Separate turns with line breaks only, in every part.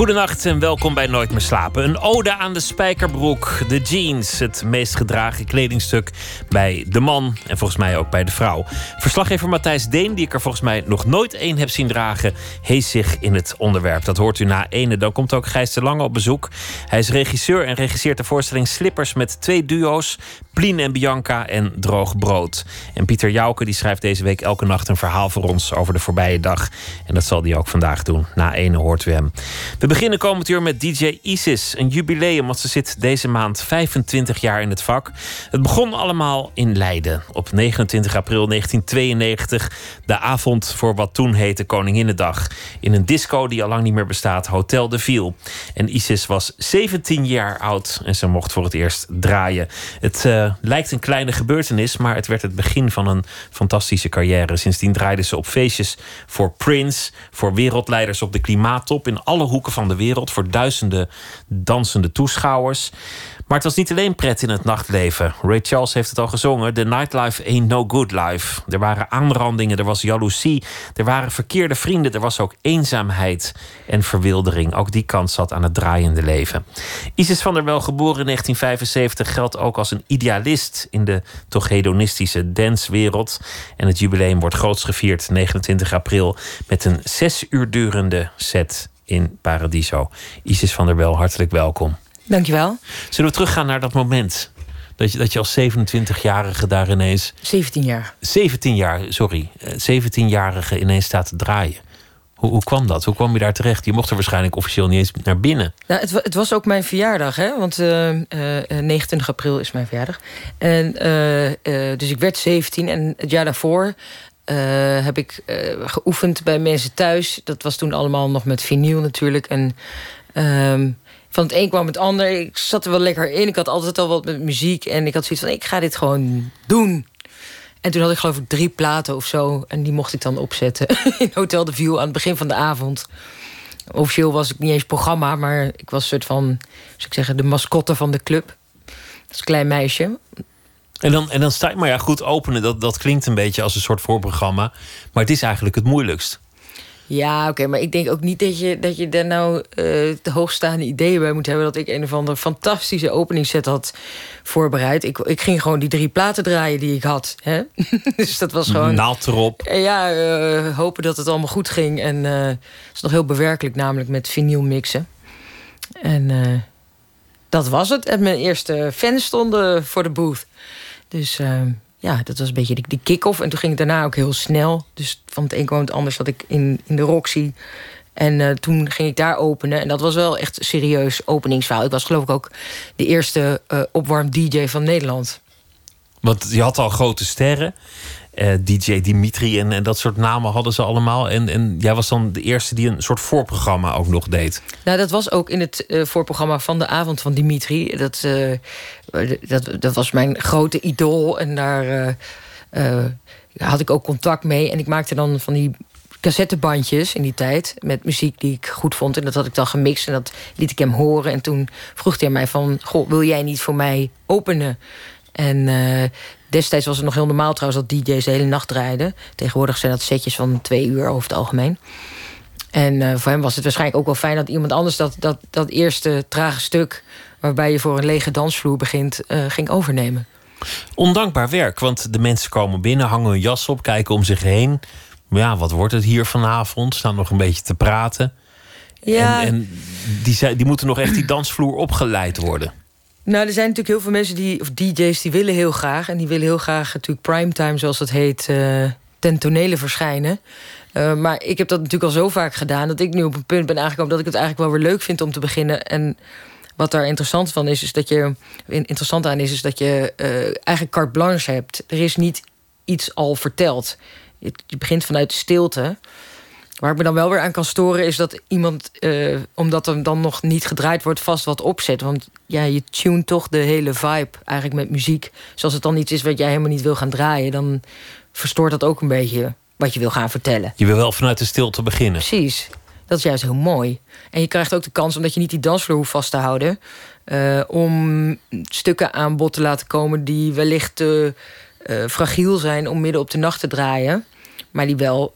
Goedenacht en welkom bij Nooit meer slapen. Een ode aan de spijkerbroek, de jeans, het meest gedragen kledingstuk bij de man en volgens mij ook bij de vrouw. Verslaggever Matthijs Deen, die ik er volgens mij nog nooit één heb zien dragen, heest zich in het onderwerp. Dat hoort u na ene. Dan komt ook Gijs de Lange op bezoek. Hij is regisseur en regisseert de voorstelling Slippers met twee duo's, Plien en Bianca en Droog Brood. En Pieter Jouke die schrijft deze week elke nacht een verhaal voor ons over de voorbije dag. En dat zal hij ook vandaag doen. Na ene hoort u hem. Beginnen komend uur met DJ Isis. Een jubileum, want ze zit deze maand 25 jaar in het vak. Het begon allemaal in Leiden. Op 29 april 1992. De avond voor wat toen heette Koninginnedag. In een disco die al lang niet meer bestaat, Hotel de Ville. En Isis was 17 jaar oud en ze mocht voor het eerst draaien. Het uh, lijkt een kleine gebeurtenis, maar het werd het begin van een fantastische carrière. Sindsdien draaide ze op feestjes voor Prince, voor wereldleiders op de klimaattop in alle hoeken van de wereld voor duizenden dansende toeschouwers. Maar het was niet alleen pret in het nachtleven. Ray Charles heeft het al gezongen. The nightlife ain't no good life. Er waren aanrandingen, er was jaloezie, er waren verkeerde vrienden, er was ook eenzaamheid en verwildering. Ook die kant zat aan het draaiende leven. Isis van der Wel, geboren in 1975, geldt ook als een idealist in de toch hedonistische dancewereld. En het jubileum wordt groots gevierd 29 april met een zes uur durende set in Paradiso. Isis van der Wel, hartelijk welkom.
Dankjewel.
Zullen we teruggaan naar dat moment? Dat je, dat je als 27-jarige daar ineens.
17 jaar.
17 jaar, sorry. 17-jarige eh, ineens staat te draaien. Hoe, hoe, kwam dat? Hoe kwam je daar terecht? Je mocht er waarschijnlijk officieel niet eens naar binnen.
Nou, het, het was ook mijn verjaardag, hè? want uh, uh, 29 april is mijn verjaardag. En, uh, dus ik werd 17 en het jaar daarvoor heb ik uh, geoefend bij mensen thuis. Dat was toen allemaal nog met vinyl natuurlijk. En um, van het een kwam het ander. Ik zat er wel lekker in. Ik had altijd al wat met muziek. En ik had zoiets van, ik ga dit gewoon doen. En toen had ik geloof ik drie platen of zo. En die mocht ik dan opzetten in Hotel de View aan het begin van de avond. Officieel was ik niet eens programma, maar ik was soort van, zou ik zeggen, de mascotte van de club. Als klein meisje.
En dan, en dan sta je, maar ja, goed openen, dat, dat klinkt een beetje als een soort voorprogramma. Maar het is eigenlijk het moeilijkst.
Ja, oké, maar ik denk ook niet dat je, dat je daar nou uh, de hoogstaande ideeën bij moet hebben. Dat ik een of andere fantastische openingsset had voorbereid. Ik, ik ging gewoon die drie platen draaien die ik had. Hè? dus dat was gewoon.
Naald erop.
Ja, uh, hopen dat het allemaal goed ging. En uh, het is nog heel bewerkelijk, namelijk met vinyl mixen. En dat was het. En mijn eerste fans stonden voor de booth. Dus ehm, ja, dat was een beetje die, kick-off. En toen ging het daarna ook heel snel. Dus van het een kwam het anders zat ik in, in de Roxy. En uh, toen ging ik daar openen. En dat was wel echt serieus openingsverhaal. Ik was geloof ik ook de eerste uh, opwarm-dj van Nederland.
Want je had al grote sterren. Eh, DJ Dimitri en, dat soort namen hadden ze allemaal. En, en jij was dan de eerste die een soort voorprogramma ook nog deed.
Nou, dat was ook in het uh, voorprogramma van de avond van Dimitri. Dat, uh, dat, dat was mijn grote idool. En daar had ik ook contact mee. En ik maakte dan van die cassettebandjes in die tijd met muziek die ik goed vond. En dat had ik dan gemixt en dat liet ik hem horen. En toen vroeg hij mij van, goh, wil jij niet voor mij openen? En destijds was het nog heel normaal trouwens dat DJ's de hele nacht draaiden. Tegenwoordig zijn dat setjes van twee uur over het algemeen. En uh, voor hem was het waarschijnlijk ook wel fijn dat iemand anders dat, dat, dat eerste trage stuk... waarbij je voor een lege dansvloer begint, uh, ging overnemen.
Ondankbaar werk, want de mensen komen binnen, hangen hun jas op, kijken om zich heen. Ja, wat wordt het hier vanavond? Staan nog een beetje te praten. Ja. En, en die, die moeten nog echt die dansvloer opgeleid worden.
Nou, er zijn natuurlijk heel veel mensen die, of DJ's, die willen heel graag. En die willen heel graag natuurlijk primetime, zoals dat heet, uh, ten tonele verschijnen. Uh, maar ik heb dat natuurlijk al zo vaak gedaan dat ik nu op een punt ben aangekomen dat ik het eigenlijk wel weer leuk vind om te beginnen. En wat daar interessant van is, is dat je interessant aan is, is dat je uh, eigenlijk carte blanche hebt. Er is niet iets al verteld. Je, je begint vanuit stilte. Waar ik me dan wel weer aan kan storen is dat iemand, uh, omdat er dan nog niet gedraaid wordt, vast wat opzet. Want ja, je tune toch de hele vibe eigenlijk met muziek. Zoals het dan iets is wat jij helemaal niet wil gaan draaien, dan verstoort dat ook een beetje wat je wil gaan vertellen.
Je wil wel vanuit de stilte beginnen.
Precies. Dat is juist heel mooi. En je krijgt ook de kans, omdat je niet die dansvloer hoeft vast te houden, uh, om stukken aan bod te laten komen die wellicht te uh, fragiel zijn om midden op de nacht te draaien, maar die wel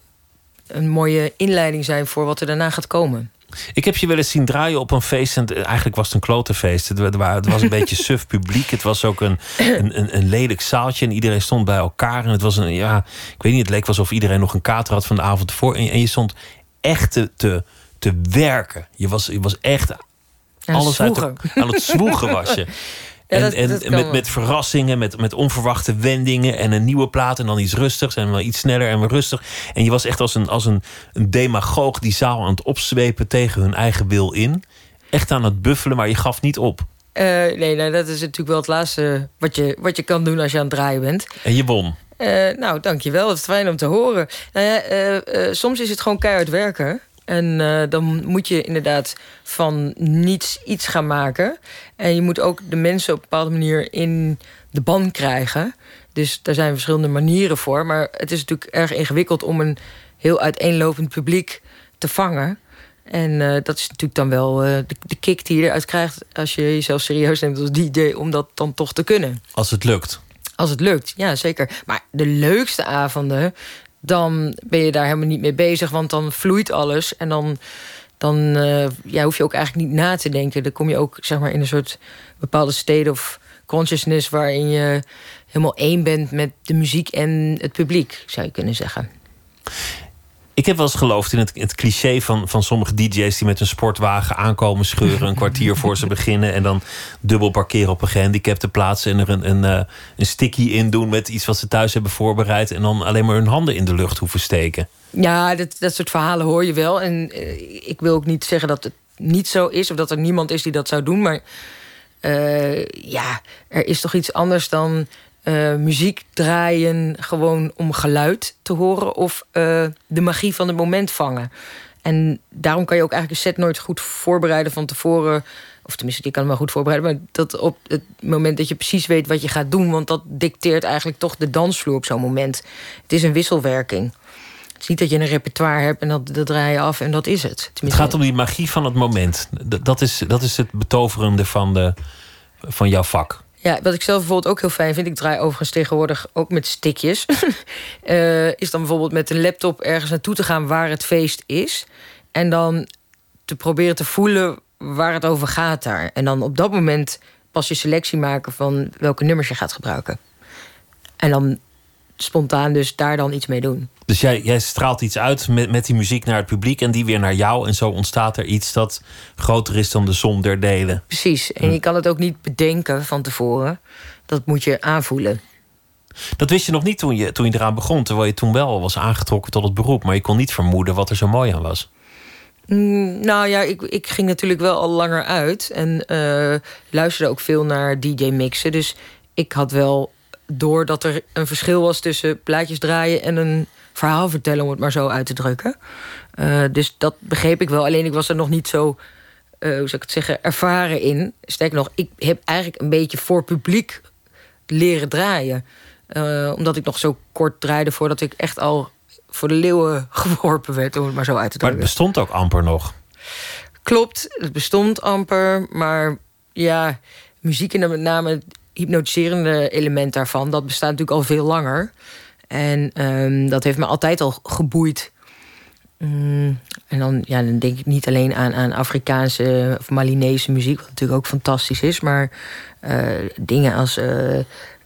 een mooie inleiding zijn voor wat er daarna gaat komen.
Ik heb je wel eens zien draaien op een feest. En eigenlijk was het een klotenfeest. Het, het was een beetje suf publiek. Het was ook een, een, een, lelijk zaaltje. En iedereen stond bij elkaar. En het was een, ja, ik weet niet, het leek alsof iedereen nog een kater had van de avond ervoor. En, en je stond echt te, te, te werken. Je was, je was echt alles uit de, aan het zwoegen was je. en, en met, met verrassingen, met, met onverwachte wendingen en een nieuwe plaat en dan iets rustigs en wel iets sneller en weer rustig. En je was echt als een, als een, een demagoog die zaal aan het opzwepen tegen hun eigen wil in. Echt aan het buffelen, maar je gaf niet op.
Uh, nee, nou, dat is natuurlijk wel het laatste wat je, wat je kan doen als je aan het draaien bent.
En je won.
Uh, nou, dankjewel. Het is fijn om te horen. Nou ja, uh, soms is het gewoon keihard werken. En uh, dan moet je inderdaad van niets iets gaan maken. En je moet ook de mensen op een bepaalde manier in de ban krijgen. Dus daar zijn verschillende manieren voor. Maar het is natuurlijk erg ingewikkeld om een heel uiteenlopend publiek te vangen. En uh, dat is natuurlijk dan wel uh, de, de, kick die je eruit krijgt als je jezelf serieus neemt als DJ om dat dan toch te kunnen.
Als het lukt.
Als het lukt, ja zeker. Maar de leukste avonden dan ben je daar helemaal niet mee bezig, want dan vloeit alles. En dan, dan uh, hoef je ook eigenlijk niet na te denken. Dan kom je ook zeg maar, in een soort bepaalde state of consciousness waarin je helemaal één bent met de muziek en het publiek, zou je kunnen zeggen.
Ik heb wel eens geloofd in het, het, cliché van, van sommige DJ's die met een sportwagen aankomen scheuren. een kwartier voor ze beginnen. En dan dubbel parkeren op een gehandicapte plaats. En er een, een, eh, een sticky in doen met iets wat ze thuis hebben voorbereid. En dan alleen maar hun handen in de lucht hoeven steken.
Ja, dat, dat soort verhalen hoor je wel. En uh, ik wil ook niet zeggen dat het niet zo is. Of dat er niemand is die dat zou doen. Maar uh, ja, er is toch iets anders dan uh, muziek draaien gewoon om geluid te horen of uh, de magie van het moment vangen. En daarom kan je ook eigenlijk een set nooit goed voorbereiden van tevoren. Of tenminste, je kan hem wel goed voorbereiden. Maar dat op het moment dat je precies weet wat je gaat doen. Want dat dicteert eigenlijk toch de dansvloer op zo'n moment. Het is een wisselwerking. Het is niet dat je een repertoire hebt en dat, dat draai je af en dat is het.
Het gaat om die magie van het moment. Dat is, dat is het betoverende van, de, van jouw vak.
Ja, wat ik zelf bijvoorbeeld ook heel fijn vind, ik draai overigens tegenwoordig ook met stickjes. uh, is dan bijvoorbeeld met een laptop ergens naartoe te gaan waar het feest is. En dan te proberen te voelen waar het over gaat daar. En dan op dat moment pas je selectie maken van welke nummers je gaat gebruiken. En dan spontaan dus daar dan iets mee doen.
Dus jij, jij straalt iets uit met, met die muziek naar het publiek en die weer naar jou. En zo ontstaat er iets dat groter is dan de som der delen.
Precies. En hm. je kan het ook niet bedenken van tevoren. Dat moet je aanvoelen.
Dat wist je nog niet toen je, toen je eraan begon, terwijl je toen wel was aangetrokken tot het beroep. Maar je kon niet vermoeden wat er zo mooi aan was.
Mm, nou ja, ik, ik ging natuurlijk wel al langer uit en uh, luisterde ook veel naar DJ-mixen. Dus ik had wel doordat er een verschil was tussen plaatjes draaien en een verhaal vertellen, om het maar zo uit te drukken. Uh, dus dat begreep ik wel. Alleen ik was er nog niet zo, uh, hoe zou ik het zeggen, ervaren in. Sterker nog, ik heb eigenlijk een beetje voor publiek leren draaien. Uh, omdat ik nog zo kort draaide voordat ik echt al voor de leeuwen geworpen werd, om het maar zo uit te drukken.
Maar het bestond ook amper nog.
Klopt, het bestond amper, maar ja, muziek en met name hypnotiserende element daarvan, dat bestaat natuurlijk al veel langer. En um, dat heeft me altijd al geboeid. Mm, en dan, ja, dan denk ik niet alleen aan, aan Afrikaanse of Malinese muziek, wat natuurlijk ook fantastisch is, maar uh, dingen als uh,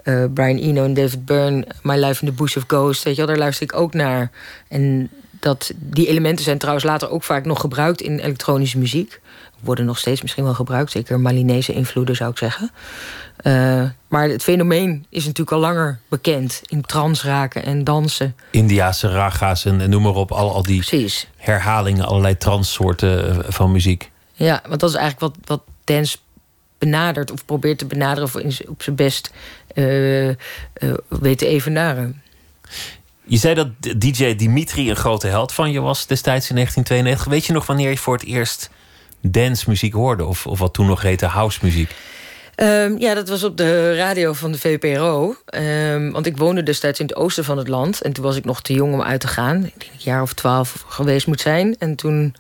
uh, Brian Eno en David Byrne, My Life in the Bush of Ghosts, weet je daar luister ik ook naar. En dat, die elementen zijn trouwens later ook vaak nog gebruikt in elektronische muziek worden nog steeds misschien wel gebruikt. Zeker Malinese invloeden zou ik zeggen. Uh, maar het fenomeen is natuurlijk al langer bekend. In trans raken en dansen.
Indiaanse raga's en, noem maar op. Al, al die
Precies.
herhalingen, allerlei transsoorten uh, van muziek.
Ja, want dat is eigenlijk wat, wat dance benadert. Of probeert te benaderen of op zijn best uh, weet te evenaren.
Je zei dat DJ Dimitri een grote held van je was destijds in 1992. Weet je nog wanneer je voor het eerst dancemuziek hoorde? Of, of wat toen nog heette housemuziek?
Um, ja, dat was op de radio van de VPRO. Ehm, want ik woonde destijds in het oosten van het land. En toen was ik nog te jong om uit te gaan. Ik denk een jaar of twaalf geweest moet zijn. En toen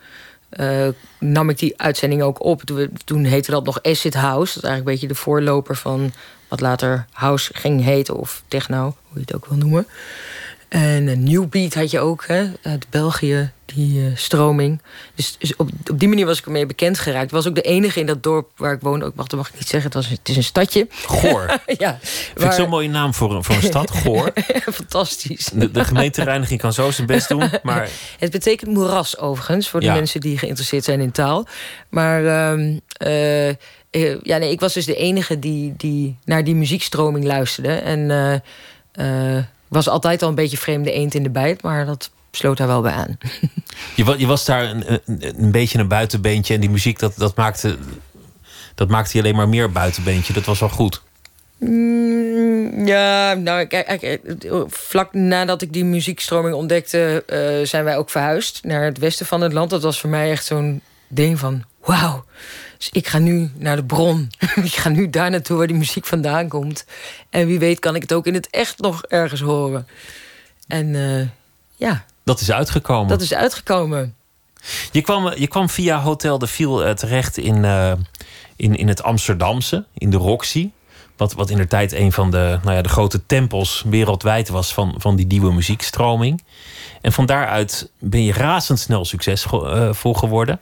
nam ik die uitzending ook op. Toen, heette dat nog Acid House. Dat is eigenlijk een beetje de voorloper van wat later House ging heten, of techno, hoe je het ook wil noemen. En een New Beat had je ook, hè, uit België, die uh, stroming. Dus, dus, op, op die manier was ik ermee bekend geraakt. Ik was ook de enige in dat dorp waar ik woonde. Ook, wacht, dat mag ik niet zeggen, het, was, het is een stadje.
Goor. ja. Vind ik zo'n mooie naam voor, voor een stad, Goor.
Fantastisch.
De, de gemeentereiniging kan zo zijn best doen, maar...
Het betekent moeras, overigens, voor de mensen die geïnteresseerd zijn in taal. Maar... Uh, uh, ja, nee, ik was dus de enige die, die naar die muziekstroming luisterde. En uh, was altijd al een beetje vreemde eend in de bijt, maar dat sloot daar wel bij aan.
Je, je was daar een, een, een, beetje een buitenbeentje en die muziek dat, dat, maakte, dat maakte je alleen maar meer buitenbeentje. Dat was wel goed.
Mm, ja, nou, kijk, vlak nadat ik die muziekstroming ontdekte, uh, zijn wij ook verhuisd naar het westen van het land. Dat was voor mij echt zo'n ding van: wauw, dus ik ga nu naar de bron. ik ga nu daar naartoe waar die muziek vandaan komt. En wie weet kan ik het ook in het echt nog ergens horen. En uh, ja.
Dat is uitgekomen.
Dat is uitgekomen.
Je kwam, je kwam via Hotel de Viel uh, terecht in, uh, in, in het Amsterdamse, in de Roxy. Wat, wat in de tijd een van de, nou ja, de grote tempels wereldwijd was van, van die nieuwe muziekstroming. En van daaruit ben je razendsnel succesvol geworden.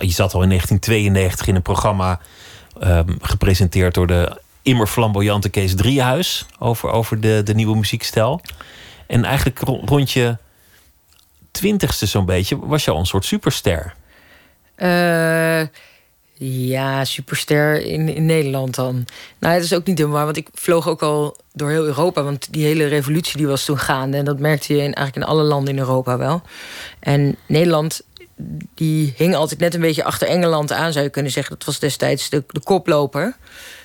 Je zat al in 1992 in een programma um, gepresenteerd door de immer flamboyante Kees Driehuis over, over de, de nieuwe muziekstijl. En eigenlijk rond je twintigste zo'n beetje was je al een soort superster.
Uh, ja, superster in, in Nederland dan. Nou, het is ook niet helemaal, want ik vloog ook al door heel Europa. Want die hele revolutie die was toen gaande. En dat merkte je in, eigenlijk in alle landen in Europa wel. En Nederland die hing altijd net een beetje achter Engeland aan, zou je kunnen zeggen. Dat was destijds de, de koploper.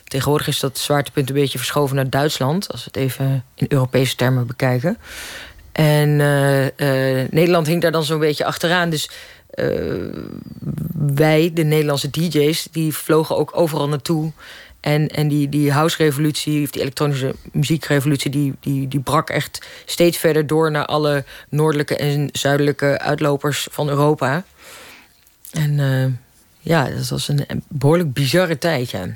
Tegenwoordig is dat zwaartepunt een beetje verschoven naar Duitsland, als we het even in Europese termen bekijken. En uh, uh, Nederland hing daar dan zo'n beetje achteraan. Dus uh, wij, de Nederlandse DJ's, die vlogen ook overal naartoe. En, en die, die house-revolutie, of die elektronische muziekrevolutie, die, die, die brak echt steeds verder door naar alle noordelijke en zuidelijke uitlopers van Europa. En uh, ja, dat was een, behoorlijk bizarre tijd. Ja.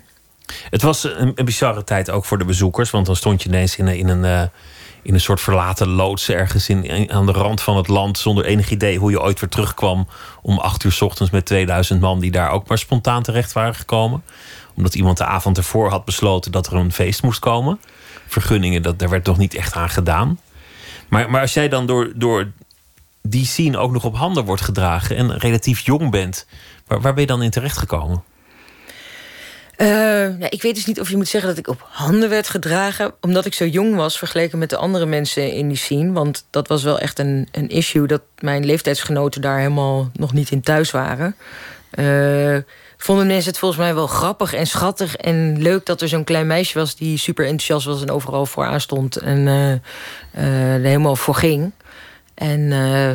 Het was een, bizarre tijd ook voor de bezoekers, want dan stond je ineens in, in een. Uh, in een soort verlaten loods ergens in, aan de rand van het land. zonder enig idee hoe je ooit weer terugkwam. om acht uur s ochtends met 2000 man die daar ook maar spontaan terecht waren gekomen omdat iemand de avond ervoor had besloten dat er een feest moest komen. Vergunningen, dat, daar werd toch niet echt aan gedaan. Maar, maar als jij dan door, door die scene ook nog op handen wordt gedragen en relatief jong bent, waar, waar ben je dan in terecht gekomen?
Uh, ja, ik weet dus niet of je moet zeggen dat ik op handen werd gedragen. Omdat ik zo jong was vergeleken met de andere mensen in die scene. Want dat was wel echt een, een issue dat mijn leeftijdsgenoten daar helemaal nog niet in thuis waren. Uh, vonden mensen het volgens mij wel grappig en schattig en leuk dat er zo'n klein meisje was die super enthousiast was en overal voor stond en uh, er helemaal voor ging. En uh,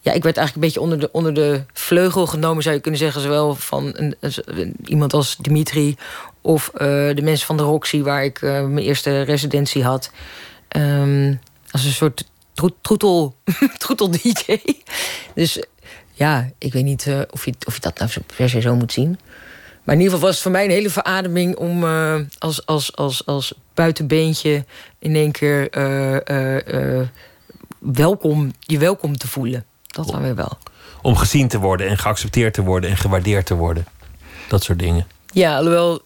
ja, ik werd eigenlijk een beetje onder de, onder de vleugel genomen, zou je kunnen zeggen, zowel van een, iemand als Dimitri of de mensen van de Roxy, waar ik mijn eerste residentie had. Um, als een soort troetel, troetel DJ. Dus ja, ik weet niet uh, of, je, of je dat nou per se zo moet zien. Maar in ieder geval was het voor mij een hele verademing om uh, als, als, als, als buitenbeentje in één keer uh, welkom, je welkom te voelen. Dat dan weer wel.
Om gezien te worden en geaccepteerd te worden en gewaardeerd te worden. Dat soort dingen.
Ja, alhoewel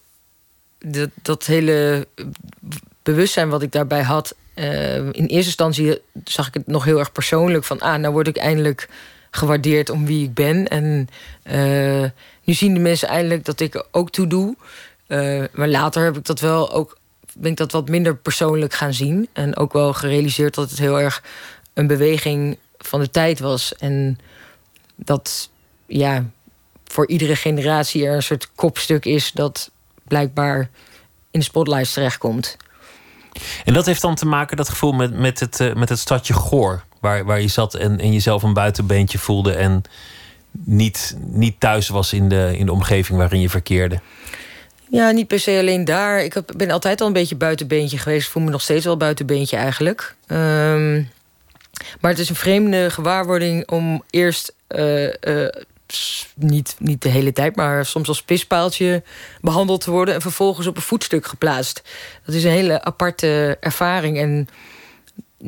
dat, dat hele bewustzijn wat ik daarbij had. in eerste instantie zag ik het nog heel erg persoonlijk. Van ah, nou word ik eindelijk gewaardeerd om wie ik ben. En uh, nu zien de mensen eindelijk dat ik er ook toe doe. Uh, maar later heb ik dat wel ook, ben ik dat wat minder persoonlijk gaan zien. En ook wel gerealiseerd dat het heel erg een beweging van de tijd was. En dat ja, voor iedere generatie er een soort kopstuk is dat blijkbaar in de spotlights terechtkomt.
En dat heeft dan te maken, dat gevoel, met, met, het, uh, met het stadje Goor waar, waar je zat en, en jezelf een buitenbeentje voelde en niet, niet thuis was in de, in de omgeving waarin je verkeerde?
Ja, niet per se alleen daar. Ik heb, ben altijd al een beetje buitenbeentje geweest. Voel me nog steeds wel buitenbeentje eigenlijk. Um, maar het is een vreemde gewaarwording om eerst uh, uh, niet, niet de hele tijd, maar soms als pispaaltje behandeld te worden en vervolgens op een voetstuk geplaatst. Dat is een hele aparte ervaring. En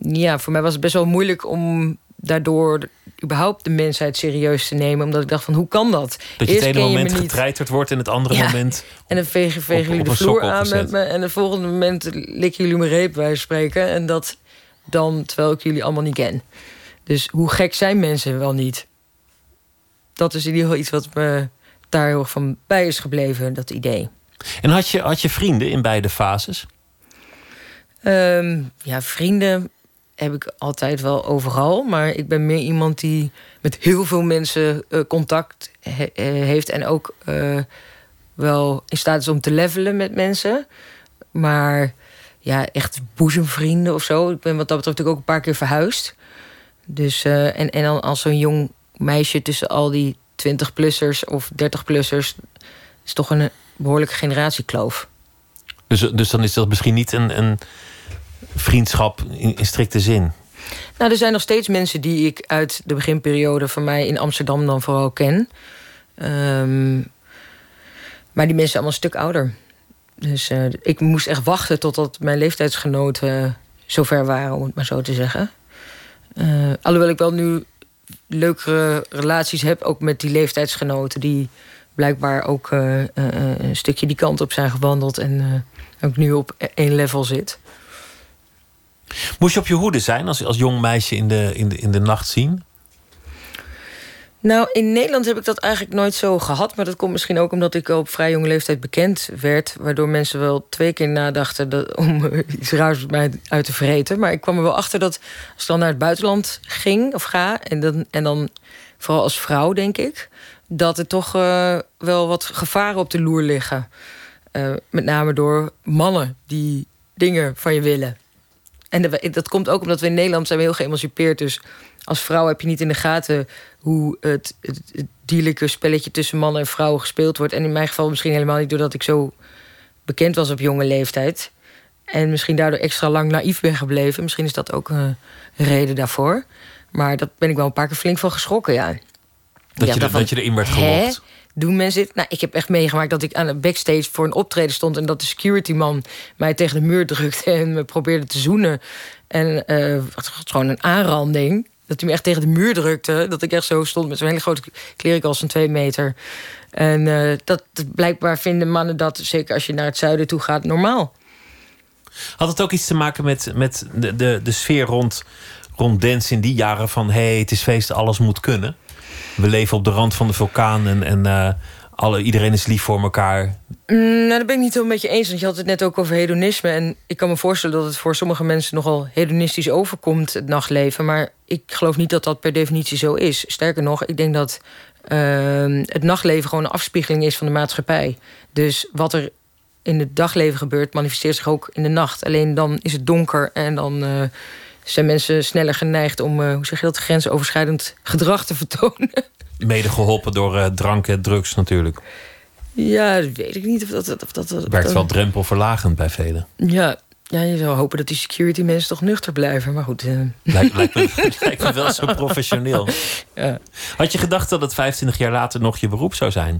ja, voor mij was het best wel moeilijk om daardoor überhaupt de mensheid serieus te nemen. Omdat ik dacht van, hoe kan dat?
Dat je het ene moment getreiterd wordt en het andere moment...
En dan vegen, vegen jullie de vloer aan met me... en het volgende moment likken jullie mijn reep, wij spreken. En dat dan, terwijl ik jullie allemaal niet ken. Dus hoe gek zijn mensen wel niet? Dat is in ieder geval iets wat me daar heel erg van bij is gebleven, dat idee.
En had je, had je vrienden in beide fases?
Ehm, ja, vrienden heb ik altijd wel overal. Maar ik ben meer iemand die met heel veel mensen uh, contact eh, heeft. En ook uh, wel in staat is om te levelen met mensen. Maar ja, echt boezemvrienden of zo. Ik ben wat dat betreft ook een paar keer verhuisd. Dus, en, en dan als zo'n jong meisje tussen al die 20-plussers of 30-plussers... is toch een behoorlijke generatiekloof.
Dus, dus dan is dat misschien niet een, een vriendschap in, strikte zin?
Nou, er zijn nog steeds mensen die ik uit de beginperiode van mij in Amsterdam dan vooral ken. Um, maar die mensen zijn allemaal een stuk ouder. Dus uh, ik moest echt wachten totdat mijn leeftijdsgenoten zover waren, om het maar zo te zeggen. Uh, alhoewel ik wel nu leukere relaties heb, ook met die leeftijdsgenoten, die blijkbaar ook uh, een stukje die kant op zijn gewandeld en ook nu op één level zit.
Moest je op je hoede zijn als, als jong meisje in de, in, de, in de nacht zien?
Nou, in Nederland heb ik dat eigenlijk nooit zo gehad. Maar dat komt misschien ook omdat ik op vrij jonge leeftijd bekend werd. Waardoor mensen wel twee keer nadachten dat, om iets raars met mij uit te vreten. Maar ik kwam er wel achter dat als ik dan naar het buitenland ging of ga. En dan, en dan vooral als vrouw, denk ik. Dat er toch uh, wel wat gevaren op de loer liggen. Uh, met name door mannen die dingen van je willen. En dat komt ook omdat we in Nederland zijn we heel geëmancipeerd. Dus als vrouw heb je niet in de gaten hoe het, het, het dierlijke spelletje tussen mannen en vrouwen gespeeld wordt. En in mijn geval misschien helemaal niet doordat ik zo bekend was op jonge leeftijd. En misschien daardoor extra lang naïef ben gebleven. Misschien is dat ook een reden daarvoor. Maar dat ben ik wel een paar keer flink van geschrokken, ja.
Dat, je, dat je erin werd gelokt?
Doen mensen dit? Nou, ik heb echt meegemaakt dat ik aan de backstage voor een optreden stond... en dat de security man mij tegen de muur drukte en me probeerde te zoenen. En uh, gewoon een aanranding. Dat hij me echt tegen de muur drukte. Dat ik echt zo stond met zo'n hele grote klerenkast van twee meter. En uh, dat, blijkbaar vinden mannen dat, zeker als je naar het zuiden toe gaat, normaal.
Had het ook iets te maken met, met de, de, de sfeer rond, rond dance in die jaren van... hé, hey, het is feest, alles moet kunnen? We leven op de rand van de vulkaan en, en uh, alle, iedereen is lief voor elkaar.
Mm, nou, daar ben ik niet zo met je eens. Want je had het net ook over hedonisme. En ik kan me voorstellen dat het voor sommige mensen nogal hedonistisch overkomt, het nachtleven. Maar ik geloof niet dat dat per definitie zo is. Sterker nog, ik denk dat uh, het nachtleven gewoon een afspiegeling is van de maatschappij. Dus wat er in het dagleven gebeurt, manifesteert zich ook in de nacht. Alleen dan is het donker en dan. Uh, zijn mensen sneller geneigd om, uh, hoe zeg je dat, grensoverschrijdend gedrag te vertonen.
Mede geholpen door uh, drank en drugs natuurlijk.
Ja, dat weet ik niet of dat... Of dat,
Werkt wel drempelverlagend bij velen.
Ja, ja, je zou hopen dat die security mensen toch nuchter blijven. Maar goed. Uh...
Lijkt, lijkt, me, lijkt me wel zo professioneel. Ja. Had je gedacht dat het 25 jaar later nog je beroep zou zijn?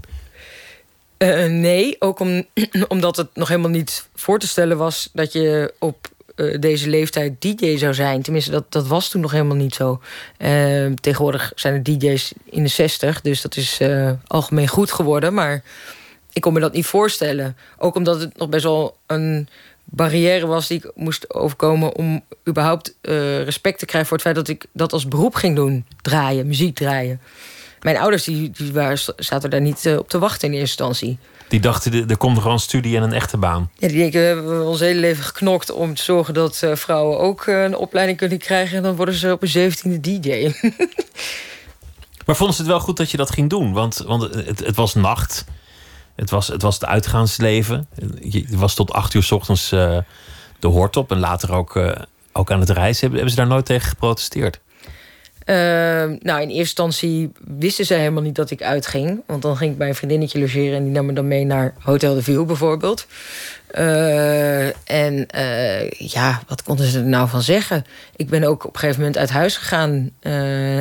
Uh, nee, ook om, omdat het nog helemaal niet voor te stellen was dat je op uh, deze leeftijd DJ zou zijn. Tenminste, dat, dat was toen nog helemaal niet zo. Uh, tegenwoordig zijn er DJ's in de 60, dus dat is uh, algemeen goed geworden. Maar ik kon me dat niet voorstellen. Ook omdat het nog best wel een barrière was die ik moest overkomen om überhaupt respect te krijgen voor het feit dat ik dat als beroep ging doen: draaien, muziek draaien. Mijn ouders die, die waren, zaten daar niet op te wachten in eerste instantie.
Die dachten, er komt een studie en een echte baan.
Ja, die denken, we hebben ons hele leven geknokt om te zorgen dat uh, vrouwen ook uh, een opleiding kunnen krijgen. En dan worden ze op een zeventiende DJ.
maar vonden ze het wel goed dat je dat ging doen? Want, want het, het was nacht. Het was, het was het uitgaansleven. Je was tot acht uur s ochtends uh, de hoort op. En later ook, ook aan het reizen. Hebben, hebben ze daar nooit tegen geprotesteerd?
Uh, nou, in eerste instantie wisten ze helemaal niet dat ik uitging. Want dan ging ik bij een vriendinnetje logeren... en die nam me dan mee naar Hotel de Ville bijvoorbeeld. en ja, wat konden ze er nou van zeggen? Ik ben ook op een gegeven moment uit huis gegaan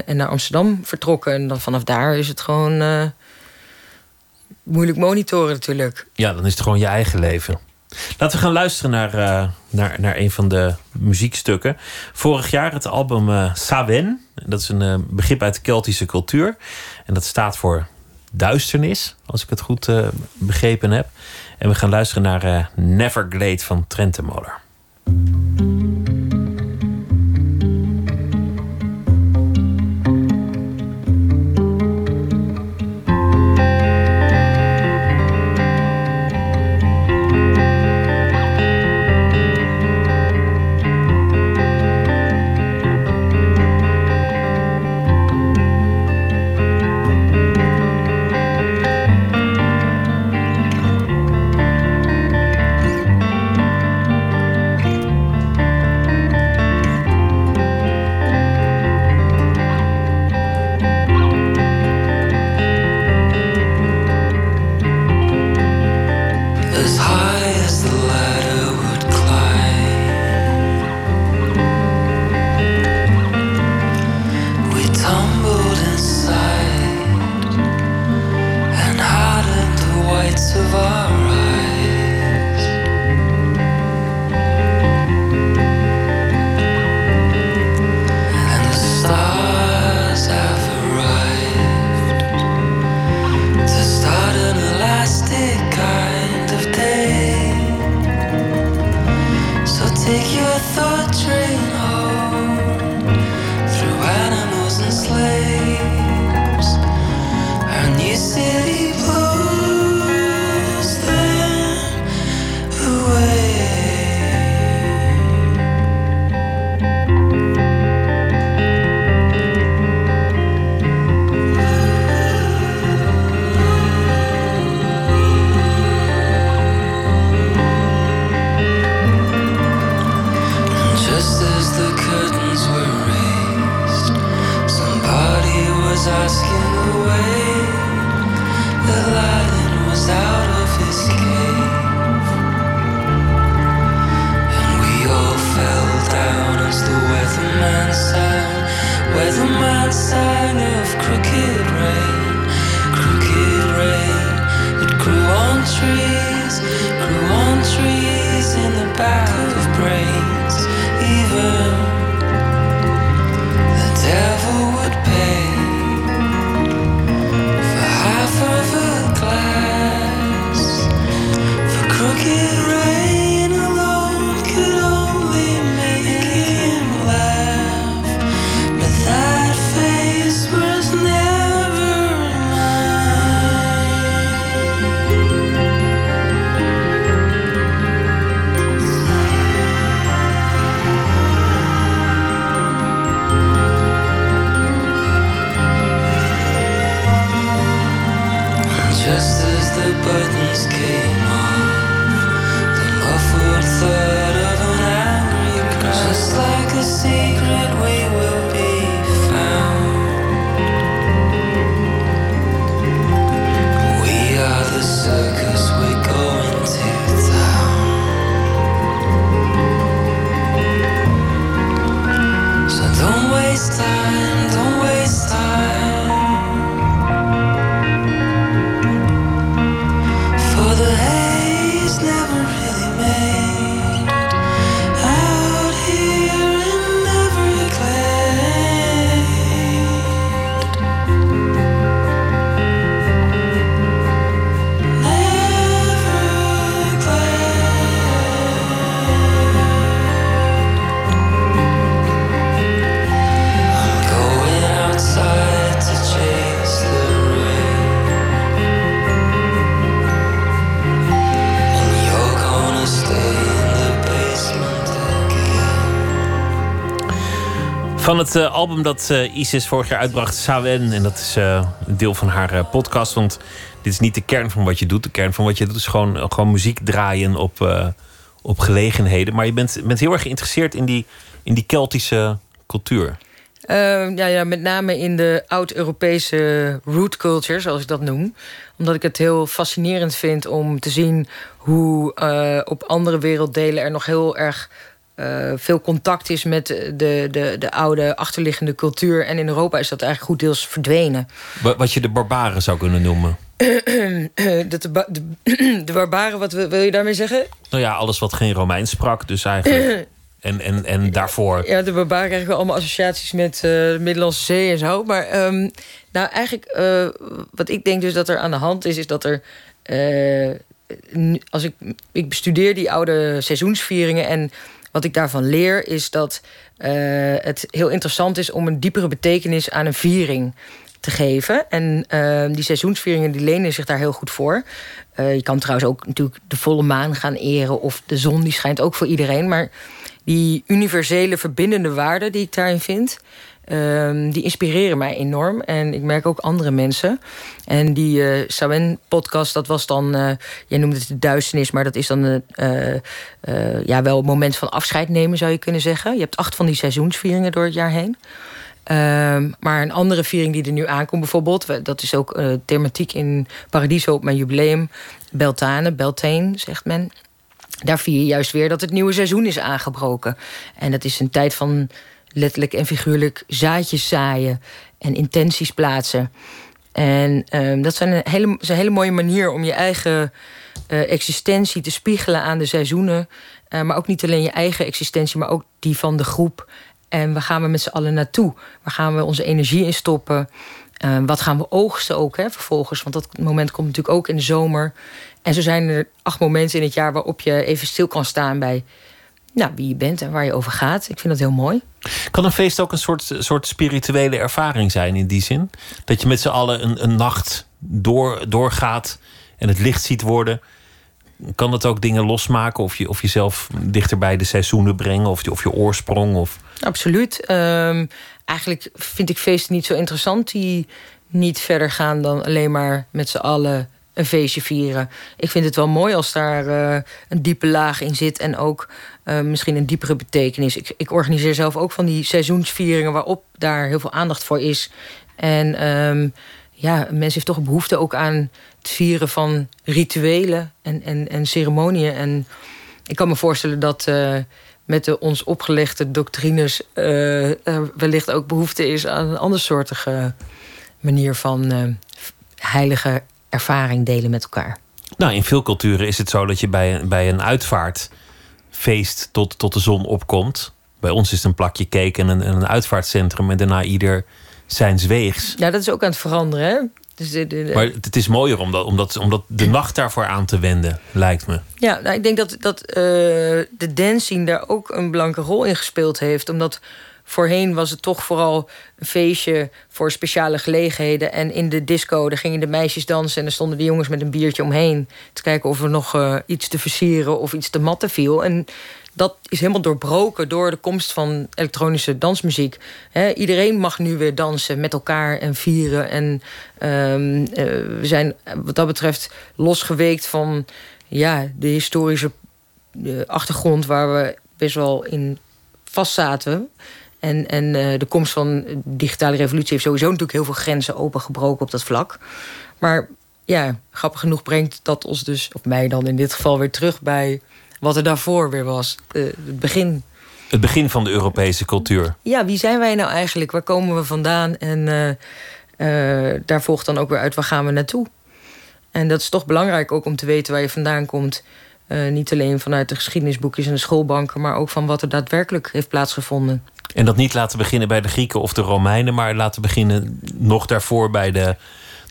en naar Amsterdam vertrokken. En dan vanaf daar is het gewoon moeilijk monitoren natuurlijk.
Ja, dan is het gewoon je eigen leven. Laten we gaan luisteren naar, uh, naar, naar een van de muziekstukken. Vorig jaar het album uh, Sawen. Dat is een uh, begrip uit de Keltische cultuur. En dat staat voor duisternis, als ik het goed begrepen heb. En we gaan luisteren naar Neverglade van Trentemoller. Asking away. The lion was out of his cage. Van het uh, album dat uh, Isis vorig jaar uitbracht, Sawen. En dat is uh, een deel van haar podcast. Want dit is niet de kern van wat je doet. De kern van wat je doet is gewoon, gewoon muziek draaien op, op gelegenheden. Maar je bent, bent heel erg geïnteresseerd in die, in die Keltische cultuur.
Uh, ja, ja, met name in de oud-Europese root culture, zoals ik dat noem. Omdat ik het heel fascinerend vind om te zien hoe op andere werelddelen er nog heel erg uh, veel contact is met de, de, de oude achterliggende cultuur. En in Europa is dat eigenlijk goed deels verdwenen.
Wat je de barbaren zou kunnen noemen.
dat de, de, de, barbaren, wat wil je daarmee zeggen?
Nou ja, alles wat geen Romeins sprak, dus eigenlijk. En, en, en daarvoor.
Ja, de barbaren krijgen we allemaal associaties met uh, de Middellandse Zee en zo. Maar um, nou, eigenlijk, uh, wat ik denk dus dat er aan de hand is, is dat er. Uh, als ik, ik bestudeer die oude seizoensvieringen en wat ik daarvan leer is dat uh, het heel interessant is om een diepere betekenis aan een viering te geven. En uh, die seizoensvieringen die lenen zich daar heel goed voor. Uh, je kan trouwens ook natuurlijk de volle maan gaan eren of de zon, die schijnt ook voor iedereen. Maar die universele verbindende waarden die ik daarin vind, Um, die inspireren mij enorm. En ik merk ook andere mensen. En die uh, Sawen-podcast, dat was dan... Uh, jij noemde het de duisternis, maar dat is dan uh, ja, wel een moment van afscheid nemen, zou je kunnen zeggen. Je hebt acht van die seizoensvieringen door het jaar heen. Um, maar een andere viering die er nu aankomt bijvoorbeeld... dat is ook thematiek in Paradiso op mijn jubileum. Beltane, Beltane, zegt men. Daar vier je juist weer dat het nieuwe seizoen is aangebroken. En dat is een tijd van letterlijk en figuurlijk zaadjes zaaien en intenties plaatsen. En um, dat zijn een hele, een hele mooie manier om je eigen uh, existentie te spiegelen aan de seizoenen. Uh, maar ook niet alleen je eigen existentie, maar ook die van de groep. En waar gaan we met z'n allen naartoe? Waar gaan we onze energie in stoppen? Uh, wat gaan we oogsten ook hè, vervolgens? Want dat moment komt natuurlijk ook in de zomer. En zo zijn er acht momenten in het jaar waarop je even stil kan staan bij nou, wie je bent en waar je over gaat. Ik vind dat heel mooi.
Kan een feest ook een soort, soort spirituele ervaring zijn in die zin? Dat je met z'n allen een, een nacht door, doorgaat en het licht ziet worden. Kan dat ook dingen losmaken of, je, of jezelf dichter bij de seizoenen brengen of, je, of je oorsprong? Of...
Absoluut. Um, eigenlijk vind ik feesten niet zo interessant die niet verder gaan dan alleen maar met z'n allen een feestje vieren. Ik vind het wel mooi als daar uh, een diepe laag in zit en ook uh, misschien een diepere betekenis. Ik, ik, organiseer zelf ook van die seizoensvieringen waarop daar heel veel aandacht voor is. En um, ja, mensen heeft toch behoefte ook aan het vieren van rituelen en, en, en ceremonieën. En ik kan me voorstellen dat uh, met de ons opgelegde doctrines er wellicht ook behoefte is aan een andersoortige manier van heilige ervaring delen met elkaar.
Nou, in veel culturen is het zo dat je bij, bij een uitvaartfeest tot, tot de zon opkomt. Bij ons is het een plakje cake en een, een uitvaartcentrum en daarna ieder zijn weegs.
Ja, dat is ook aan het veranderen. Hè? Dus de, de, de...
Maar het is mooier om, dat, om, dat, om dat de nacht daarvoor aan te wenden, lijkt me.
Ja, nou, ik denk dat, dat uh, de dancing daar ook een belangrijke rol in gespeeld heeft. Omdat Voorheen was het toch vooral een feestje voor speciale gelegenheden. En in de disco daar gingen de meisjes dansen... en er stonden de jongens met een biertje omheen... te kijken of er nog uh, iets te versieren of iets te matten viel. En dat is helemaal doorbroken door de komst van elektronische dansmuziek. Iedereen mag nu weer dansen met elkaar en vieren. En um, uh, we zijn wat dat betreft losgeweekt van ja, de historische uh, achtergrond... waar we best wel in vast zaten... En, en uh, de komst van de digitale revolutie heeft sowieso natuurlijk heel veel grenzen opengebroken op dat vlak. Maar ja, grappig genoeg brengt dat ons dus, of mij dan in dit geval, weer terug bij wat er daarvoor weer was. Uh, het begin.
Het begin van de Europese cultuur.
Ja, wie zijn wij nou eigenlijk? Waar komen we vandaan? En uh, daar volgt dan ook weer uit waar gaan we naartoe? En dat is toch belangrijk ook om te weten waar je vandaan komt. niet alleen vanuit de geschiedenisboekjes en de schoolbanken, maar ook van wat er daadwerkelijk heeft plaatsgevonden.
En dat niet laten beginnen bij de Grieken of de Romeinen, maar laten beginnen nog daarvoor bij de,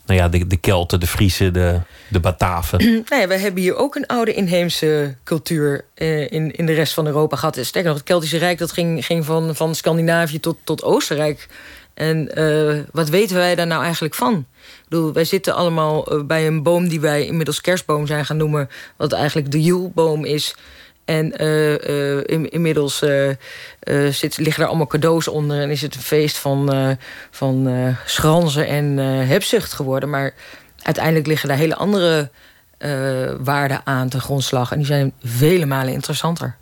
nou ja, de, de Kelten, de Friesen, de, de Bataven.
Nou we hebben hier ook een oude inheemse cultuur eh, in, in de rest van Europa gehad. Sterker nog, het Keltische Rijk dat ging, ging van, van Scandinavië tot, tot Oostenrijk. En uh, wat weten wij daar nou eigenlijk van? Ik bedoel, wij zitten allemaal uh, bij een boom die wij inmiddels kerstboom zijn gaan noemen. Wat eigenlijk de Joelboom is. En uh, uh, in, inmiddels uh, zit, liggen er allemaal cadeaus onder... en is het een feest van, van schranzen en hebzucht geworden. Maar uiteindelijk liggen daar hele andere waarden aan ten grondslag... en die zijn vele malen interessanter.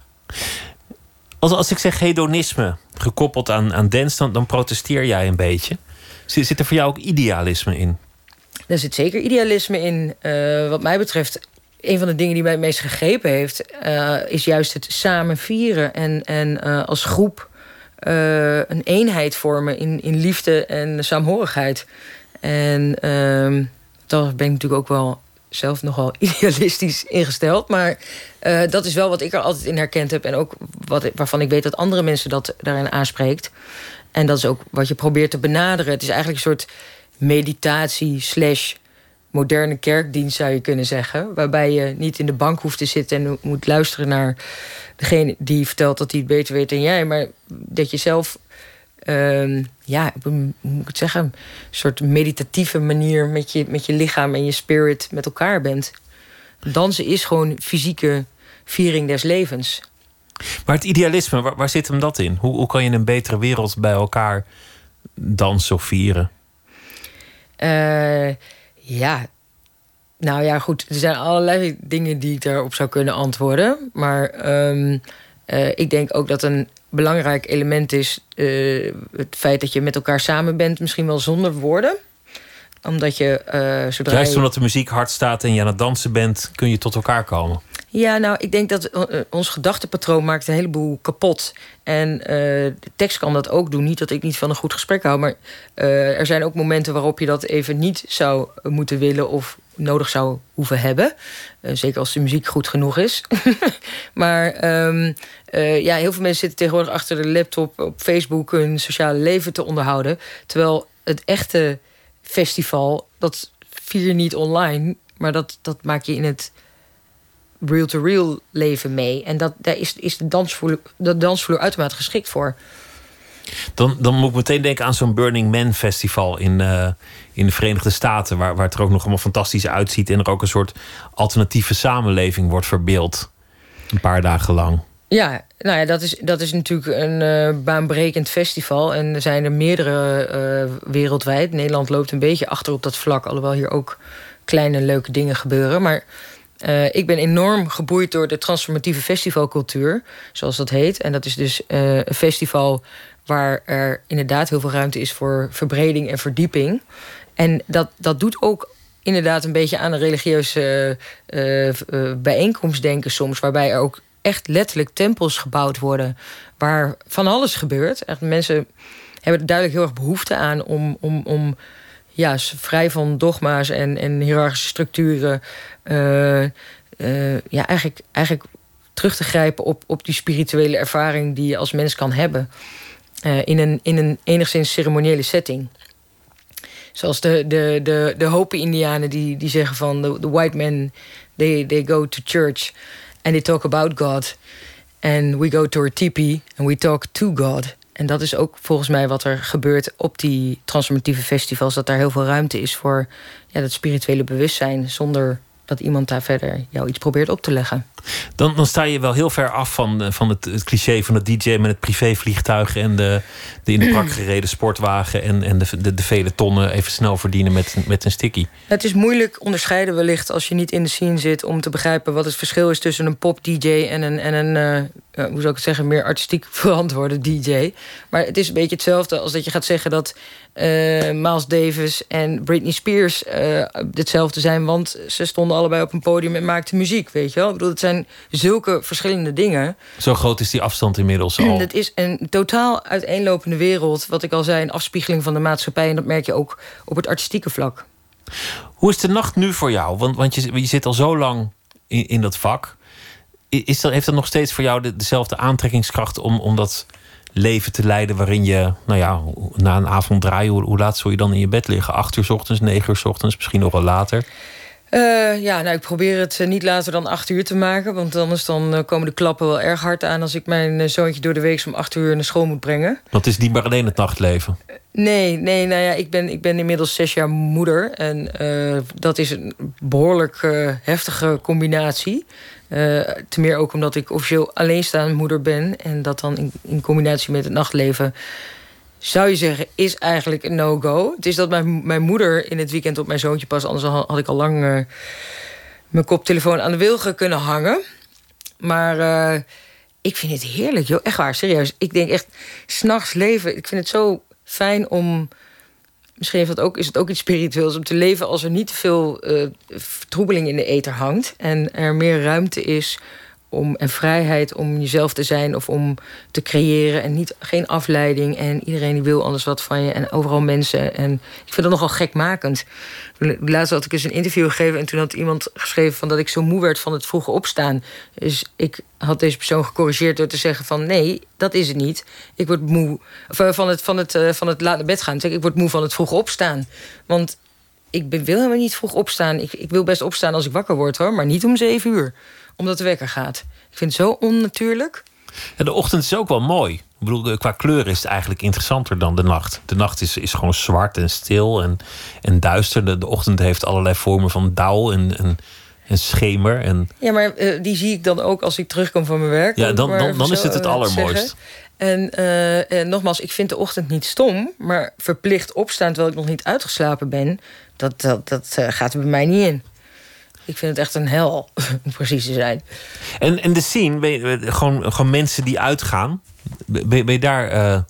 Als, als ik zeg hedonisme, gekoppeld aan, aan dance, dan, dan protesteer jij een beetje. Zit, zit er voor jou ook idealisme in?
Er zit zeker idealisme in. Wat mij betreft, een van de dingen die mij het meest gegrepen heeft, uh, is juist het samen vieren en, en uh, als groep een eenheid vormen in, in liefde en saamhorigheid. En ehm, daar ben ik natuurlijk ook wel zelf nogal idealistisch ingesteld. Maar dat is wel wat ik er altijd in herkend heb. En ook wat, waarvan ik weet dat andere mensen dat daarin aanspreekt. En dat is ook wat je probeert te benaderen. Het is eigenlijk een soort meditatie slash moderne kerkdienst zou je kunnen zeggen. Waarbij je niet in de bank hoeft te zitten en moet luisteren naar degene die vertelt dat hij het beter weet dan jij. Maar dat je zelf uh, ja, hoe moet ik het zeggen, een soort meditatieve manier met je, met je lichaam en je spirit met elkaar bent. Dansen is gewoon fysieke viering des levens.
Maar het idealisme, waar, waar zit hem dat in? Hoe, hoe kan je een betere wereld bij elkaar dansen of vieren?
Uh, ja, nou ja, goed. Er zijn allerlei dingen die ik daarop zou kunnen antwoorden. Maar um, uh, ik denk ook dat een belangrijk element is uh, het feit dat je met elkaar samen bent, misschien wel zonder woorden omdat je uh, zodra
Juist
je...
omdat de muziek hard staat en je aan het dansen bent, kun je tot elkaar komen.
Ja, nou, ik denk dat uh, ons gedachtepatroon maakt een heleboel kapot. En uh, de tekst kan dat ook doen. Niet dat ik niet van een goed gesprek hou, maar er zijn ook momenten waarop je dat even niet zou moeten willen of nodig zou hoeven hebben. zeker als de muziek goed genoeg is. maar um, ja, heel veel mensen zitten tegenwoordig achter de laptop op Facebook hun sociale leven te onderhouden. Terwijl het echte festival, dat vier je niet online, maar dat, dat maak je in het real-to-real leven mee. En dat, daar is, is de, dansvloer, de dansvloer automatisch geschikt voor.
Dan, dan moet ik meteen denken aan zo'n Burning Man festival in, uh, in de Verenigde Staten, waar, waar het er ook nog allemaal fantastisch uitziet en er ook een soort alternatieve samenleving wordt verbeeld. Een paar dagen lang.
Ja, nou ja, dat is, dat is natuurlijk een uh, baanbrekend festival. En er zijn er meerdere uh, wereldwijd. Nederland loopt een beetje achter op dat vlak. Alhoewel hier ook kleine leuke dingen gebeuren. Maar uh, ik ben enorm geboeid door de transformatieve festivalcultuur. Zoals dat heet. En dat is dus een festival waar er inderdaad heel veel ruimte is voor verbreding en verdieping. En dat, dat doet ook inderdaad een beetje aan een religieuze bijeenkomst denken soms. Waarbij er ook echt letterlijk tempels gebouwd worden waar van alles gebeurt. Echt, mensen hebben duidelijk heel erg behoefte aan om, om, om ja, vrij van dogma's en, en hiërarchische structuren. Uh, uh, ja, eigenlijk, eigenlijk terug te grijpen op, op die spirituele ervaring die je als mens kan hebben. Uh, in, een, in een enigszins ceremoniële setting. Zoals de, de, de, de Hopi-Indianen die, die zeggen van... The, white men, they, they go to church... And they talk about God. And we go to a tipi and we talk to God. En dat is ook volgens mij wat er gebeurt op die transformatieve festivals. Dat daar heel veel ruimte is voor ja, dat spirituele bewustzijn. Zonder dat iemand daar verder jou iets probeert op te leggen.
Dan, dan sta je wel heel ver af van, eh, van het, het cliché van de DJ met het privévliegtuig en de, de in de prak gereden sportwagen en, en de, de, de, vele tonnen even snel verdienen met, met een sticky.
Het is moeilijk onderscheiden wellicht als je niet in de scene zit om te begrijpen wat het verschil is tussen een pop-DJ en een, en een uh, hoe zou ik het zeggen, meer artistiek verantwoorde DJ. Maar het is een beetje hetzelfde als dat je gaat zeggen dat uh, Miles Davis en Britney Spears uh, hetzelfde zijn, want ze stonden allebei op een podium en maakten muziek, weet je wel? Ik bedoel, het zijn zulke verschillende dingen.
Zo groot is die afstand inmiddels al.
Het is een totaal uiteenlopende wereld, wat ik al zei, een afspiegeling van de maatschappij en dat merk je ook op het artistieke vlak.
Hoe is de nacht nu voor jou? Want, want je, je zit al zo lang in, in dat vak. Is dat, heeft dat nog steeds voor jou de, dezelfde aantrekkingskracht om, om dat leven te leiden waarin je, nou ja, na een avond draaien, hoe, hoe laat zul je dan in je bed liggen? Acht uur s ochtends, negen uur s ochtends, misschien nog wel later?
Uh, ja, nou, ik probeer het niet later dan acht uur te maken. Want anders dan uh, komen de klappen wel erg hard aan... als ik mijn zoontje door de week om acht uur naar school moet brengen.
Want het is niet maar alleen het nachtleven.
Nee, nee, nou ja, ik ben, ik ben inmiddels zes jaar moeder. En uh, dat is een behoorlijk heftige combinatie. Uh, te meer ook omdat ik officieel alleenstaande moeder ben. En dat dan in, in, combinatie met het nachtleven... zou je zeggen, is eigenlijk een no-go. Het is dat mijn, mijn moeder in het weekend op mijn zoontje pas... anders had ik al lang uh, mijn koptelefoon aan de wilgen kunnen hangen. Maar uh, ik vind het heerlijk, joh. Echt waar, serieus. Ik denk echt, s'nachts leven. Ik vind het zo fijn om. Misschien heeft ook, is het ook iets spiritueels om te leven als er niet te veel uh, vertroebeling in de ether hangt. En er meer ruimte is om, en vrijheid om jezelf te zijn of om te creëren. En niet, geen afleiding. En iedereen die wil anders wat van je. En overal mensen. En ik vind dat nogal gekmakend. Laatst had ik eens een interview gegeven. En toen had iemand geschreven van dat ik zo moe werd van het vroege opstaan. Dus ik had deze persoon gecorrigeerd door te zeggen van nee, dat is het niet. Ik word moe eh, van, het, van, het, uh, van het laat naar bed gaan. Ik word moe van het vroege opstaan. Want ik wil helemaal niet vroeg opstaan. Ik, ik wil best opstaan als ik wakker word hoor. Maar niet om zeven uur omdat de wekker gaat. Ik vind het zo onnatuurlijk.
de ochtend is ook wel mooi. Ik bedoel, qua kleur is het eigenlijk interessanter dan de nacht. De nacht is, is gewoon zwart en stil en, en duister. De, de ochtend heeft allerlei vormen van dauw en, en, en schemer. En...
Ja, maar uh, die zie ik dan ook als ik terugkom van mijn werk.
Ja, dan, dan, dan is het het allermooist.
En uh, nogmaals, ik vind de ochtend niet stom, maar verplicht opstaan terwijl ik nog niet uitgeslapen ben, dat, dat, dat uh, gaat er bij mij niet in. Ik vind het echt een hel, om precies te zijn.
En, en de scene, ben je, gewoon, gewoon mensen die uitgaan. Ben, ben je daar uh,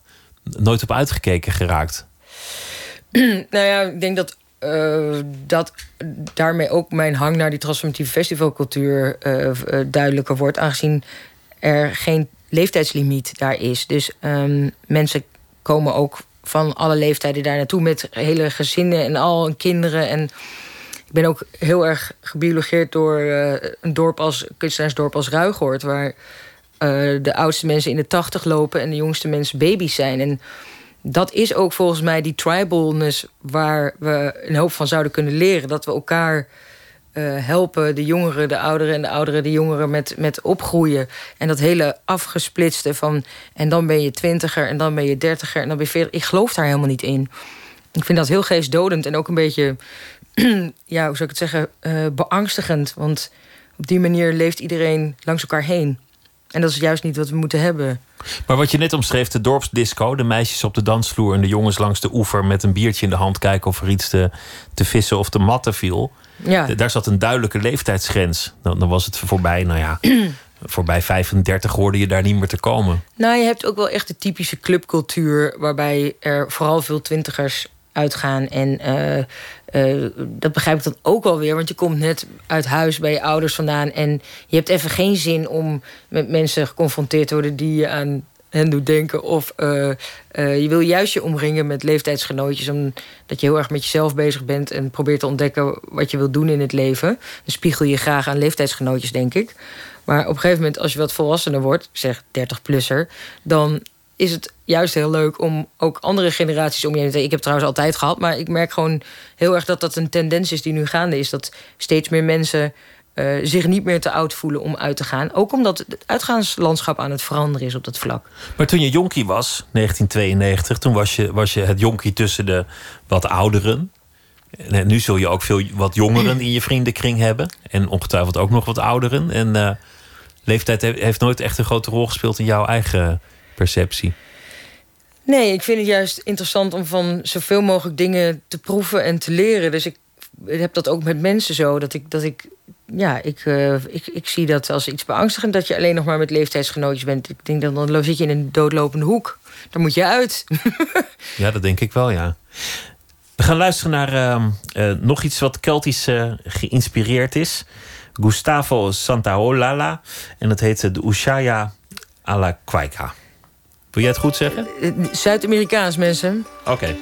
nooit op uitgekeken geraakt?
nou ja, ik denk dat, uh, dat daarmee ook mijn hang naar die transformatieve festivalcultuur uh, duidelijker wordt. Aangezien er geen leeftijdslimiet daar is. Dus um, mensen komen ook van alle leeftijden daar naartoe met hele gezinnen en al en kinderen. En ik ben ook heel erg gebiologeerd door uh, een dorp als kunstenaarsdorp als Ruigoort, waar uh, de oudste mensen in de tachtig lopen en de jongste mensen baby's zijn. En dat is ook volgens mij die tribalness waar we een hoop van zouden kunnen leren. Dat we elkaar uh, helpen, de jongeren, de ouderen en de ouderen, de jongeren met, met opgroeien. En dat hele afgesplitste van en dan ben je twintiger en dan ben je dertiger en dan ben je veertig. Ik geloof daar helemaal niet in. Ik vind dat heel geestdodend en ook een beetje ja, hoe zou ik het zeggen, uh, beangstigend. Want op die manier leeft iedereen langs elkaar heen. En dat is juist niet wat we moeten hebben.
Maar wat je net omschreef, de dorpsdisco, de meisjes op de dansvloer en de jongens langs de oever met een biertje in de hand kijken of er iets te, te vissen of te matten viel. Ja. Daar zat een duidelijke leeftijdsgrens. Dan, dan was het voorbij, nou ja. voorbij 35 hoorde je daar niet meer te komen.
Nou, je hebt ook wel echt de typische clubcultuur... waarbij er vooral veel twintigers uitgaan. En uh, dat begrijp ik dan ook wel weer. Want je komt net uit huis bij je ouders vandaan. En je hebt even geen zin om met mensen geconfronteerd te worden die je aan hen doet denken. Of uh, je wil juist je omringen met leeftijdsgenootjes. Omdat je heel erg met jezelf bezig bent en probeert te ontdekken wat je wilt doen in het leven. Dan spiegel je graag aan leeftijdsgenootjes, denk ik. Maar op een gegeven moment, als je wat volwassener wordt, zeg 30-plusser, dan is het juist heel leuk om ook andere generaties om je heen te Ik heb trouwens altijd gehad, maar ik merk gewoon heel erg dat dat een tendens is die nu gaande is. Dat steeds meer mensen uh, zich niet meer te oud voelen om uit te gaan. Ook omdat het uitgaanslandschap aan het veranderen is op dat vlak.
Maar toen je jonkie was, 1992, toen was je, was je het jonkie tussen de wat ouderen. En nu zul je ook veel wat jongeren in je vriendenkring hebben. En ongetwijfeld ook nog wat ouderen. En uh, leeftijd heeft nooit echt een grote rol gespeeld in jouw eigen perceptie?
Nee, ik vind het juist interessant om van zoveel mogelijk dingen te proeven en te leren. Dus ik heb dat ook met mensen zo. Dat ik, dat ik ja, ik, uh, ik, ik zie dat als iets beangstigend dat je alleen nog maar met leeftijdsgenootjes bent. Ik denk dat dan zit je in een doodlopende hoek. Dan moet je uit.
ja, dat denk ik wel, ja. We gaan luisteren naar uh, uh, nog iets wat Keltisch geïnspireerd is. Gustavo Santaolalla. En dat heet de Ushaya a la Kwaika. Wil jij het goed zeggen?
Eh, Zuid-Amerikaans, mensen.
Oké.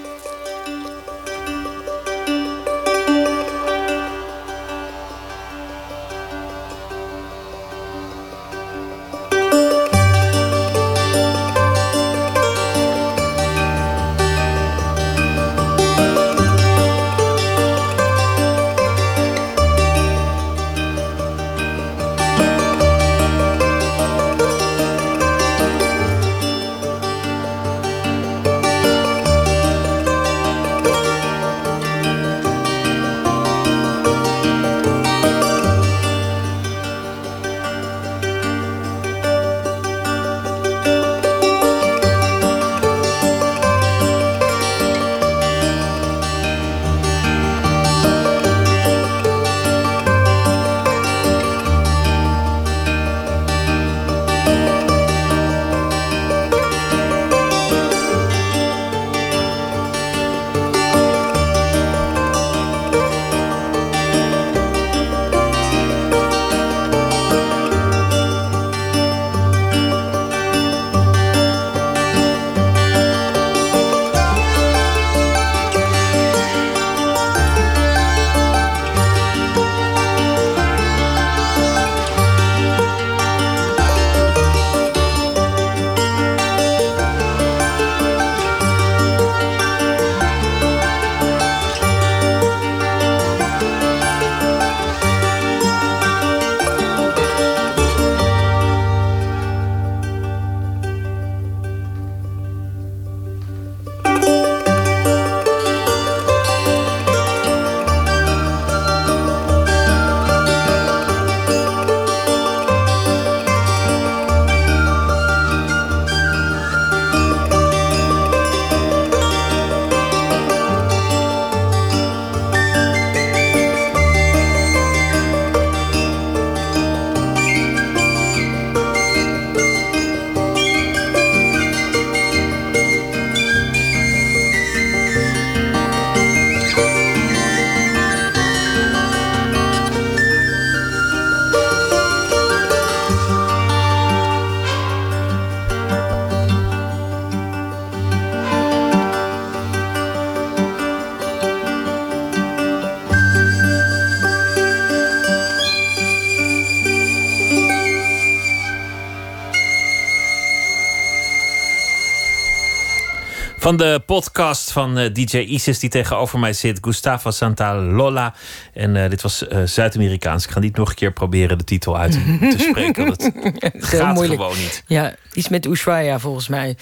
Van de podcast van uh, eh, DJ Isis die tegenover mij zit, Gustavo Santalola. En uh, dit was uh, Zuid-Amerikaans. Ik ga niet nog een keer proberen de titel uit te spreken. Dat gaat gewoon niet.
Ja, iets met Ushuaia volgens mij.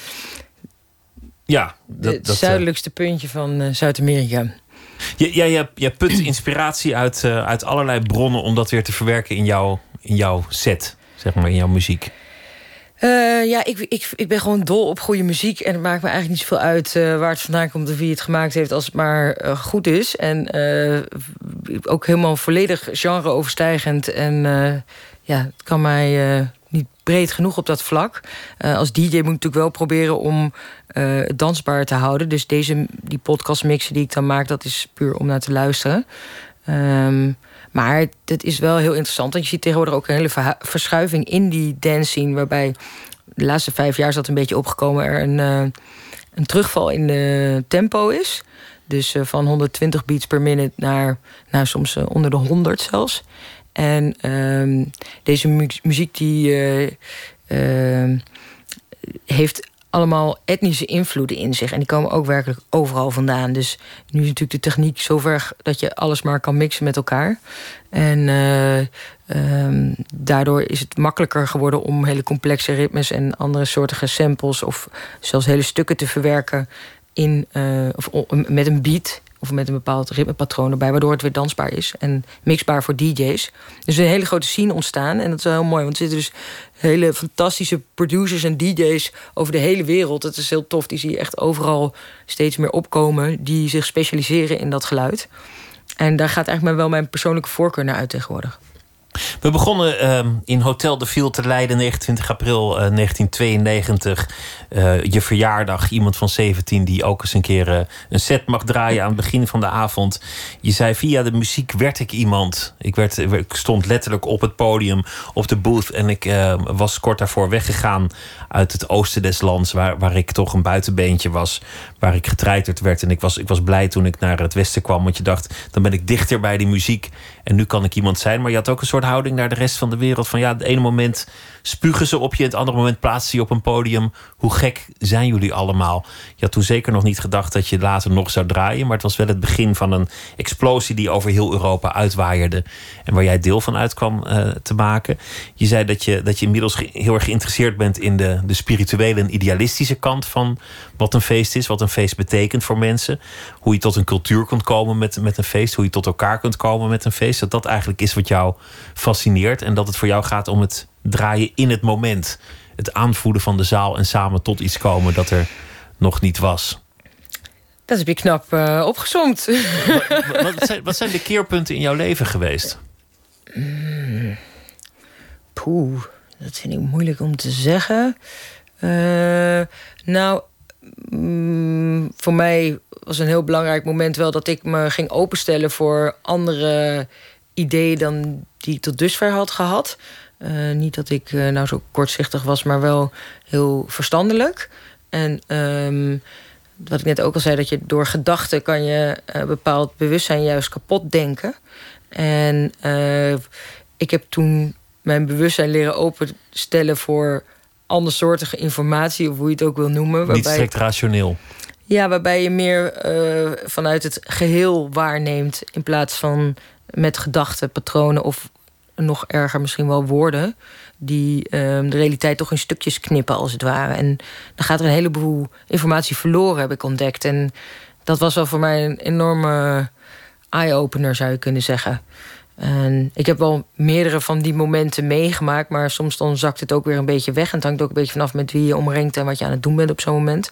Ja,
dat, het zuidelijkste puntje van Zuid-Amerika.
Jij je, je, put inspiratie uit, uit allerlei bronnen om dat weer te verwerken in, jouw in jouw set, zeg maar, in jouw muziek.
Uh, ja, ik, ik, ik ben gewoon dol op goede muziek. En het maakt me eigenlijk niet zoveel uit uh, waar het vandaan komt of wie het gemaakt heeft, als het maar uh, goed is. En ook helemaal volledig genreoverstijgend. En ja, het kan mij niet breed genoeg op dat vlak. als DJ moet ik natuurlijk wel proberen om dansbaar te houden. Dus deze, die podcastmixen die ik dan maak, dat is puur om naar te luisteren. Um, maar het is wel heel interessant. Want je ziet tegenwoordig ook een hele verschuiving in die dance scene. Waarbij de laatste vijf jaar is dat een beetje opgekomen. Er een, uh, een terugval in de tempo is. Dus uh, van 120 beats per minute naar nou, soms uh, onder de 100 zelfs. En uh, deze mu muziek die ehm, heeft allemaal etnische invloeden in zich. En die komen ook werkelijk overal vandaan. Dus nu is natuurlijk de techniek zover dat je alles maar kan mixen met elkaar. En uh, daardoor is het makkelijker geworden om hele complexe ritmes en andere soorten samples of zelfs hele stukken te verwerken in, uh, of met een beat of met een bepaald ritmepatroon erbij, waardoor het weer dansbaar is en mixbaar voor DJ's. Dus een hele grote scene ontstaan en dat is wel heel mooi, want er zitten dus hele fantastische producers en DJ's over de hele wereld. Het is heel tof, die zie je echt overal steeds meer opkomen, die zich specialiseren in dat geluid. En daar gaat eigenlijk wel mijn persoonlijke voorkeur naar uit tegenwoordig.
We begonnen uh, in Hotel de Viel te Leiden 29 april uh, 1992. Uh, je verjaardag, iemand van 17 die ook eens een keer uh, een set mag draaien aan het begin van de avond. Je zei via de muziek werd ik iemand. Ik, werd, ik stond letterlijk op het podium, op de booth en ik ehm, was kort daarvoor weggegaan uit het oosten des lands, waar, waar ik toch een buitenbeentje was, waar ik getreiterd werd. En ik was, ik was blij toen ik naar het westen kwam, want je dacht, dan ben ik dichter bij die muziek en nu kan ik iemand zijn. Maar je had ook een soort houding naar de rest van de wereld. Van ja, het ene moment spugen ze op je, het andere moment plaatsen ze je op een podium. Hoe gek zijn jullie allemaal? Je had toen zeker nog niet gedacht dat je later nog zou draaien. Maar het was wel het begin van een explosie die over heel Europa uitwaaierde. En waar jij deel van uit kwam uh, te maken. Je zei dat je, dat je inmiddels heel erg geïnteresseerd bent in de, de spirituele en idealistische kant van wat een feest is. Wat een feest betekent voor mensen. Hoe je tot een cultuur kunt komen met, met een feest. Hoe je tot elkaar kunt komen met een feest. Dat dat eigenlijk is wat jou fascineert. En dat het voor jou gaat om het draaien in het moment. Het aanvoelen van de zaal en samen tot iets komen dat er nog niet was.
Dat heb je knap uh, opgezomd.
Wat, wat, zijn, wat, zijn, de keerpunten in jouw leven geweest?
Mm. Poeh, dat vind ik moeilijk om te zeggen. Uh, nou, mm, voor mij was een heel belangrijk moment wel dat ik me ging openstellen voor andere ideeën dan die ik tot dusver had gehad. Uh, niet dat ik uh, nou zo kortzichtig was, maar wel heel verstandelijk. En um, wat ik net ook al zei, dat je door gedachten kan je uh, bepaald bewustzijn juist kapot denken. En ik heb toen mijn bewustzijn leren openstellen voor andersoortige informatie, of hoe je het ook wil noemen.
Waarbij, Niet strikt rationeel.
Ja, waarbij je meer vanuit het geheel waarneemt in plaats van met gedachten, patronen of nog erger misschien wel woorden... die ehm, de realiteit toch in stukjes knippen, als het ware. En dan gaat er een heleboel informatie verloren, heb ik ontdekt. En dat was wel voor mij een enorme eye-opener, zou je kunnen zeggen. En ik heb wel meerdere van die momenten meegemaakt... maar soms dan zakt het ook weer een beetje weg... en het hangt ook een beetje vanaf met wie je omringt... en wat je aan het doen bent op zo'n moment.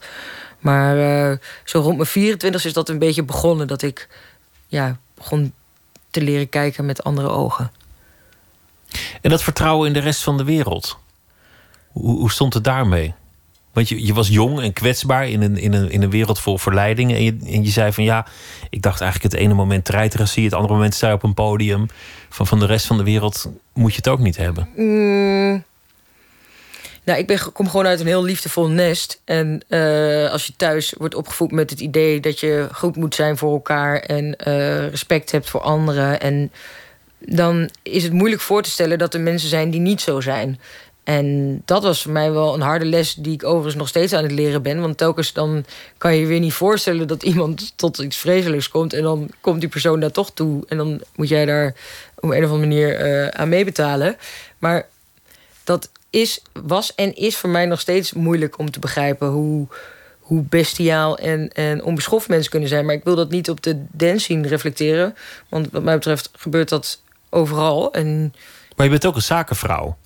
Maar uh, zo rond mijn 24 is dat een beetje begonnen... dat ik ja, begon te leren kijken met andere ogen.
En dat vertrouwen in de rest van de wereld. Hoe, hoe stond het daarmee? Want je, je was jong en kwetsbaar in een, in, een, in een wereld vol verleidingen. En je, en je zei van ja, ik dacht eigenlijk het ene moment treiteracie, het andere moment sta je op een podium. Van, van de rest van de wereld moet je het ook niet hebben.
Mm. Nou, ik ben, kom gewoon uit een heel liefdevol nest. En uh, als je thuis wordt opgevoed met het idee dat je goed moet zijn voor elkaar en uh, respect hebt voor anderen en dan is het moeilijk voor te stellen dat er mensen zijn die niet zo zijn. En dat was voor mij wel een harde les die ik overigens nog steeds aan het leren ben. Want telkens dan kan je weer niet voorstellen dat iemand tot iets vreselijks komt. En dan komt die persoon daar toch toe. En dan moet jij daar op een of andere manier uh, aan meebetalen. Maar dat is, was en is voor mij nog steeds moeilijk om te begrijpen hoe, hoe bestiaal en, en onbeschoft mensen kunnen zijn. Maar ik wil dat niet op de dance scene reflecteren. Want wat mij betreft gebeurt dat overal. En...
Maar je bent ook een zakenvrouw.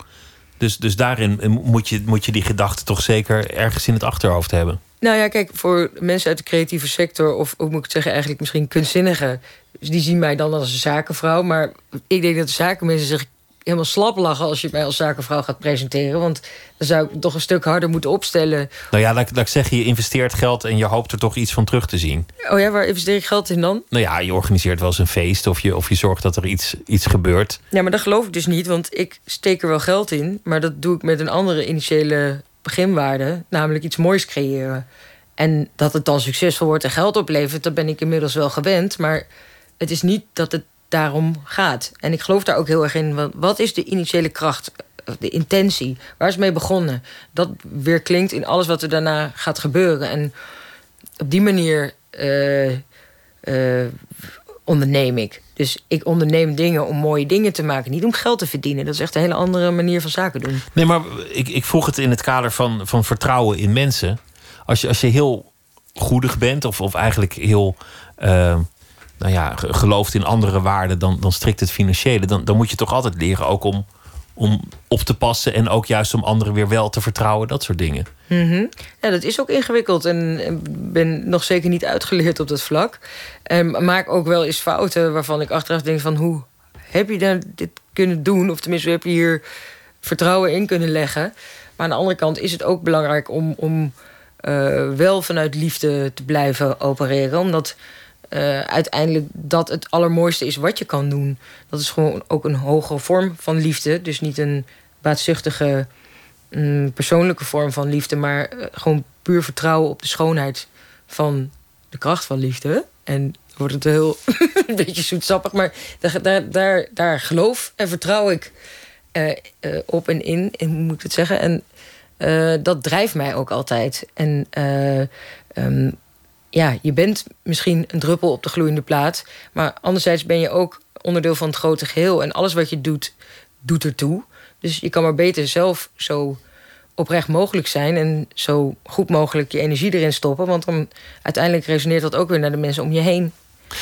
Dus, dus daarin moet je, moet je die gedachte toch zeker ergens in het achterhoofd hebben.
Nou ja, kijk, voor mensen uit de creatieve sector, of hoe moet ik het zeggen, eigenlijk misschien kunstzinnigen, die zien mij dan als een zakenvrouw. Maar ik denk dat de zakenmensen zich helemaal slap lachen als je mij als zakenvrouw gaat presenteren. Want dan zou ik toch een stuk harder moeten opstellen.
Nou ja, laat, laat ik zeggen, je investeert geld en je hoopt er toch iets van terug te zien.
Oh ja, waar investeer ik geld in dan?
Nou ja, je organiseert wel eens een feest of je, of je zorgt dat er iets, iets gebeurt.
Ja, maar dat geloof ik dus niet, want ik steek er wel geld in. Maar dat doe ik met een andere initiële beginwaarde, namelijk iets moois creëren. En dat het dan succesvol wordt en geld oplevert, dat ben ik inmiddels wel gewend. Maar het is niet dat het daarom gaat. En ik geloof daar ook heel erg in. Wat is de initiële kracht, de intentie? Waar is mee begonnen? Dat weer klinkt in alles wat er daarna gaat gebeuren. En op die manier uh, onderneem ik. Dus ik onderneem dingen om mooie dingen te maken, niet om geld te verdienen. Dat is echt een hele andere manier van zaken doen.
Nee, maar ik, ik vroeg het in het kader van, van vertrouwen in mensen. Als je, als je heel goedig bent, of, of eigenlijk heel. Nou ja, gelooft in andere waarden dan, dan strikt het financiële, dan, dan moet je toch altijd leren ook om, om op te passen en ook juist om anderen weer wel te vertrouwen, dat soort dingen.
Mm Ja, dat is ook ingewikkeld en ik ben nog zeker niet uitgeleerd op dat vlak. En maak ook wel eens fouten waarvan ik achteraf denk van hoe heb je dan dit kunnen doen? Of tenminste, heb je hier vertrouwen in kunnen leggen? Maar aan de andere kant is het ook belangrijk om, om uh, wel vanuit liefde te blijven opereren. Omdat uh, uiteindelijk dat het allermooiste is wat je kan doen. Dat is gewoon ook een hogere vorm van liefde. Dus niet een baatzuchtige mm, persoonlijke vorm van liefde, maar uh, gewoon puur vertrouwen op de schoonheid van de kracht van liefde. En wordt het heel een beetje zoetsappig, maar daar, daar, daar, daar geloof en vertrouw ik uh, op en in, en moet ik het zeggen? En dat drijft mij ook altijd. En um, ja, je bent misschien een druppel op de gloeiende plaat. Maar anderzijds ben je ook onderdeel van het grote geheel. En alles wat je doet, doet ertoe. Dus je kan maar beter zelf zo oprecht mogelijk zijn. En zo goed mogelijk je energie erin stoppen. Want dan uiteindelijk resoneert dat ook weer naar de mensen om je heen.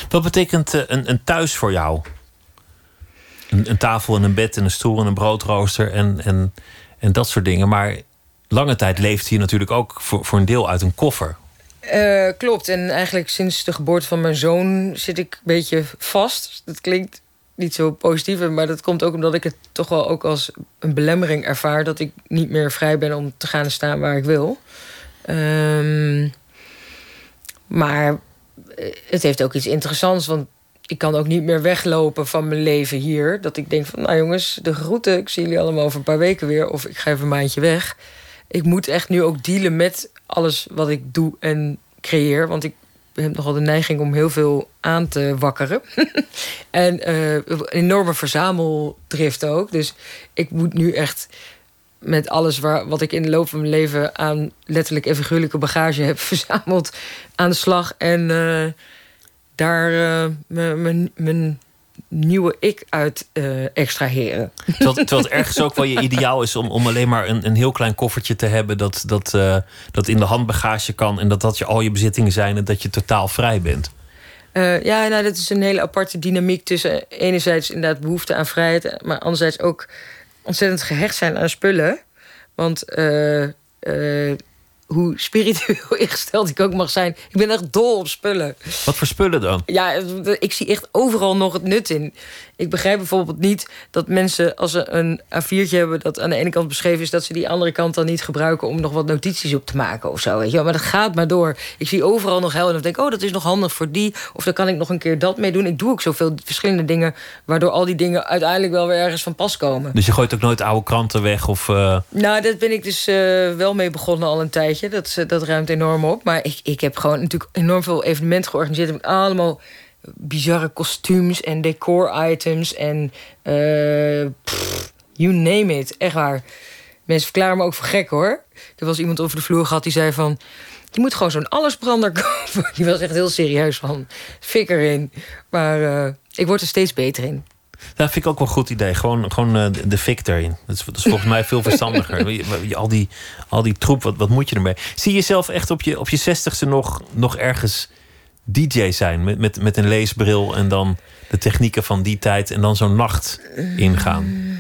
Wat betekent eh, een, een thuis voor jou? Een, een, tafel en een bed en een stoel en een broodrooster en, en, en dat soort dingen. Maar lange tijd leeft je natuurlijk ook voor, voor een deel uit een koffer.
Uh, klopt. En eigenlijk sinds de geboorte van mijn zoon zit ik een beetje vast. Dat klinkt niet zo positief, maar dat komt ook omdat ik het toch wel ook als een belemmering ervaar dat ik niet meer vrij ben om te gaan staan waar ik wil. Um, maar eh, het heeft ook iets interessants, want ik kan ook niet meer weglopen van mijn leven hier. Dat ik denk van, nou jongens, de groeten, ik zie jullie allemaal over een paar weken weer, of ik ga even een maandje weg ik moet echt nu ook dealen met alles wat ik doe en creëer. Want ik heb nogal de neiging om heel veel aan te wakkeren. en een enorme verzameldrift ook. Dus ik moet nu echt met alles waar, wat ik in de loop van mijn leven aan letterlijk en figuurlijke bagage heb verzameld aan de slag. En uh, daar uh, mijn nieuwe ik uit uh, extraheren.
Terwijl, terwijl het ergens ook wel je ideaal is om, om alleen maar een, een heel klein koffertje te hebben dat, dat, uh, dat in de handbagage kan en dat dat je al je bezittingen zijn en dat je totaal vrij bent.
Uh, ja, nou, dat is een hele aparte dynamiek tussen enerzijds inderdaad behoefte aan vrijheid, maar anderzijds ook ontzettend gehecht zijn aan spullen. Want hoe spiritueel ingesteld ik ook mag zijn. Ik ben echt dol op spullen.
Wat voor spullen dan?
Ja, ik zie echt overal nog het nut in. Ik begrijp bijvoorbeeld niet dat mensen, als ze een A4'tje hebben dat aan de ene kant beschreven is, dat ze die andere kant dan niet gebruiken om nog wat notities op te maken of zo. Weet je? Maar dat gaat maar door. Ik zie overal nog hel en dan denk ik, oh, dat is nog handig voor die. Of dan kan ik nog een keer dat mee doen. Ik doe ook zoveel verschillende dingen, waardoor al die dingen uiteindelijk wel weer ergens van pas komen.
Dus je gooit ook nooit oude kranten weg? Of, uh...
Nou, dat ben ik dus uh, wel mee begonnen al een tijdje. Dat, uh, dat ruimt enorm op. Maar ik, ik heb gewoon natuurlijk enorm veel evenementen georganiseerd. Heb allemaal bizarre kostuums en decor-items en uh, you name it. Echt waar. mensen verklaren me ook voor gek hoor. Er was iemand over de vloer gehad die zei van... Je moet gewoon zo'n allesbrander kopen. Die was echt heel serieus van, fik erin. Maar uh, ik word er steeds beter in.
Dat vind ik ook wel een goed idee. Gewoon, gewoon uh, de fik erin. Dat is, dat is volgens mij veel verstandiger. al, die, al die troep, wat, wat moet je ermee? Zie je jezelf echt op je, op je zestigste nog, nog ergens DJ zijn? Met, met, met een leesbril en dan de technieken van die tijd... en dan zo'n nacht ingaan?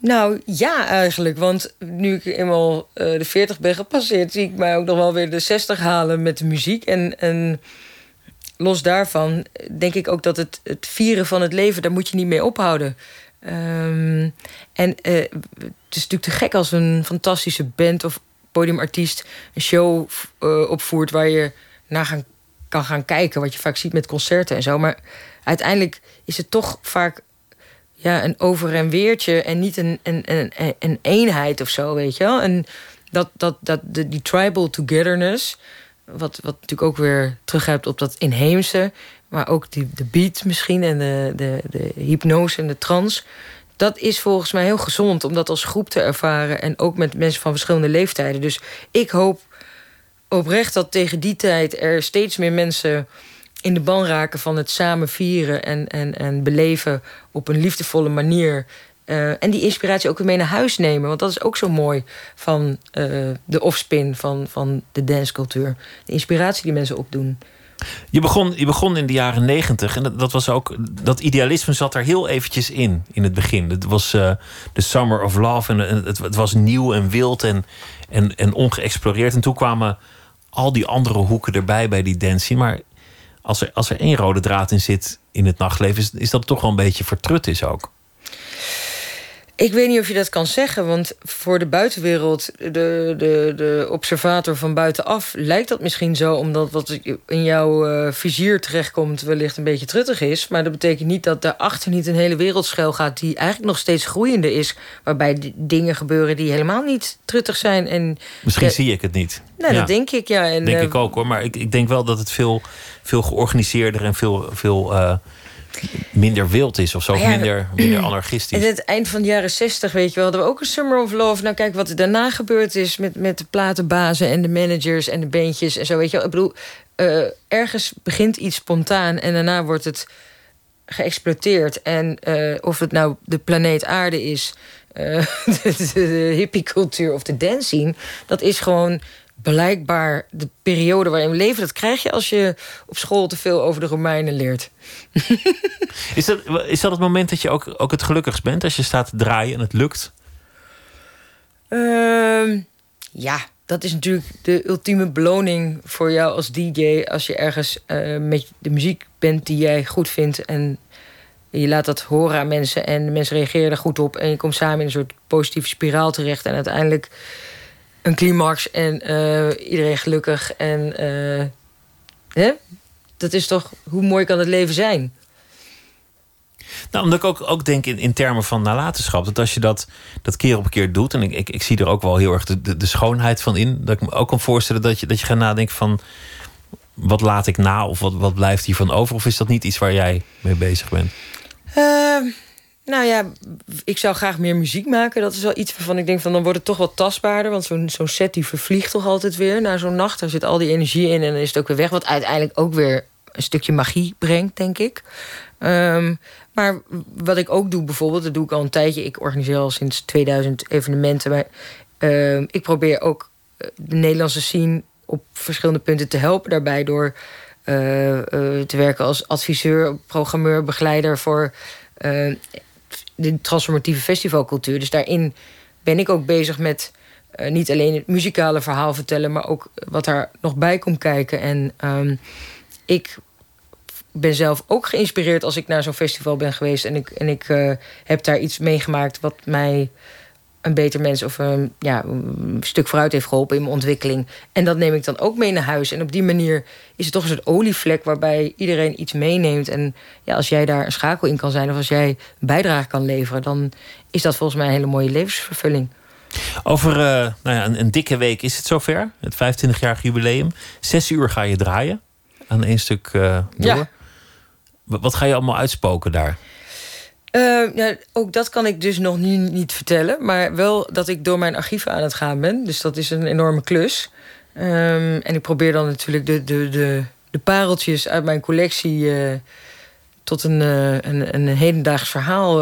Nou ja, eigenlijk. Want nu ik eenmaal uh, de 40 ben gepasseerd, zie ik mij ook nog wel weer de 60 halen met de muziek. En, en los daarvan denk ik ook dat het, het vieren van het leven, daar moet je niet mee ophouden. Um, en uh, het is natuurlijk te gek als een fantastische band of podiumartiest een show opvoert waar je naar gaan, kan gaan kijken, wat je vaak ziet met concerten en zo. Maar uiteindelijk is het toch vaak ja, een over- en weertje en niet een, een, een, een eenheid of zo, weet je wel. En dat, dat, dat, de, die tribal togetherness, wat, wat natuurlijk ook weer teruggrijpt op dat inheemse, maar ook die, de beat misschien en de, de, de hypnose en de trance. Dat is volgens mij heel gezond om dat als groep te ervaren en ook met mensen van verschillende leeftijden. Dus ik hoop oprecht dat tegen die tijd er steeds meer mensen in de ban raken van het samen vieren en, en, en beleven op een liefdevolle manier. Uh, en die inspiratie ook weer mee naar huis nemen. Want dat is ook zo mooi van uh, de offspin van, van de dancecultuur. De inspiratie die mensen opdoen.
Je begon, je begon in de jaren negentig en dat, dat, was ook. Dat idealisme zat er heel eventjes in, in het begin. Het was de uh, Summer of Love en het, het, was nieuw en wild en, en, en ongeëxploreerd. En toen kwamen al die andere hoeken erbij bij die dancing. Maar als er, als er één rode draad in zit in het nachtleven, is, is dat toch wel een beetje vertrut is ook.
Ik weet niet of je dat kan zeggen, want voor de buitenwereld, de, de, de observator van buitenaf, lijkt dat misschien zo, omdat wat in jouw uh, vizier terechtkomt wellicht een beetje truttig is. Maar dat betekent niet dat daarachter niet een hele wereld schuil gaat die eigenlijk nog steeds groeiende is. Waarbij dingen gebeuren die helemaal niet truttig zijn. En
misschien zie ik het niet.
Nou, ja. dat denk ik, ja.
En, denk uh, ik ook hoor, maar ik, ik denk wel dat het veel, veel georganiseerder en veel. veel uh, minder wild is of zo, ja, minder, minder anarchistisch.
En het eind van de jaren zestig, weet je wel, hadden we ook een Summer of Love. Nou, kijk wat er daarna gebeurd is met, met de platenbazen en de managers en de bandjes en zo, weet je wel. Ik bedoel, uh, ergens begint iets spontaan en daarna wordt het geëxploiteerd. En uh, of het nou de planeet Aarde is, uh, de, de hippiecultuur of de dancing, dat is gewoon blijkbaar de periode waarin we leven. Dat krijg je als je op school te veel over de Romeinen leert.
is, dat, is dat het moment dat je ook, ook het gelukkigst bent? Als je staat te draaien en het lukt?
Uh, ja, dat is natuurlijk de ultieme beloning voor jou als DJ. Als je ergens uh, met de muziek bent die jij goed vindt. En je laat dat horen aan mensen. En de mensen reageren er goed op. En je komt samen in een soort positieve spiraal terecht. En uiteindelijk een climax en uh, iedereen gelukkig. En uh, hè? dat is toch, hoe mooi kan het leven zijn?
Nou, omdat ik ook, ook denk in, in termen van nalatenschap. Dat als je dat, dat keer op keer doet. En ik, ik, ik zie er ook wel heel erg de, de, de, schoonheid van in. Dat ik me ook kan voorstellen dat je, dat je gaat nadenken van. Wat laat ik na? Of wat, wat blijft hiervan over? Of is dat niet iets waar jij mee bezig bent?
Uh, nou ja, ik zou graag meer muziek maken. Dat is wel iets waarvan ik denk van dan wordt het toch wat tastbaarder. Want zo'n zo'n set die vervliegt toch altijd weer na zo'n nacht. Daar zit al die energie in en dan is het ook weer weg. Wat uiteindelijk ook weer een stukje magie brengt, denk ik. Um, maar wat ik ook doe bijvoorbeeld, dat doe ik al een tijdje. Ik organiseer al sinds 2000 evenementen. Maar uh, ik probeer ook eh, de Nederlandse scene op verschillende punten te helpen daarbij. Door uh, uh, te werken als adviseur, programmeur, begeleider voor de transformatieve festivalcultuur. Dus daarin ben ik ook bezig met uh, niet alleen het muzikale verhaal vertellen, maar ook wat daar nog bij komt kijken. En um, ik ben zelf ook geïnspireerd als ik naar zo'n festival ben geweest en ik, en ik uh, heb daar iets meegemaakt wat mij een beter mens of een, ja, een stuk vooruit heeft geholpen in mijn ontwikkeling. En dat neem ik dan ook mee naar huis. En op die manier is het toch een soort olievlek waarbij iedereen iets meeneemt. En ja, als jij daar een schakel in kan zijn of als jij een bijdrage kan leveren, dan is dat volgens mij een hele mooie levensvervulling.
Over uh, nou ja, een, een, dikke week is het zover, het 25-jarig jubileum. Zes uur ga je draaien aan één stuk uh, door. Ja. Wat ga je allemaal uitspoken daar?
Uh, ja, ook dat kan ik dus nog nu niet vertellen. Maar wel dat ik door mijn archieven aan het gaan ben. Dus dat is een enorme klus. Um, en ik probeer dan natuurlijk de, de, de, de pareltjes uit mijn collectie... Uh, tot een, uh, een, een hedendaags verhaal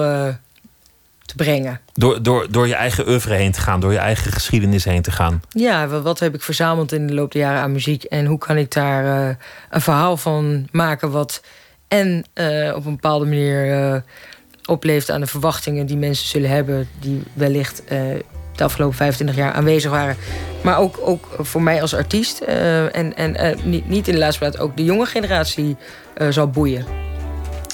te brengen.
Door, door, door je eigen oeuvre heen te gaan, door je eigen geschiedenis heen te gaan.
Ja, wat heb ik verzameld in de loop der jaren aan muziek en hoe kan ik daar een verhaal van maken wat en op een bepaalde manier opleeft aan de verwachtingen die mensen zullen hebben, die wellicht de afgelopen 25 jaar aanwezig waren. Maar ook, ook voor mij als artiest. en en niet, niet in de laatste plaats ook de jonge generatie zal boeien.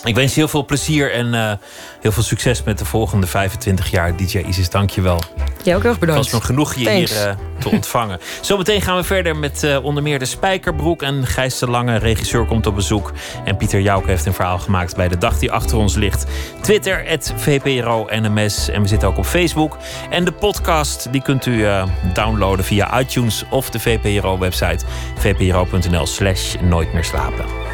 Ik wens je heel veel plezier en uh, heel veel succes met de volgende 25 jaar. DJ Isis, dank je wel.
Jij ook heel erg bedankt.
Het was me genoeg je Thanks. hier uh, te ontvangen. Zometeen gaan we verder met uh, onder meer de Spijkerbroek. En Gijs de Lange, regisseur, komt op bezoek. En Pieter Jouke heeft een verhaal gemaakt bij de dag die achter ons ligt. Twitter, het VPRO NMS. En we zitten ook op Facebook. En de podcast, die kunt u downloaden via iTunes of de VPRO-website. vpro.nl slash nooit meer slapen.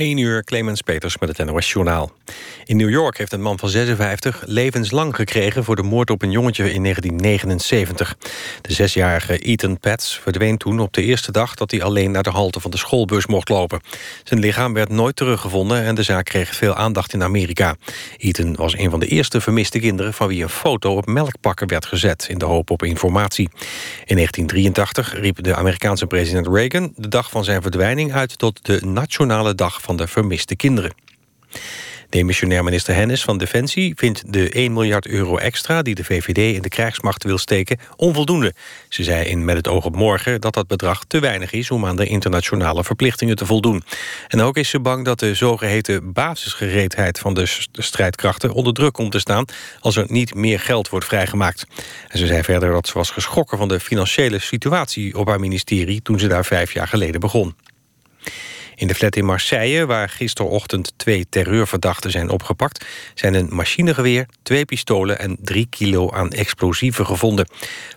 1 uur Clemens Peters met het NOS Journaal. In New York heeft een man van 56 levenslang gekregen... voor de moord op een jongetje in 1979. De zesjarige Ethan Pats verdween toen op de eerste dag... dat hij alleen naar de halte van de schoolbus mocht lopen. Zijn lichaam werd nooit teruggevonden... en de zaak kreeg veel aandacht in Amerika. Ethan was een van de eerste vermiste kinderen... van wie een foto op melkpakken werd gezet... in de hoop op informatie. In 1983 riep de Amerikaanse president Reagan... de dag van zijn verdwijning uit tot de Nationale Dag van de Vermiste Kinderen. Demissionair minister Hennis van Defensie vindt de 1 miljard euro extra... die de VVD in de krijgsmacht wil steken, onvoldoende. Ze zei in Met het oog op morgen dat dat bedrag te weinig is... om aan de internationale verplichtingen te voldoen. En ook is ze bang dat de zogeheten basisgereedheid... van de strijdkrachten onder druk komt te staan... als er niet meer geld wordt vrijgemaakt. En ze zei verder dat ze was geschrokken van de financiële situatie... op haar ministerie toen ze daar vijf jaar geleden begon. In de flat in Marseille, waar gisterochtend twee terreurverdachten zijn opgepakt... zijn een machinegeweer, twee pistolen en drie kilo aan explosieven gevonden.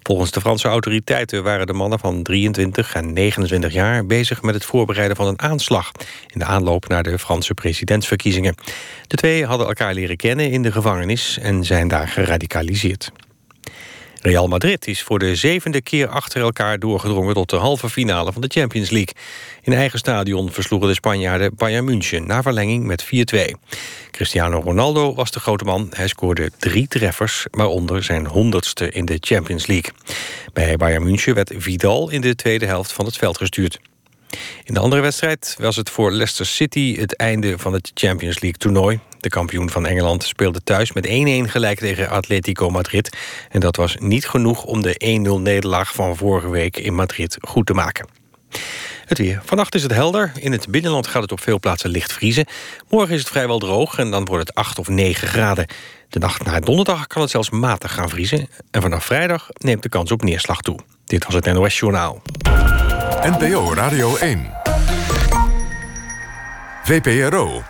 Volgens de Franse autoriteiten waren de mannen van 23 en 29 jaar... bezig met het voorbereiden van een aanslag... in de aanloop naar de Franse presidentsverkiezingen. De twee hadden elkaar leren kennen in de gevangenis... en zijn daar geradicaliseerd. Real Madrid is voor de zevende keer achter elkaar doorgedrongen... tot de halve finale van de Champions League. In eigen stadion versloegen de Spanjaarden Bayern München... na verlenging met 4-2. Cristiano Ronaldo was de grote man. Hij scoorde drie treffers, waaronder zijn honderdste in de Champions League. Bij Bayern München werd Vidal in de tweede helft van het veld gestuurd. In de andere wedstrijd was het voor Leicester City het einde van het Champions League toernooi. De kampioen van Engeland speelde thuis met 1-1 gelijk tegen Atletico Madrid. En dat was niet genoeg om de 1-0 nederlaag van vorige week in Madrid goed te maken. Het weer. Vannacht is het helder. In het binnenland gaat het op veel plaatsen licht vriezen. Morgen is het vrijwel droog en dan wordt het 8 of 9 graden. De nacht naar donderdag kan het zelfs matig gaan vriezen. En vanaf vrijdag neemt de kans op neerslag toe. Dit was het NOS Journaal.
NPO Radio 1. VPRO.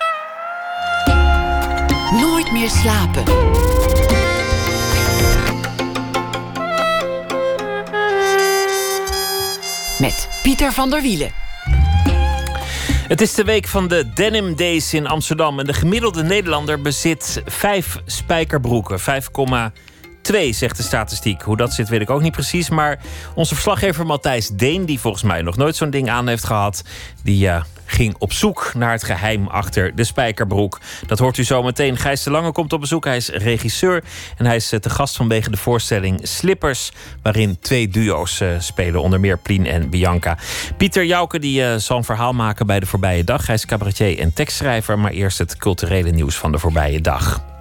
Meer slapen. Met Pieter van der Wielen.
Het is de week van de Denim Days in Amsterdam. En de gemiddelde Nederlander bezit vijf spijkerbroeken. 5,2 zegt de statistiek. Hoe dat zit weet ik ook niet precies. Maar onze verslaggever Matthijs Deen, die volgens mij nog nooit zo'n ding aan heeft gehad... die uh, ging op zoek naar het geheim achter de spijkerbroek. Dat hoort u zo meteen. Gijs de Lange komt op bezoek. Hij is regisseur en hij is eh, te gast vanwege de voorstelling Slippers, waarin twee duo's uh, spelen, onder meer Plien en Bianca. Pieter Jouke die, zal een verhaal maken bij de voorbije dag. Hij is cabaretier en tekstschrijver, maar eerst het culturele nieuws van de voorbije dag.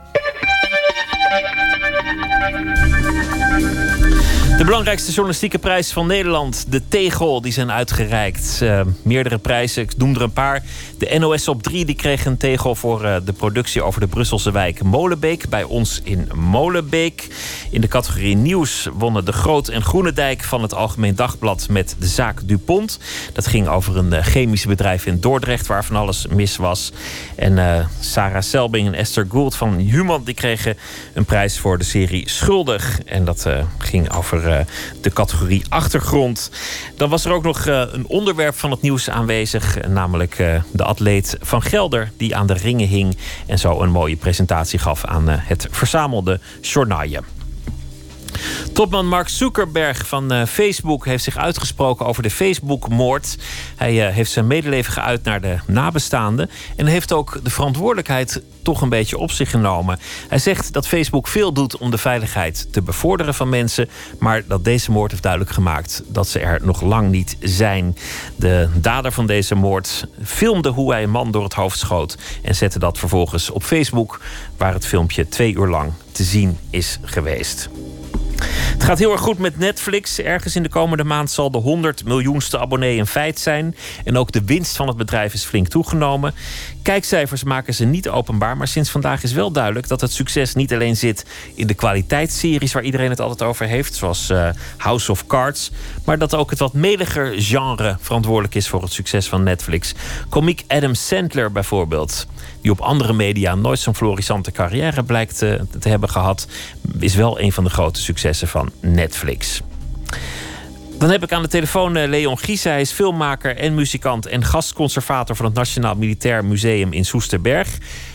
De belangrijkste journalistieke prijs van Nederland, de Tegel, die zijn uitgereikt. Uh, meerdere prijzen, ik noem er een paar. De NOS op 3 die kreeg een tegel voor uh, de productie over de Brusselse wijk Molenbeek. Bij ons in Molenbeek. In de categorie nieuws wonnen de Groot en Groenendijk van het Algemeen Dagblad met de zaak Dupont. Dat ging over een uh, chemisch bedrijf in Dordrecht waar van alles mis was. En Sarah Selbing en Esther Gould van Human die kregen een prijs voor de serie Schuldig. En dat ging over eh, de categorie achtergrond. Dan was er ook nog eh, een onderwerp van het nieuws aanwezig, namelijk eh, de atleet van Gelder, die aan de ringen hing en zo een mooie presentatie gaf aan het verzamelde journaalje. Topman Mark Zuckerberg van uh, Facebook heeft zich uitgesproken over de Facebook-moord. Hij uh, heeft zijn medeleven geuit naar de nabestaanden. En heeft ook de verantwoordelijkheid toch een beetje op zich genomen. Hij zegt dat Facebook veel doet om de veiligheid te bevorderen van mensen. Maar dat deze moord heeft duidelijk gemaakt dat ze er nog lang niet zijn. De dader van deze moord filmde hoe hij een man door het hoofd schoot. En zette dat vervolgens op Facebook, waar het filmpje twee uur lang te zien is geweest. Het gaat heel erg goed met Netflix. Ergens in de komende maand zal de 100 miljoenste abonnee een feit zijn. En ook de winst van het bedrijf is flink toegenomen. Kijkcijfers maken ze niet openbaar. Maar sinds vandaag is wel duidelijk dat het succes niet alleen zit in de kwaliteitsseries waar iedereen het altijd over heeft, zoals uh, House of Cards. Maar dat ook het wat meliger genre verantwoordelijk is voor het succes van Netflix. Komiek Adam Sandler bijvoorbeeld die op andere media nooit zo'n florissante carrière blijkt eh, te hebben gehad, is wel een van de grote successen van Netflix. Dan heb ik aan de telefoon eh, Leon Gies. Hij is filmmaker en muzikant en gastconservator van het Nationaal Militair Museum in Soesterberg.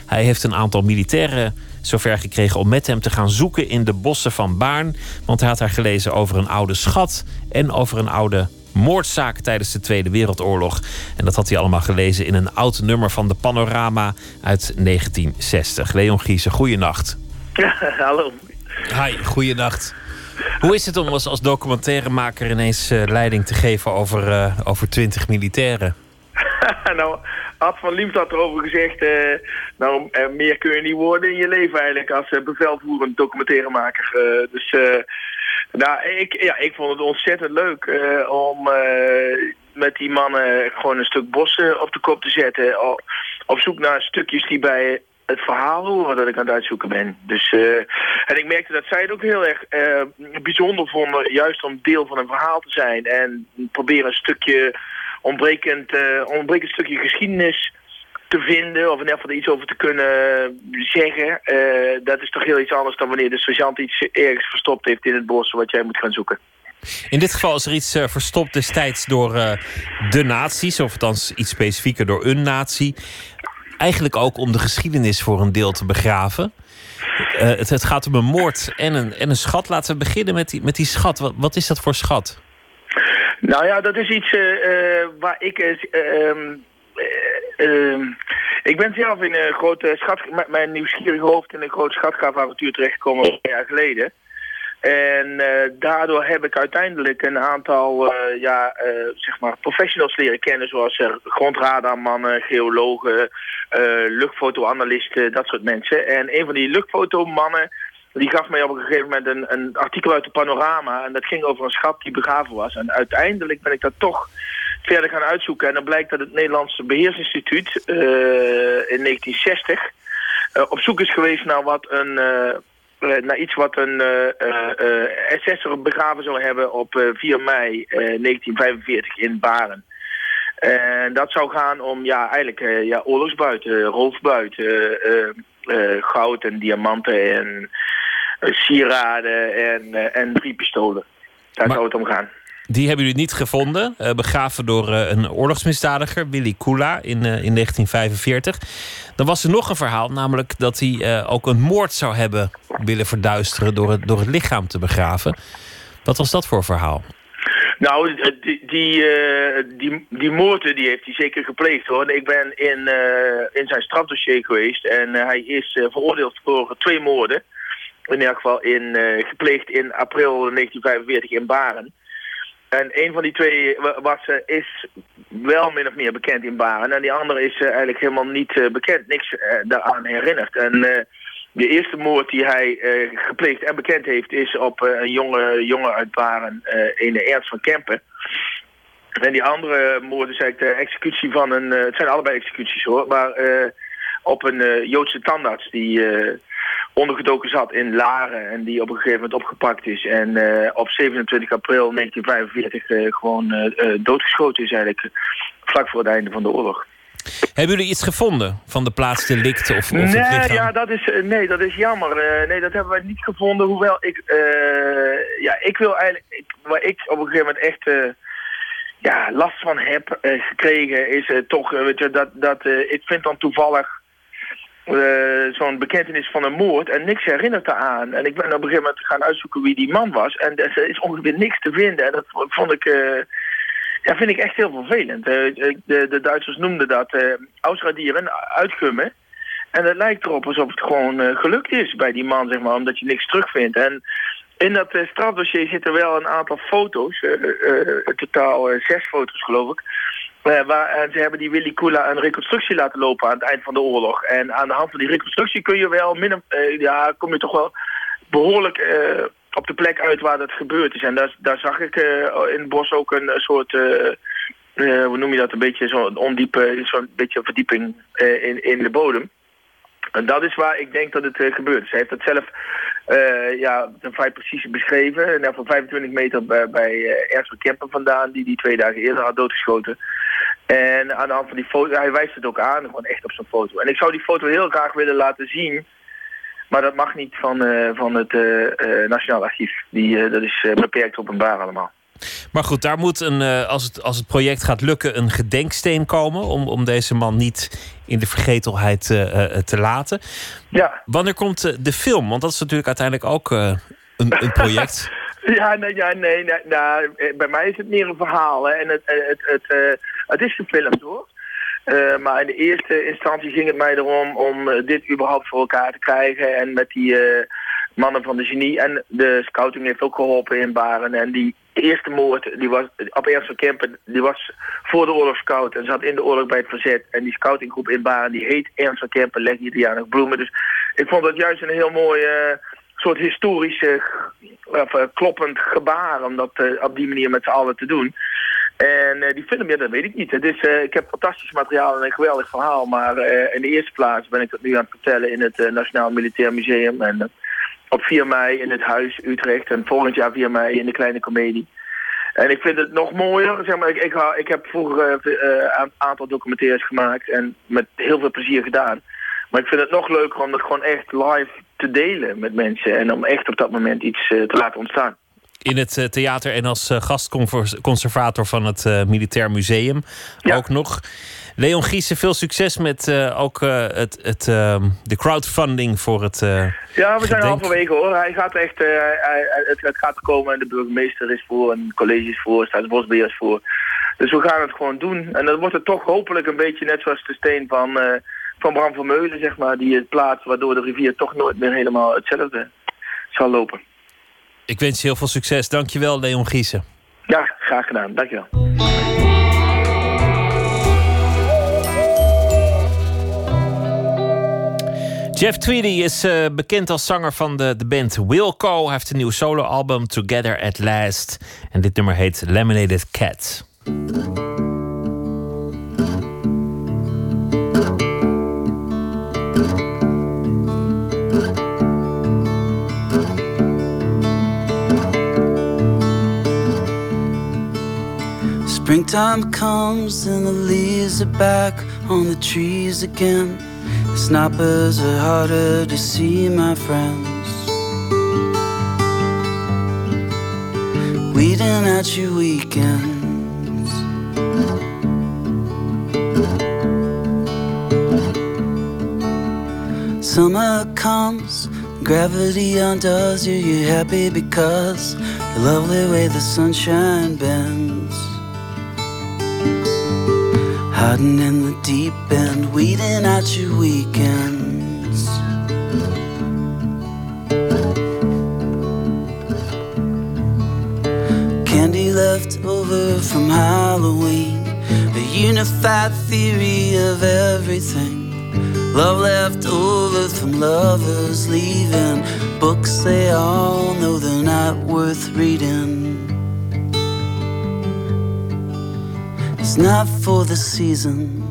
Hij heeft een aantal militairen zover gekregen om met hem te gaan zoeken in de bossen van Baarn. Want hij had daar gelezen over een oude schat en over een oude moordzaak tijdens de Tweede Wereldoorlog. En dat had hij allemaal gelezen in een oud nummer van de Panorama uit 1960. Leon Giese, goeienacht.
Ja, hallo.
Hi, goeienacht. Hoe is het om als, als documentairemaker ineens uh, leiding te geven over, uh, over 20 militairen?
nou, Ad van Liemt had erover gezegd... Uh, nou, meer kun je niet worden in je leven eigenlijk... als bevelvoerend documentairemaker. dus nou, ik, ja, ik vond het ontzettend leuk om met die mannen gewoon een stuk bossen op de kop te zetten. Op, op zoek naar stukjes die bij het verhaal horen dat ik aan het uitzoeken ben. Dus, uh, en ik merkte dat zij het ook heel erg bijzonder vonden, juist om deel van een verhaal te zijn. En proberen een stukje ontbrekend, ontbrekend stukje geschiedenis te vinden of in ieder geval iets over te kunnen zeggen. Dat is toch heel iets anders dan wanneer de sergeant iets ergens verstopt heeft in het bos wat jij moet gaan zoeken.
In dit geval is er iets verstopt destijds door de nazi's, of althans iets specifieker door een nazi. Eigenlijk ook om de geschiedenis voor een deel te begraven. Het, het, gaat om een moord en een, en een schat. Laten we beginnen met die, met die schat. Wat, wat is dat voor schat?
Nou ja, dat is iets waar ik uh, ik ben zelf in een grote schat, met mijn nieuwsgierige hoofd in een groot schatgraafavontuur terechtgekomen een paar jaar geleden. En uh, daardoor heb ik uiteindelijk een aantal uh, ja, zeg maar professionals leren kennen, zoals grondradarmannen, geologen, luchtfotoanalisten, dat soort mensen. En een van die luchtfotomannen, die gaf mij op een gegeven moment een, een artikel uit de Panorama. En dat ging over een schat die begraven was. En uiteindelijk ben ik dat toch verder gaan uitzoeken. En dan blijkt dat het Nederlandse Beheersinstituut in 1960 uh, op zoek is geweest naar, wat een, naar iets wat een SS'er begraven zou hebben op 4 mei 1945 in Baren. En dat zou gaan om ja, eigenlijk ja, oorlogsbuiten, roofbuiten, goud en diamanten en sieraden en, en drie pistolen. Daar zou het om gaan.
Die hebben jullie niet gevonden. Uh, begraven door uh, een oorlogsmisdadiger, Willy Kula, in, uh, in 1945. Dan was er nog een verhaal, namelijk dat hij ook een moord zou hebben willen verduisteren door het, door het lichaam te begraven. Wat was dat voor verhaal?
Nou, die, die, die, die moorden die heeft hij zeker gepleegd hoor. Ik ben in, in zijn strafdossier geweest en hij is veroordeeld voor twee moorden. In ieder geval in, gepleegd in april 1945 in Baren. En een van die twee was, is wel min of meer bekend in Baren. En die andere is eigenlijk helemaal niet bekend. Niks daaraan herinnerd. En de eerste moord die hij gepleegd en bekend heeft is op een jonge jongen uit Baren in de Ernst van Kempen. En die andere moord is eigenlijk de executie van een... het zijn allebei executies hoor, maar op een Joodse tandarts die ondergedoken zat in Laren en die op een gegeven moment opgepakt is. En uh, op 27 april 1945 uh, gewoon uh, doodgeschoten is eigenlijk vlak voor het einde van de oorlog.
Hebben jullie iets gevonden van de plaats delict of, of
nee, ja, dat is, nee, dat is jammer. nee, dat hebben wij niet gevonden. Hoewel ik, ja, ik wil eigenlijk, ik, waar ik op een gegeven moment echt ja, last van heb gekregen, is toch, weet je, dat, dat ik vind dan toevallig uh, zo'n bekentenis van een moord en niks herinnert eraan. En ik ben op een gegeven moment gaan uitzoeken wie die man was. En er is ongeveer niks te vinden. En dat vond ik, uh, ja, vind ik echt heel vervelend. Uh, de, de, Duitsers noemden dat uh, ausradieren, uitgummen. En het lijkt erop alsof het gewoon gelukt is bij die man, zeg maar, omdat je niks terugvindt. En in dat strafdossier zitten wel een aantal foto's, totaal zes foto's geloof ik uh, waar, en ze hebben die Willy Kula een reconstructie laten lopen aan het eind van de oorlog. En aan de hand van die reconstructie kun je wel, min, uh, ja, kom je toch wel behoorlijk op de plek uit waar dat gebeurd is. En daar, daar zag ik in het bos ook een soort, hoe noem je dat, een beetje zo'n ondiepe, zo'n beetje verdieping in, in de bodem. En dat is waar ik denk dat het uh, gebeurt. Ze heeft het zelf uh, ja, vrij precies beschreven. En van 25 meter bij, bij Ernst Kempen vandaan, die die twee dagen eerder had doodgeschoten. En aan de hand van die foto, hij wijst het ook aan, gewoon echt op zijn foto. En ik zou die foto heel graag willen laten zien. Maar dat mag niet van, van het Nationaal Archief. Die, dat is beperkt openbaar allemaal.
Maar goed, daar moet een, eh, als, het, als het project gaat lukken, een gedenksteen komen. Om, om deze man niet in de vergetelheid te laten.
Ja.
Wanneer komt de film? Want dat is natuurlijk uiteindelijk ook een, een project.
ja, nee, ja, nee, nee nou, bij mij is het meer een verhaal. Hè. En het, het, het, het is gefilmd hoor. maar in de eerste instantie ging het mij erom om dit überhaupt voor elkaar te krijgen. En met die mannen van de genie. En de scouting heeft ook geholpen in Baren. En die eerste moord, die was op Ernst van Kempen, die was voor de oorlog scout en zat in de oorlog bij het verzet. En die scoutinggroep in Baren, die heet Ernst van Kempen, leg nog bloemen. Dus ik vond dat juist een heel mooi soort historische, uh, kloppend gebaar om dat op die manier met z'n allen te doen. En die film, ja, dat weet ik niet. Het is, ik heb fantastisch materiaal en een geweldig verhaal. Maar in de eerste plaats ben ik dat nu aan het vertellen in het Nationaal Militair Museum. En op 4 mei in het Huis Utrecht en volgend jaar 4 mei in de Kleine Comedie. En ik vind het nog mooier, zeg maar, ik, ik, ik heb vroeger een aantal documentaires gemaakt en met heel veel plezier gedaan. Maar ik vind het nog leuker om dat gewoon echt live te delen met mensen en om echt op dat moment iets te laten ontstaan.
In het theater en als gastconservator van het Militair Museum ook nog. Leon Giesen, veel succes met uh, ook uh, het, het, uh, de crowdfunding voor het.
Ja, we zijn halverwege hoor. Hij gaat echt. Hij, het, het, gaat komen en de burgemeester is voor en college is voor, Staatsbosbeheer is voor. Dus we gaan het gewoon doen. En dan wordt het toch hopelijk een beetje net zoals de steen van, van Bram van Meulen, zeg maar, die het plaats waardoor de rivier toch nooit meer helemaal hetzelfde zal lopen.
Ik wens je heel veel succes. Dankjewel, Leon Giesen.
Ja, graag gedaan. Dankjewel.
Jeff Tweedy is uh, bekend als zanger van de, de band Wilco. Hij heeft een nieuw soloalbum Together at Last. En dit nummer heet Laminated Cat. Springtime comes and the leaves are back on the trees again. The Snappers are harder to see, my friends. Weeding out your weekends. Summer comes, gravity undoes you. You're happy because the lovely way the sunshine bends. Hiding in the deep end, weeding out your weekends. Candy left over from Halloween, a unified theory of everything.
Love left over from lovers leaving. Books they all know they're not worth reading. Not for the season.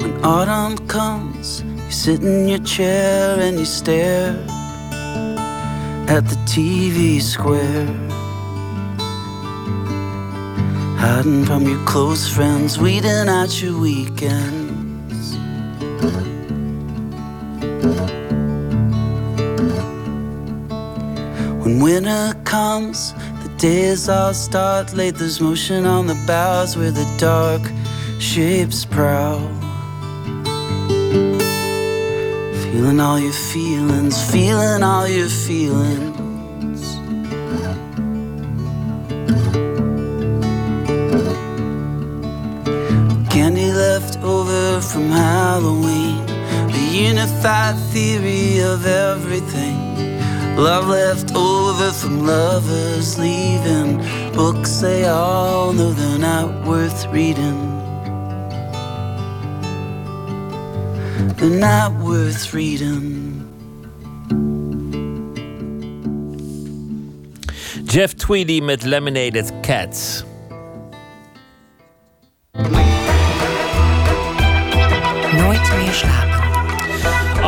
When autumn comes, you sit in your chair and you stare at the TV square. Hiding from your close friends, weeding out your weekends. Winter comes, the days all start late. There's motion on the boughs where the dark shapes prowl. Feeling all your feelings, feeling all your feelings. Candy left over from Halloween, a unified theory of everything. Love left over from lovers leaving, books they all know they're not worth reading. They're not worth reading.
Jeff Tweedy met Lemonaded Cats.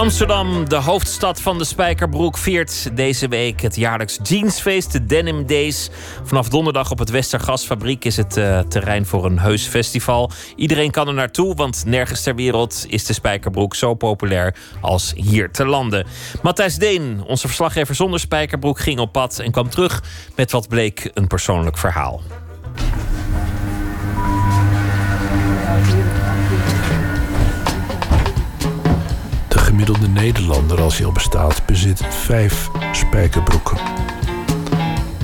Amsterdam, de hoofdstad van de Spijkerbroek, viert deze week het jaarlijks jeansfeest, de Denim Days. Vanaf donderdag op het Westergasfabriek is het eh, terrein voor een heus festival. Iedereen kan er naartoe, want nergens ter wereld is de Spijkerbroek zo populair als hier te landen. Matthijs Deen, onze verslaggever zonder Spijkerbroek, ging op pad en kwam terug met wat bleek een persoonlijk verhaal.
Gemiddelde Nederlander, als hij al bestaat, bezit vijf spijkerbroeken.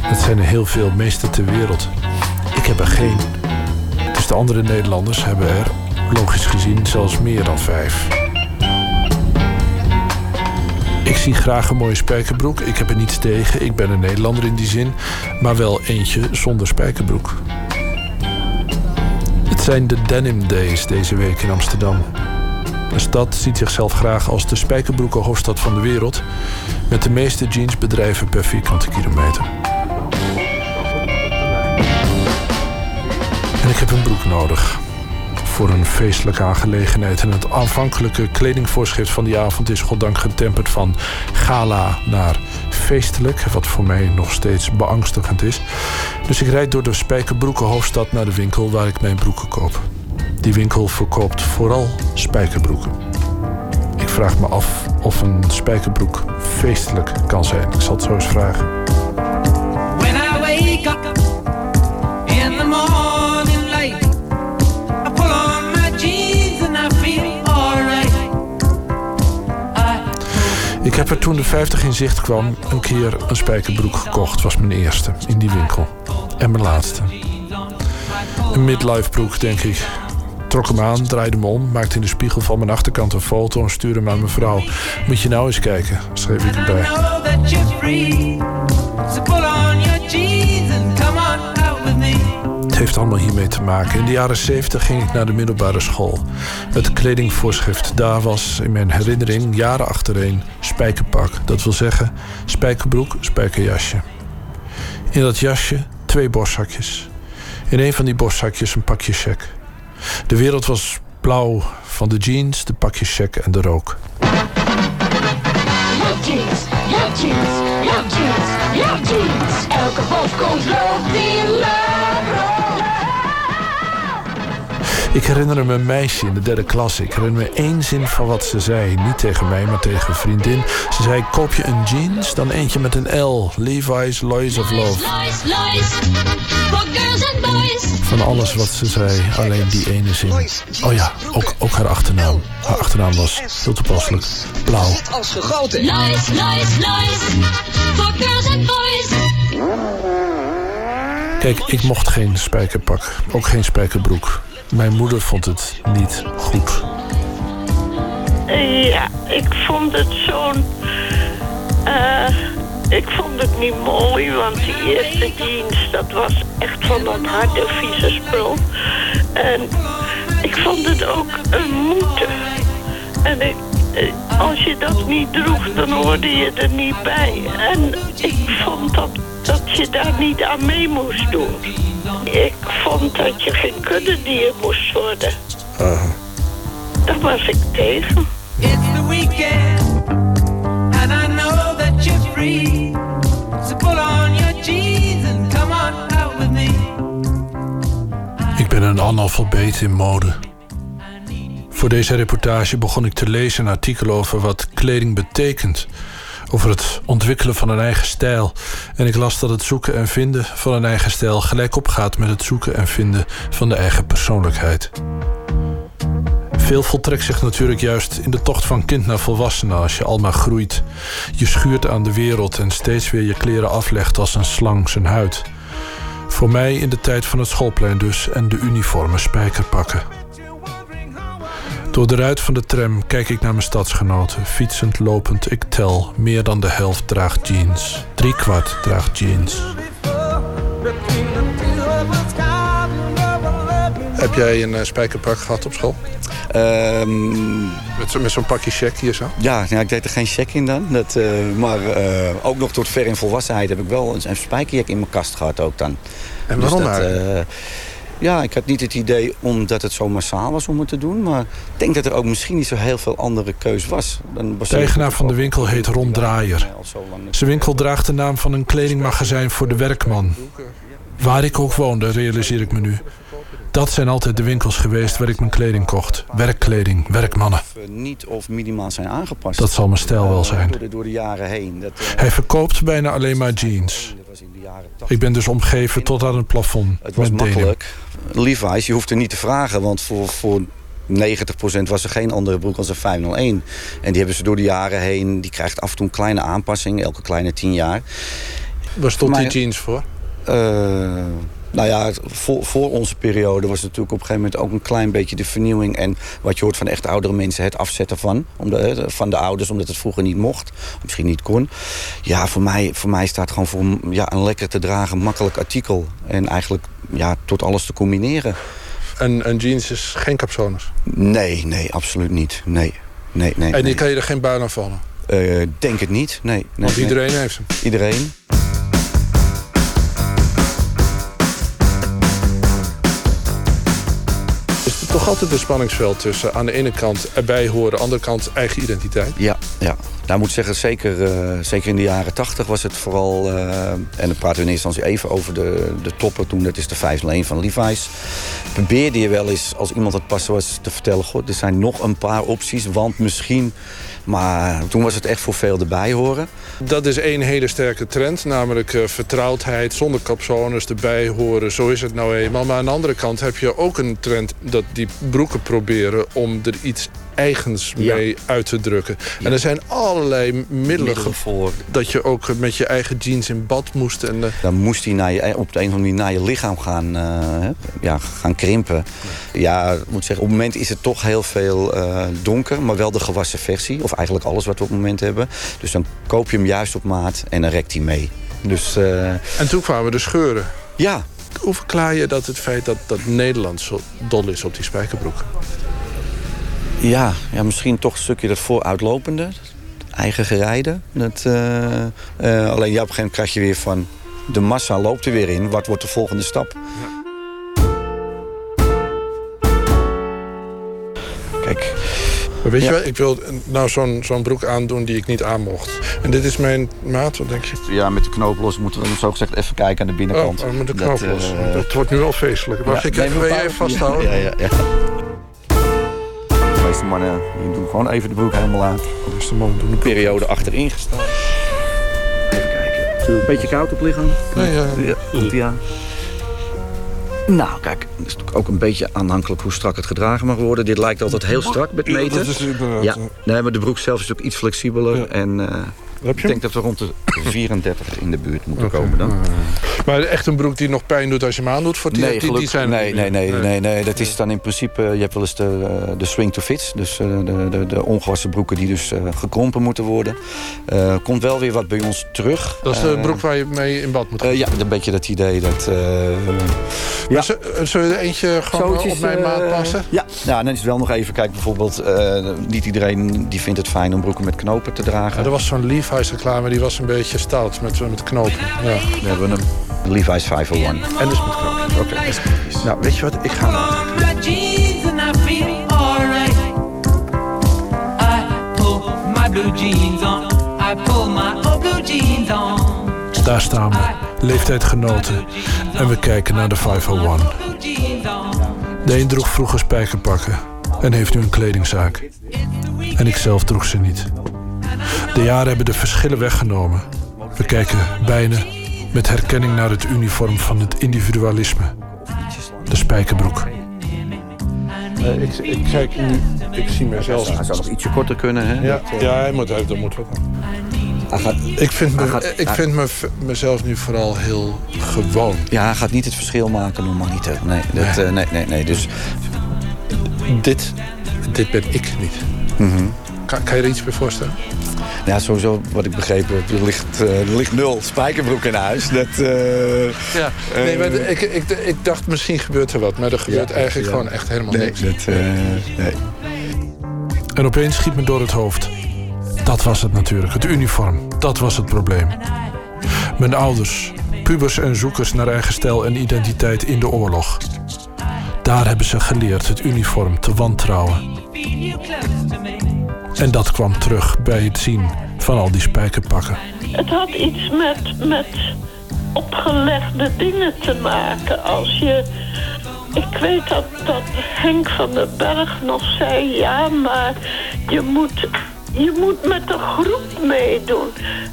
Dat zijn er heel veel, meeste ter wereld. Ik heb er geen. Dus de andere Nederlanders hebben er, logisch gezien, zelfs meer dan vijf. Ik zie graag een mooie spijkerbroek. Ik heb er niets tegen. Ik ben een Nederlander in die zin. Maar wel eentje zonder spijkerbroek. Het zijn de Denim Days deze week in Amsterdam. De stad ziet zichzelf graag als de spijkerbroekenhoofdstad van de wereld, met de meeste jeansbedrijven per vierkante kilometer. En ik heb een broek nodig voor een feestelijke aangelegenheid. En het aanvankelijke kledingvoorschrift van die avond is goddank getemperd van gala naar feestelijk, wat voor mij nog steeds beangstigend is. Dus ik rijd door de spijkerbroekenhoofdstad naar de winkel waar ik mijn broeken koop. Die winkel verkoopt vooral spijkerbroeken. Ik vraag me af of een spijkerbroek feestelijk kan zijn. Ik zal het zo eens vragen.
When I wake up in the morning light, I pull on my jeans and I feel alright.
Ik heb er toen de 50 in zicht kwam een keer een spijkerbroek gekocht. Was mijn eerste in die winkel. En mijn laatste. Een midlife broek, denk ik. Trok hem aan, draaide hem om, maakte in de spiegel van mijn achterkant een foto en stuurde hem aan mijn vrouw. Moet je nou eens kijken, schreef ik erbij. Het heeft allemaal hiermee te maken. In de jaren 70 ging ik naar de middelbare school. Het kledingvoorschrift daar was in mijn herinnering jaren achtereen spijkerpak. Dat wil zeggen spijkerbroek, spijkerjasje. In dat jasje twee borstzakjes. In een van die borstzakjes een pakje check. De wereld was blauw van de jeans, de pakjes check en de rook.
Love jeans, love jeans, love jeans, love jeans. Elke bovenkomt loopt die
Ik herinner me een meisje in de derde klas. Ik herinner me één zin van wat ze zei. Niet tegen mij, maar tegen een vriendin. Ze zei, koop je een jeans, dan eentje met een L. Levi's Lois of Love.
Lies, lies, for girls and boys.
Van alles wat ze zei, alleen die ene zin. Oh ja, ook, ook haar achternaam. Haar achternaam was, heel toepasselijk, blauw.
Als gegoten. For girls and boys.
Kijk, ik mocht geen spijkerpak. Ook geen spijkerbroek. Mijn moeder vond het niet goed.
Ja, ik vond het zo'n... eh Ik vond het niet mooi, want die eerste jeans, dat was echt van dat harde, vieze spul. En ik vond het ook een moeten. En ik, eh, als je dat niet droeg, dan hoorde je er niet bij. En ik vond dat, dat je daar niet aan mee moest doen. Ik vond dat je geen kuddedier moest worden. Daar was ik tegen.
It's the weekend, and I know that you're free. So put on your jeans and come on out with me.
Ik ben een analfabeet in mode. Voor deze reportage begon ik te lezen een artikel over wat kleding betekent. Over het ontwikkelen van een eigen stijl. En ik las dat het zoeken en vinden van een eigen stijl gelijk opgaat met het zoeken en vinden van de eigen persoonlijkheid. Veel voltrekt zich natuurlijk juist in de tocht van kind naar volwassene als je almaar groeit. Je schuurt aan de wereld en steeds weer je kleren aflegt als een slang zijn huid. Voor mij in de tijd van het schoolplein dus en de uniformen spijkerpakken. Door de ruit van de tram kijk ik naar mijn stadsgenoten. Fietsend, lopend, ik tel. Meer dan de helft draagt jeans. Drie kwart draagt jeans. Heb jij een eh, spijkerpak gehad op school? met zo- met zo'n pakje check hier zo?
Ja, nou, ik deed er geen check in dan. Dat, eh, maar eh, ook nog tot ver in volwassenheid heb ik wel een, een spijkerjak in mijn kast gehad ook dan.
En waarom
dat,
eigenlijk?
eh, ja, ik had niet het idee omdat het zo massaal was om het te doen. Maar ik denk dat er ook misschien niet zo heel veel andere keus was. Dan
De eigenaar van de winkel heet Ron Draaier. Zijn winkel draagt de naam van een kledingmagazijn voor de werkman. Waar ik ook woonde, realiseer ik me nu. Dat zijn altijd de winkels geweest waar ik mijn kleding kocht. Werkkleding, werkmannen.
eh, niet of minimaal zijn aangepast.
Dat zal mijn stijl wel zijn.
Door de, jaren heen. Eh,
Hij verkoopt bijna alleen maar jeans. Ik ben dus omgeven tot aan het plafond.
Het was makkelijk. Levi's, je hoeft er niet te vragen, want voor, voor 90% was er geen andere broek als een 501. En die hebben ze door de jaren heen, die krijgt af en toe een kleine aanpassing, elke kleine 10 jaar.
Waar stond die jeans voor?
Eh, nou ja, voor, voor onze periode was het natuurlijk op een gegeven moment ook een klein beetje de vernieuwing. En wat je hoort van echt oudere mensen, het afzetten van, om de, van de ouders, omdat het vroeger niet mocht, misschien niet kon. Ja, voor mij, voor mij staat gewoon voor ja, een lekker te dragen, makkelijk artikel. En eigenlijk ja, tot alles te combineren.
Een, een jeans is geen capsones.
Nee, nee, absoluut niet. Nee, nee, nee.
En die
nee.
kan je er geen buil aan vallen.
Eh, denk het niet, nee. nee
Want
nee.
iedereen heeft hem.
Iedereen.
Toch altijd een spanningsveld tussen aan de ene kant erbij horen, aan de andere kant eigen identiteit?
Ja, ja. Nou, ik moet zeggen, zeker, eh, zeker in de jaren tachtig was het vooral... eh, en dan praten we in eerste instantie even over de, de toppen toen. Dat is de 501 van Levi's. Probeerde je wel eens, als iemand het pas was, te vertellen... Goh, er zijn nog een paar opties, want misschien... Maar toen was het echt voor veel erbij horen.
Dat is één hele sterke trend, namelijk eh, vertrouwdheid, zonder capsones erbij horen. Zo is het nou eenmaal. Maar aan de andere kant heb je ook een trend dat die broeken proberen om er iets eigens
Ja.
mee uit te drukken. En er zijn allerlei middelen,
voor.
dat je ook met je eigen jeans in bad moest. En, eh,
Dan moest hij naar je, op de een of andere manier naar je lichaam gaan, hè, ja, gaan krimpen. Ja, ik moet zeggen, op het moment is het toch heel veel eh, donker, maar wel de gewassen versie. Of eigenlijk alles wat we op het moment hebben. Dus dan koop je hem juist op maat en dan rekt hij mee. Dus
en toen kwamen de scheuren.
ja,
Hoe verklaar je dat het feit dat, dat Nederland zo dol is op die spijkerbroeken?
Ja, ja, misschien toch een stukje dat vooruitlopende. Eigen gerijden. Dat, eh, eh, alleen ja, op een gegeven moment krijg je weer van... de massa loopt er weer in. Wat wordt de volgende stap? Kijk,
Maar weet
Ja.
je wel, ik wil nou zo'n zo'n broek aandoen die ik niet aan mocht. En dit is mijn maat, wat denk je?
Ja, met de knoop los moeten we zo gezegd even kijken aan de binnenkant.
Oh, oh, met de
Dat,
knoop los.
eh,
dat wordt nu al feestelijk. Wacht,
ja,
ik even, even vasthouden?
Ja, ja, ja. De meeste mannen die doen gewoon even de broek helemaal aan.
De meeste mannen doen
de periode achterin gestaan. Even kijken. Een beetje koud op lichaam?
Nee, ja.
ja komt aan. Nou, kijk, het is natuurlijk ook een beetje aanhankelijk hoe strak het gedragen mag worden. Dit lijkt altijd heel strak met
Ja,
meten.
dat is inderdaad,
Ja,
eh.
nee, maar de broek zelf is ook iets flexibeler. En Ik denk dat we rond de 34 in de buurt moeten komen dan.
Maar echt een broek die nog pijn doet als je hem aandoet? Voor die,
Nee,
die, zijn
nee, nee, nee, nee, nee, dat is dan in principe... Je hebt wel eens de, eh, de swing to fits. Dus eh, de, de, de ongewassen broeken die dus eh, gekrompen moeten worden. Eh, komt wel weer wat bij ons terug.
Dat is de broek waar je mee in bad moet gaan.
eh, ja, een beetje dat idee dat... eh,
Maar z- Zullen we er eentje gewoon op mijn maat passen?
Ja, ja, dan is het wel nog even kijken. Bijvoorbeeld, eh, niet iedereen die vindt het fijn om broeken met knopen te dragen.
Ja, er was zo'n Levi's reclame, die was een beetje stout met, met knopen. Ja.
We hebben een Levi's 501.
En dus met knopen. Oké. Nou, weet je wat? Ik ga naar... Daar staan we, leeftijdgenoten. En we kijken naar de 501.
Blue jeans on.
De een droeg vroeger spijkerpakken en heeft nu een kledingzaak. En ik zelf droeg ze niet. De jaren hebben de verschillen weggenomen. We kijken bijna met herkenning naar het uniform van het individualisme. De spijkerbroek. Eh, ik, ik kijk nu, ik zie mezelf.
Hij zou nog ietsje korter kunnen, hè?
Ja, ja hij moet, hij, dat moet
gaat,
Ik vind, me,
gaat-
ik vind me, mezelf nu vooral heel gewoon.
ja, hij gaat niet het verschil maken, normaliter. Nee, dat,
Nee.
eh, nee, nee, nee. Dus
Dit, dit ben ik niet.
mhm.
Kan, kan je er iets bij voorstellen?
Ja, sowieso wat ik begrepen heb, er ligt, eh, er ligt nul spijkerbroek in huis. Dat, eh,
Ja, nee, maar de- ik, ik, ik dacht misschien gebeurt er wat, maar er gebeurt
Ja,
eigenlijk
ja.
gewoon echt helemaal
nee,
niks.
dat, eh, nee.
En opeens schiet me door het hoofd. Dat was het natuurlijk, het uniform. Dat was het probleem. Mijn ouders, pubers en zoekers naar eigen stijl en identiteit in de oorlog. Daar hebben ze geleerd het uniform te wantrouwen. En dat kwam terug bij het zien van al die spijkerpakken.
Het had iets met, met opgelegde dingen te maken. Als je. Ik weet dat, dat Henk van den Berg nog zei: ja, maar je moet, je moet met de groep meedoen.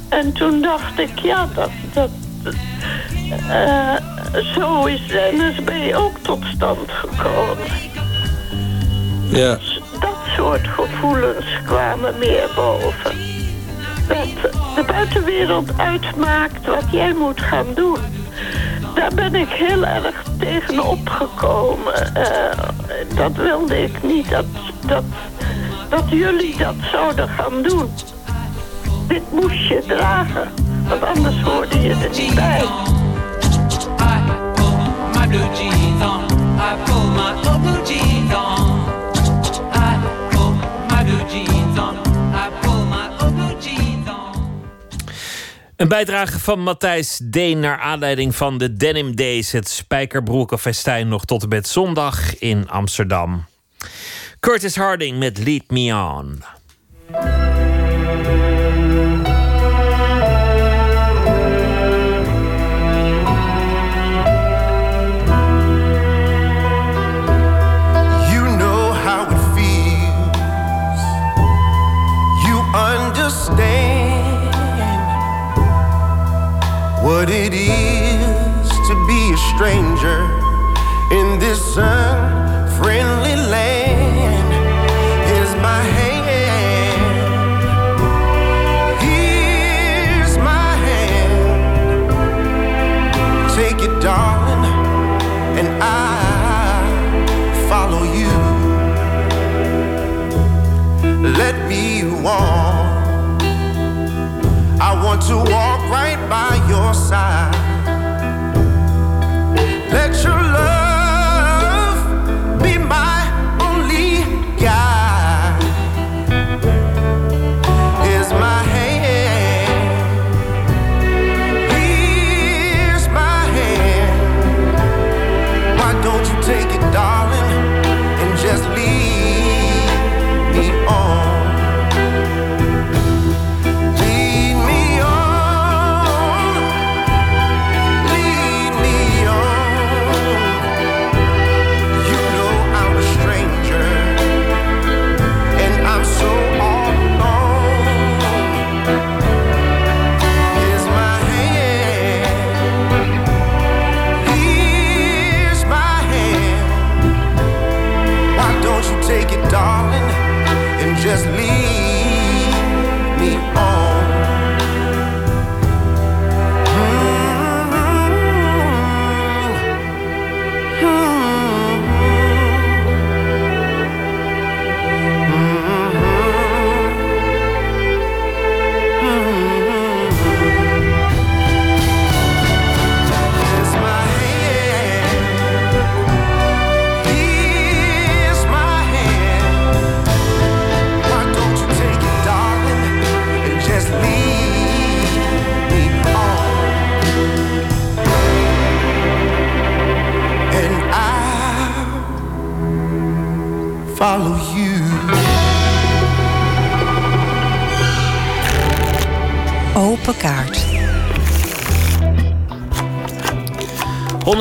En toen dacht ik: ja, dat. dat eh, zo is de NSB ook tot stand gekomen.
Ja.
Dat soort gevoelens kwamen meer boven. Dat de buitenwereld uitmaakt wat jij moet gaan doen. Daar ben ik heel erg tegen opgekomen. Eh, dat wilde ik niet, dat, dat, dat jullie dat zouden gaan doen. Dit moest je dragen, want anders hoorde je er niet bij.
My blue jeans. I pull my blue jeans
Een bijdrage van Matthijs Deen naar aanleiding van de Denim Days, het spijkerbroekenfestijn nog tot en met zondag in Amsterdam. Curtis Harding met Lead Me On.
What it is to be a stranger in this unfriendly land. Here's my hand. Here's my hand. Take it, darling, and I follow you. Let me walk. I want to walk your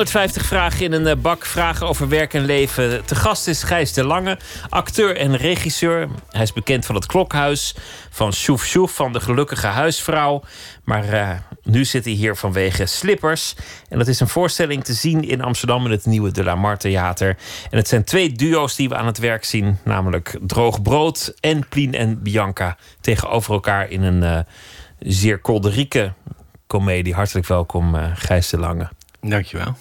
150 vragen in een eh, bak. Vragen over werk en leven. Te gast is Gijs de Lange, acteur en regisseur. Hij is bekend van het Klokhuis, van Sjoef Sjoef, van de Gelukkige Huisvrouw. Maar eh, nu zit hij hier vanwege Slippers. En dat is een voorstelling te zien in Amsterdam in het nieuwe De La Mar Theater. En het zijn twee duo's die we aan het werk zien. Namelijk Droog Brood en Plien en Bianca. Tegenover elkaar in een eh, zeer kolderieke komedie. Hartelijk welkom, eh Gijs de Lange.
Dankjewel.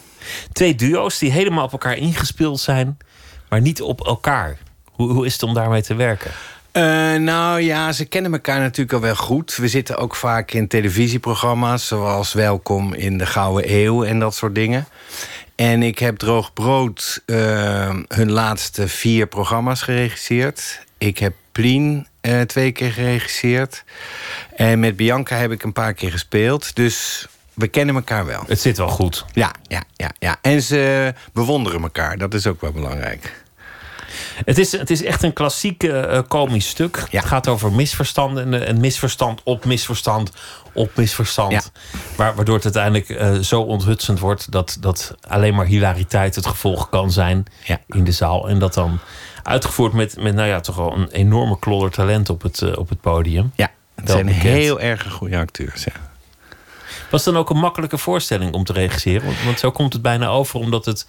Twee duo's die helemaal op elkaar ingespeeld zijn, maar niet op elkaar. Hoe, hoe is het om daarmee te werken?
Eh, nou ja, ze kennen elkaar natuurlijk al wel goed. We zitten ook vaak in televisieprogramma's... zoals Welkom in de Gouden Eeuw en dat soort dingen. En ik heb Droog Brood eh, hun laatste vier programma's geregisseerd. Ik heb Plien eh, twee keer geregisseerd. En met Bianca heb ik een paar keer gespeeld. Dus we kennen elkaar wel.
Het zit wel goed.
Ja, ja, ja, ja. En ze bewonderen elkaar. Dat is ook wel belangrijk.
Het is, het is echt een klassiek eh, komisch stuk. Het gaat over misverstanden en eh, misverstand op misverstand op misverstand. Waar, waardoor het uiteindelijk eh, zo onthutsend wordt dat, dat alleen maar hilariteit het gevolg kan zijn in de zaal. En dat dan uitgevoerd met, met nou ja, toch wel een enorme klodder talent op het, eh, op het podium.
Ja, het
Wel
zijn
bekend.
heel erg goede acteurs. Ja.
Was het dan ook een makkelijke voorstelling om te regisseren? Want, want zo komt het bijna over, omdat het,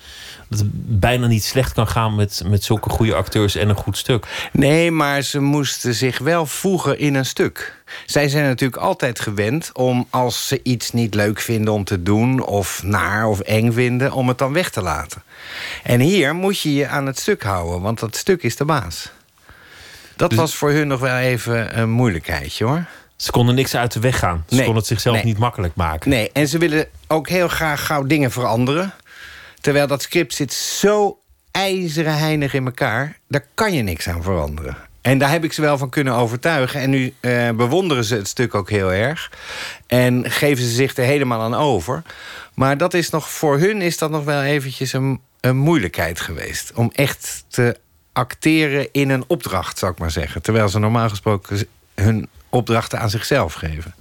het bijna niet slecht kan gaan met, met zulke goede acteurs en een goed stuk.
Nee, maar ze moesten zich wel voegen in een stuk. Zij zijn natuurlijk altijd gewend om als ze iets niet leuk vinden om te doen... of naar of eng vinden, om het dan weg te laten. En hier moet je je aan het stuk houden, want dat stuk is de baas. Dat
Dus-
was voor hun nog wel even een moeilijkheidje, hoor.
Ze konden niks uit de weg gaan. Ze
Nee,
konden het zichzelf
nee.
niet makkelijk maken.
Nee, en ze willen ook heel graag gauw dingen veranderen. Terwijl dat script zit zo ijzeren heinig in elkaar... daar kan je niks aan veranderen. En daar heb ik ze wel van kunnen overtuigen. En nu eh, bewonderen ze het stuk ook heel erg. En geven ze zich er helemaal aan over. Maar dat is nog, voor hun is dat nog wel eventjes een, een moeilijkheid geweest. Om echt te acteren in een opdracht, zou ik maar zeggen. Terwijl ze normaal gesproken hun opdrachten aan zichzelf geven.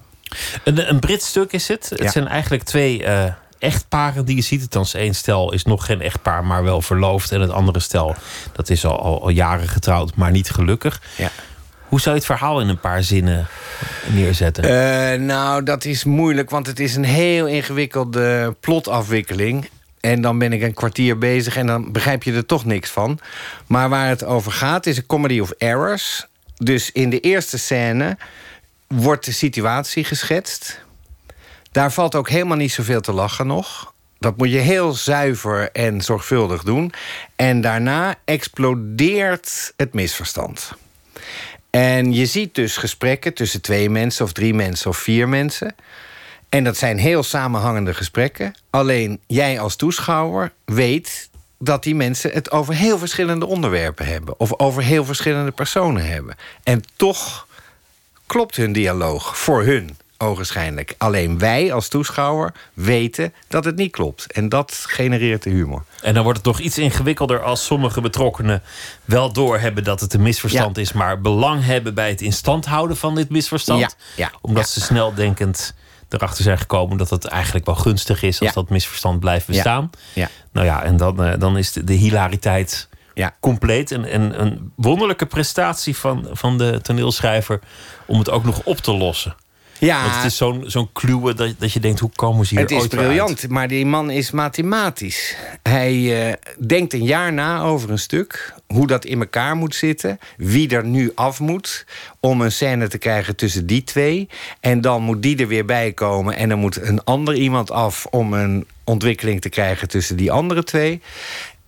Een, een Brits stuk is het. Het
Ja.
zijn eigenlijk twee eh, echtparen die je ziet. Althans, één stel is nog geen echtpaar, maar wel verloofd. En het andere stel, dat is al, al, al jaren getrouwd, maar niet gelukkig.
Ja.
Hoe zou je het verhaal in een paar zinnen neerzetten?
Eh, nou, dat is moeilijk, want het is een heel ingewikkelde plotafwikkeling. En dan ben ik een kwartier bezig en dan begrijp je er toch niks van. Maar waar het over gaat is een comedy of errors. Dus in de eerste scène wordt de situatie geschetst. Daar valt ook helemaal niet zoveel te lachen nog. Dat moet je heel zuiver en zorgvuldig doen. En daarna explodeert het misverstand. En je ziet dus gesprekken tussen twee mensen of drie mensen of vier mensen. En dat zijn heel samenhangende gesprekken. Alleen jij als toeschouwer weet dat die mensen het over heel verschillende onderwerpen hebben. Of over heel verschillende personen hebben. En toch klopt hun dialoog voor hun ogenschijnlijk. Alleen wij als toeschouwer weten dat het niet klopt. En dat genereert de humor.
En dan wordt het nog iets ingewikkelder als sommige betrokkenen wel doorhebben dat het een misverstand
Ja.
is, maar belang hebben bij het in stand houden van dit misverstand.
Ja, ja,
omdat ze snel denkend erachter zijn gekomen dat het eigenlijk wel gunstig is als
Ja.
dat misverstand blijft bestaan.
Ja.
Nou ja, en dan, eh, dan is de, de hilariteit compleet. En, en een wonderlijke prestatie van, van de toneelschrijver om het ook nog op te lossen.
Ja.
Want het is zo'n zo'n kluwe dat, dat je denkt, hoe komen ze hier
Het is
uit?
briljant, maar die man is mathematisch. Hij eh, denkt een jaar na over een stuk. Hoe dat in elkaar moet zitten. Wie er nu af moet. Om een scène te krijgen tussen die twee. En dan moet die er weer bij komen. En dan moet een ander iemand af. Om een ontwikkeling te krijgen tussen die andere twee.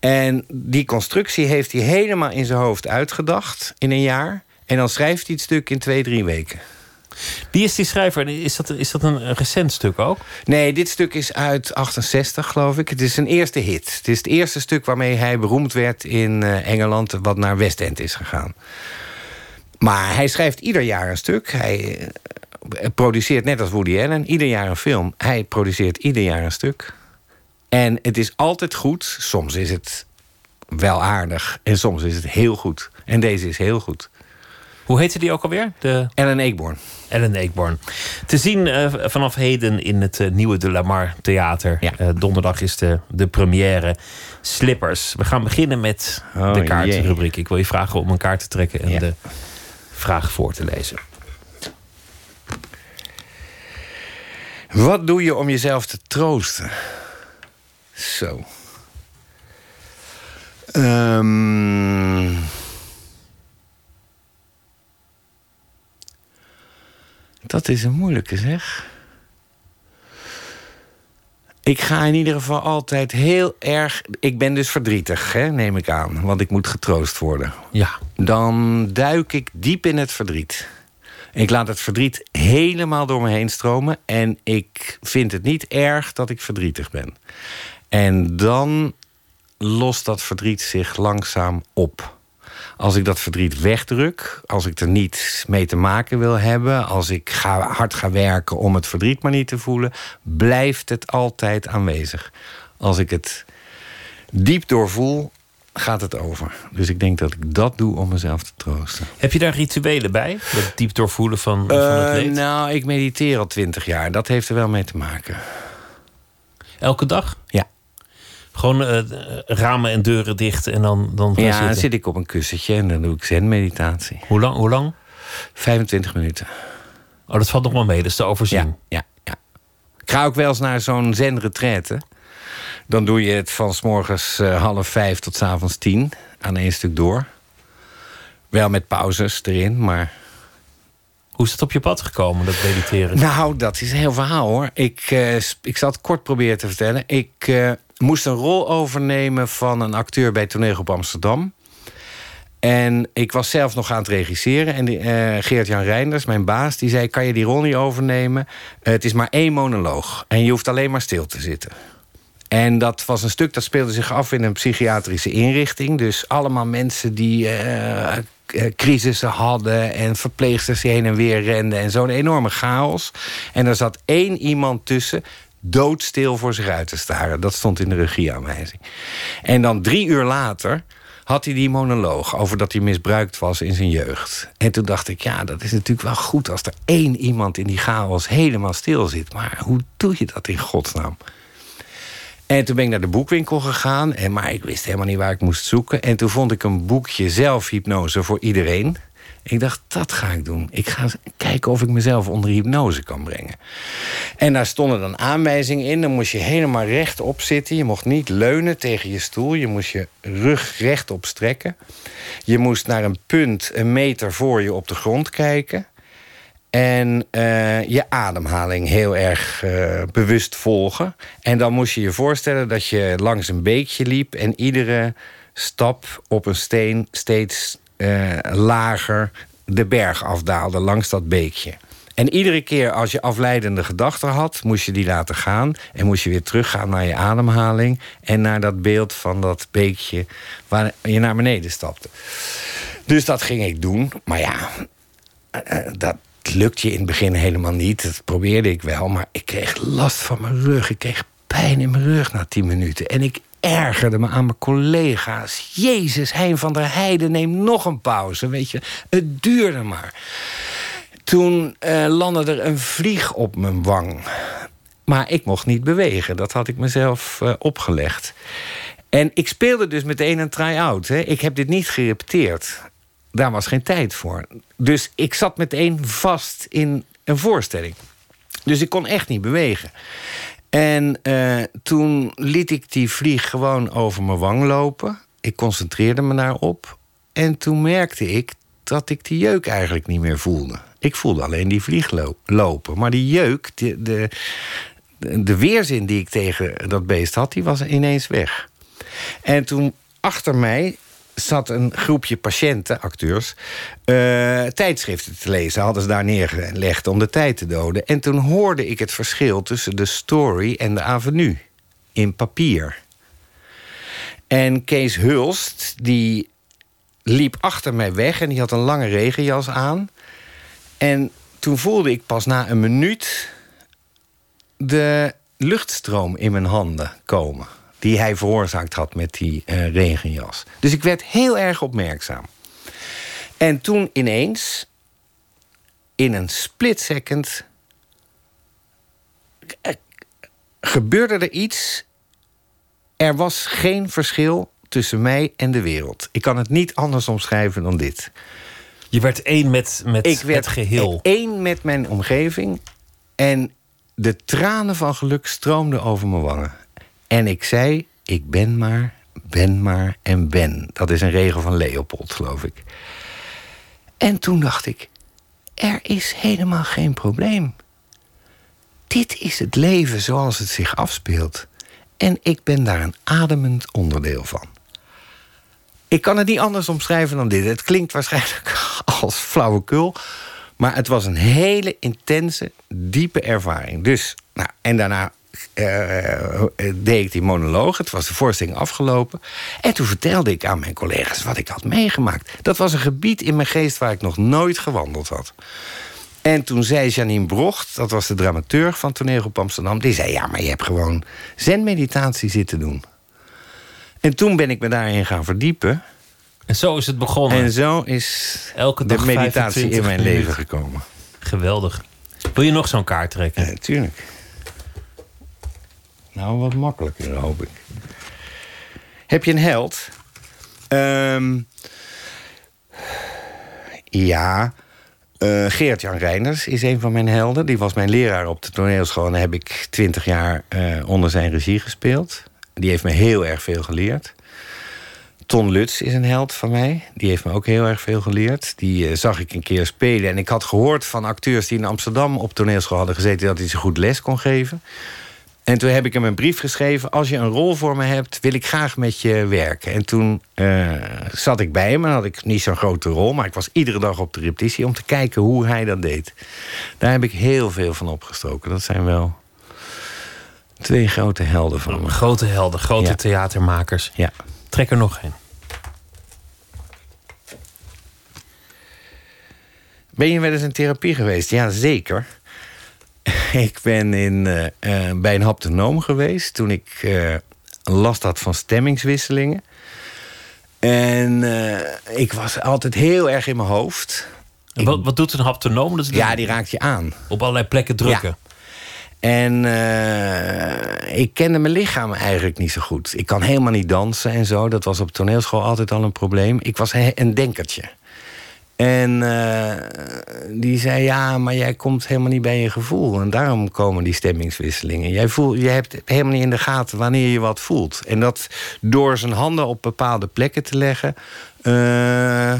En die constructie heeft hij helemaal in zijn hoofd uitgedacht. In een jaar. En dan schrijft hij het stuk in twee, drie weken.
Wie is die schrijver? Is dat, is dat een, recent stuk ook?
Nee, dit stuk is uit 68, geloof ik. Het is een eerste hit. Het is het eerste stuk waarmee hij beroemd werd in eh, Engeland... wat naar West End is gegaan. Maar hij schrijft ieder jaar een stuk. Hij eh, produceert net als Woody Allen ieder jaar een film. Hij produceert ieder jaar een stuk. En het is altijd goed. Soms is het wel aardig. En soms is het heel goed. En deze is heel goed.
Hoe heette die ook alweer? De...
Ellen Eekborn.
Ellen Eekborn. Te zien eh, vanaf heden in het eh, nieuwe De Lamar Theater. Eh, donderdag is de, de première. Slippers. We gaan beginnen met
Oh,
de kaartrubriek. Ik wil je vragen om een kaart te trekken en de vraag voor te lezen.
Wat doe je om jezelf te troosten? Zo. Ehm. Dat is een moeilijke zeg. Ik ga in ieder geval altijd heel erg. Ik ben dus verdrietig, hè, neem ik aan. Want ik moet getroost worden.
Ja.
Dan duik ik diep in het verdriet. Ik laat het verdriet helemaal door me heen stromen. En ik vind het niet erg dat ik verdrietig ben. En dan lost dat verdriet zich langzaam op. Als ik dat verdriet wegdruk, als ik er niet mee te maken wil hebben, als ik ga, hard ga werken om het verdriet maar niet te voelen, blijft het altijd aanwezig. Als ik het diep doorvoel, gaat het over. Dus ik denk dat ik dat doe om mezelf te troosten.
Heb je daar rituelen bij? Dat diep doorvoelen van, van het
Eh,
leed?
nou, ik mediteer al twintig jaar. Dat heeft er wel mee te maken.
Elke dag?
Ja.
Gewoon eh, ramen en deuren dicht en dan, dan
Ja, dan
zitten?
zit ik op een kussentje en dan doe ik zen-meditatie.
Hoe lang? Hoe lang?
25 minuten.
Oh, dat valt nog wel mee, dat is te overzien.
Ja, ja, ja. Ik ga ook wel eens naar zo'n zen-retraite. Dan doe je het van s morgens eh, half vijf tot s avonds tien aan één stuk door. Wel met pauzes erin, maar...
Hoe is het op je pad gekomen, dat mediteren?
Nou, dat is een heel verhaal hoor. Ik, sp- ik zal het kort proberen te vertellen. Ik moest een rol overnemen van een acteur bij Toneel Amsterdam. En ik was zelf nog aan het regisseren. En eh, Geert-Jan Reinders, mijn baas, die zei... kan je die rol niet overnemen? Eh, het is maar één monoloog. En je hoeft alleen maar stil te zitten. En dat was een stuk dat speelde zich af in een psychiatrische inrichting. Dus allemaal mensen die eh, crisissen hadden... en verpleegsters die heen en weer renden. En zo'n enorme chaos. En er zat één iemand tussen doodstil voor zich uit te staren. Dat stond in de regieaanwijzing. En dan drie uur later had hij die monoloog over dat hij misbruikt was in zijn jeugd. En toen dacht ik, ja, dat is natuurlijk wel goed als er één iemand in die chaos helemaal stil zit. Maar hoe doe je dat in godsnaam? En toen ben ik naar de boekwinkel gegaan, en, maar ik wist helemaal niet waar ik moest zoeken. En toen vond ik een boekje zelfhypnose voor iedereen. Ik dacht, dat ga ik doen. Ik ga kijken of ik mezelf onder hypnose kan brengen. En daar stonden dan aanwijzingen in. Dan moest je helemaal rechtop zitten. Je mocht niet leunen tegen je stoel. Je moest je rug rechtop strekken. Je moest naar een punt een meter voor je op de grond kijken. En eh, je ademhaling heel erg eh, bewust volgen. En dan moest je je voorstellen dat je langs een beekje liep... en iedere stap op een steen steeds lager de berg afdaalde langs dat beekje. En iedere keer als je afleidende gedachten had, moest je die laten gaan. En moest je weer teruggaan naar je ademhaling. En naar dat beeld van dat beekje waar je naar beneden stapte. Dus dat ging ik doen. Maar ja, eh, eh, dat lukte je in het begin helemaal niet. Dat probeerde ik wel. Maar ik kreeg last van mijn rug. Ik kreeg pijn in mijn rug na tien minuten. En ik ergerde me aan mijn collega's. Jezus, Hein van der Heijden, neem nog een pauze. Weet je, het duurde maar. Toen eh, landde er een vlieg op mijn wang. Maar ik mocht niet bewegen. Dat had ik mezelf eh, opgelegd. En ik speelde dus meteen een try-out. Ik heb dit niet gerepeteerd. Daar was geen tijd voor. Dus ik zat meteen vast in een voorstelling. Dus ik kon echt niet bewegen. En eh, toen liet ik die vlieg gewoon over mijn wang lopen. Ik concentreerde me daarop. En toen merkte ik dat ik die jeuk eigenlijk niet meer voelde. Ik voelde alleen die vlieg lo- lopen. Maar die jeuk, de, de, de weerzin die ik tegen dat beest had, die was ineens weg. En toen achter mij zat een groepje patiënten, acteurs, eh, tijdschriften te lezen. Hadden ze daar neergelegd om de tijd te doden. En toen hoorde ik het verschil tussen de story en de avenue in papier. En Kees Hulst, die liep achter mij weg en die had een lange regenjas aan. En toen voelde ik pas na een minuut de luchtstroom in mijn handen komen. Die hij veroorzaakt had met die eh, regenjas. Dus ik werd heel erg opmerkzaam. En toen ineens, in een split second, eh, gebeurde er iets. Er was geen verschil tussen mij en de wereld. Ik kan het niet anders omschrijven dan dit.
Je werd één met, met
ik werd
het geheel.
één met mijn omgeving. En de tranen van geluk stroomden over mijn wangen. En ik zei, ik ben maar, ben maar en ben. Dat is een regel van Leopold, geloof ik. En toen dacht ik, er is helemaal geen probleem. Dit is het leven zoals het zich afspeelt. En ik ben daar een ademend onderdeel van. Ik kan het niet anders omschrijven dan dit. Het klinkt waarschijnlijk als flauwekul. Maar het was een hele intense, diepe ervaring. Dus, nou, en daarna eh, deed ik die monoloog. Het was de voorstelling afgelopen. En toen vertelde ik aan mijn collega's wat ik had meegemaakt. Dat was een gebied in mijn geest waar ik nog nooit gewandeld had. En toen zei Janine Brocht, dat was de dramaturg van Toneel op Amsterdam... die zei, ja, maar je hebt gewoon zenmeditatie zitten doen. En toen ben ik me daarin gaan verdiepen.
En zo is het begonnen.
En zo is
Elke
de
dag
meditatie in
25
mijn
minuten.
leven gekomen.
Geweldig. Wil je nog zo'n kaart trekken?
Ja, tuurlijk. Nou, wat makkelijker, hoop ik. Heb je een held? Ehm, ja. eh, Geert-Jan Reiners is een van mijn helden. Die was mijn leraar op de toneelschool. En daar heb ik twintig jaar eh, onder zijn regie gespeeld. Die heeft me heel erg veel geleerd. Ton Lutz is een held van mij. Die heeft me ook heel erg veel geleerd. Die eh, zag ik een keer spelen. En ik had gehoord van acteurs die in Amsterdam op toneelschool hadden gezeten... dat hij ze goed les kon geven. En toen heb ik hem een brief geschreven... als je een rol voor me hebt, wil ik graag met je werken. En toen eh, zat ik bij hem en had ik niet zo'n grote rol... maar ik was iedere dag op de repetitie om te kijken hoe hij dat deed. Daar heb ik heel veel van opgestoken. Dat zijn wel twee grote helden van me.
Grote helden, grote
Ja.
theatermakers.
Ja.
Trek er nog een.
Ben je wel eens in therapie geweest? Ja, zeker. Ik ben in, eh, eh, bij een haptonoom geweest toen ik eh, last had van stemmingswisselingen. En ik was altijd heel erg in mijn hoofd.
En wat, wat doet een haptonoom? Dat
Ja, die raakt je aan.
Op allerlei plekken drukken.
En ik kende mijn lichaam eigenlijk niet zo goed. Ik kan helemaal niet dansen en zo. Dat was op toneelschool altijd al een probleem. Ik was een denkertje. En eh, die zei, ja, maar jij komt helemaal niet bij je gevoel. En daarom komen die stemmingswisselingen. Jij, voel, jij hebt helemaal niet in de gaten wanneer je wat voelt. En dat door zijn handen op bepaalde plekken te leggen... eh,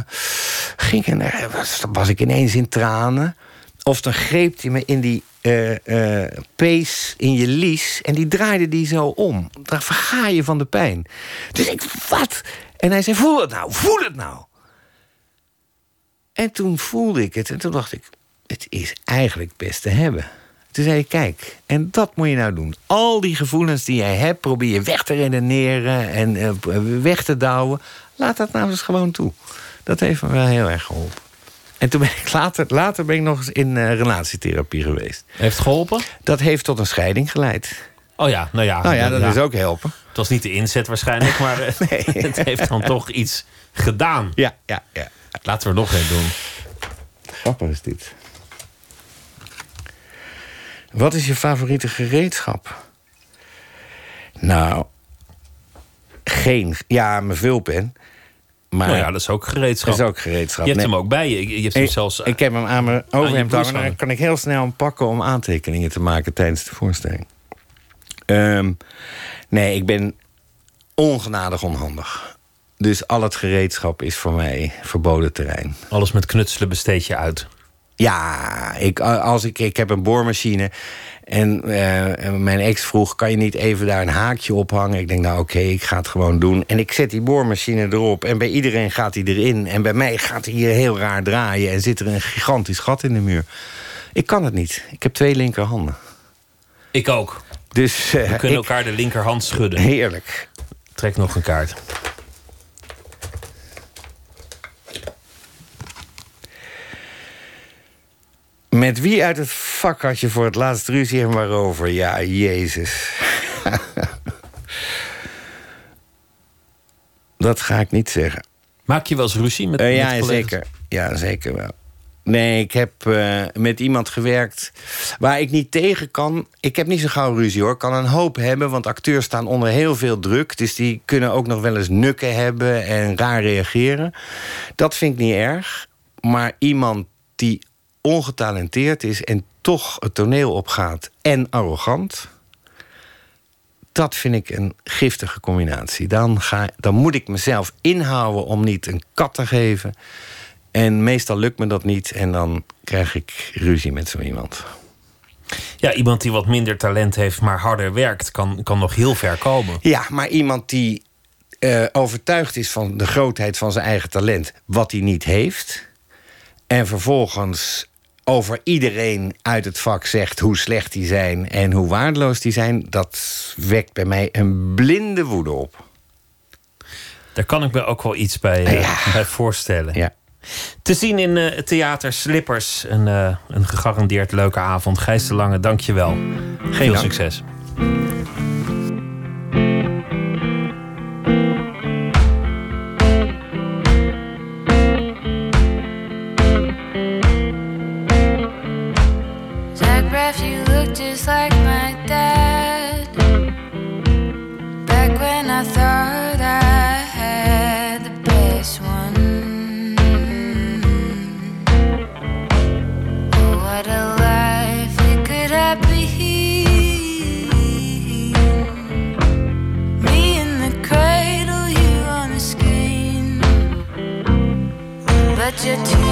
ging, er- was, ik ineens in tranen. Of dan greep hij me in die eh, pees in je lies... en die draaide die zo om. Dan verga je van de pijn. Dus ik, wat? En hij zei, voel het nou, voel het nou. En toen voelde ik het en toen dacht ik... het is eigenlijk best te hebben. Toen zei ik, kijk, en dat moet je nou doen. Al die gevoelens die jij hebt, probeer je weg te redeneren... en eh, weg te douwen. Laat dat nou eens gewoon toe. Dat heeft me wel heel erg geholpen. En toen ben ik later, later ben ik nog eens in eh, relatietherapie geweest.
Heeft het geholpen?
Dat heeft tot een scheiding geleid.
Oh ja, nou ja.
Nou ja, dat is ook helpen.
Het was niet de inzet waarschijnlijk, maar eh, het heeft dan toch iets gedaan.
Ja, ja, ja.
Laten we er nog een doen.
Grappig is dit. Wat is je favoriete gereedschap? Nou, geen. Ja, mijn vulpen. Maar
Nou ja, dat is ook gereedschap.
Dat is ook gereedschap.
Je hebt
Nee.
hem ook bij je. Je hebt hem
Ik,
zelfs...
ik heb hem aan mijn overhemd hangen. Dan kan ik heel snel hem pakken om aantekeningen te maken tijdens de voorstelling. Ehm, nee, ik ben ongenadig onhandig. Dus al het gereedschap is voor mij verboden terrein.
Alles met knutselen besteed je uit.
Ja, ik, als ik, ik heb een boormachine. En eh, mijn ex vroeg, kan je niet even daar een haakje ophangen? Ik denk, nou oké, ik ga het gewoon doen. En ik zet die boormachine erop. En bij iedereen gaat hij erin. En bij mij gaat hij hier heel raar draaien. En zit er een gigantisch gat in de muur. Ik kan het niet. Ik heb twee linkerhanden.
Ik ook.
Dus eh,
We kunnen
ik-
elkaar de linkerhand schudden.
Heerlijk.
Trek nog een kaart.
Met wie uit het vak had je voor het laatst ruzie en waarover? Ja, Jezus. Dat ga ik niet zeggen.
Maak je wel eens ruzie met, met
ja, zeker. Ja, zeker wel. Nee, ik heb eh, met iemand gewerkt waar ik niet tegen kan. Ik heb niet zo gauw ruzie hoor. Ik kan een hoop hebben, want acteurs staan onder heel veel druk. Dus die kunnen ook nog wel eens nukken hebben en raar reageren. Dat vind ik niet erg. Maar iemand die ongetalenteerd is en toch het toneel opgaat en arrogant. Dat vind ik een giftige combinatie. Dan, ga, dan moet ik mezelf inhouden om niet een kat te geven. En meestal lukt me dat niet en dan krijg ik ruzie met zo iemand.
Ja, iemand die wat minder talent heeft, maar harder werkt, kan, kan nog heel ver komen.
Ja, maar iemand die eh, overtuigd is van de grootheid van zijn eigen talent, wat hij niet heeft, en vervolgens over iedereen uit het vak zegt hoe slecht die zijn en hoe waardeloos die zijn, dat wekt bij mij een blinde woede op.
Daar kan ik me ook wel iets bij, eh, bij voorstellen.
Ja.
Te zien in het theater Slippers. Een, eh, een gegarandeerd leuke avond. Gijs de Lange, dank je wel. Veel
dank.
succes.
Like my dad. Back when I thought I had the best one. Oh, what a life it could have been. Me in the cradle, you on the screen. But you're too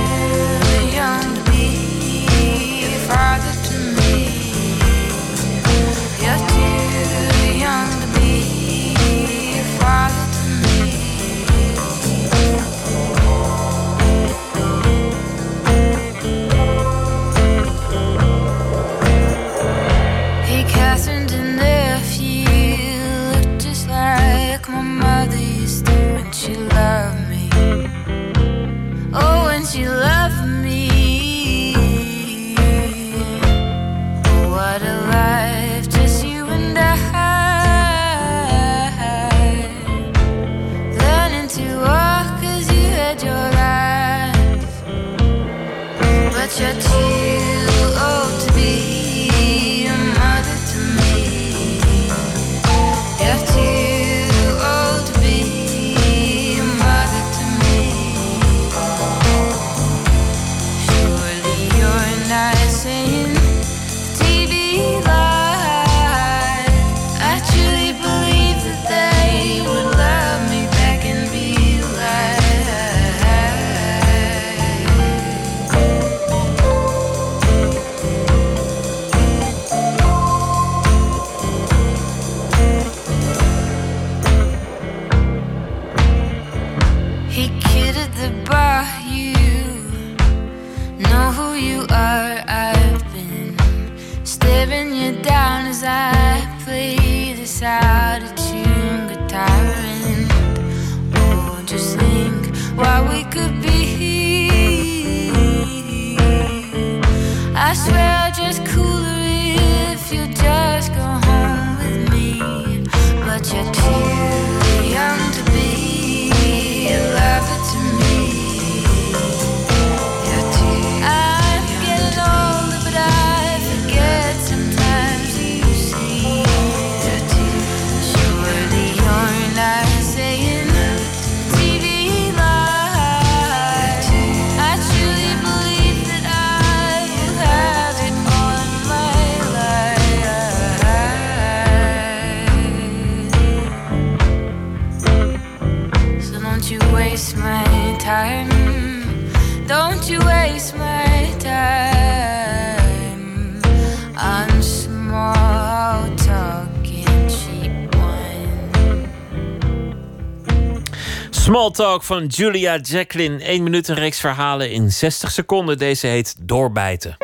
Talk van Julia Jacqueline. 1 minuut een reeks verhalen in 60 seconden. Deze heet Doorbijten.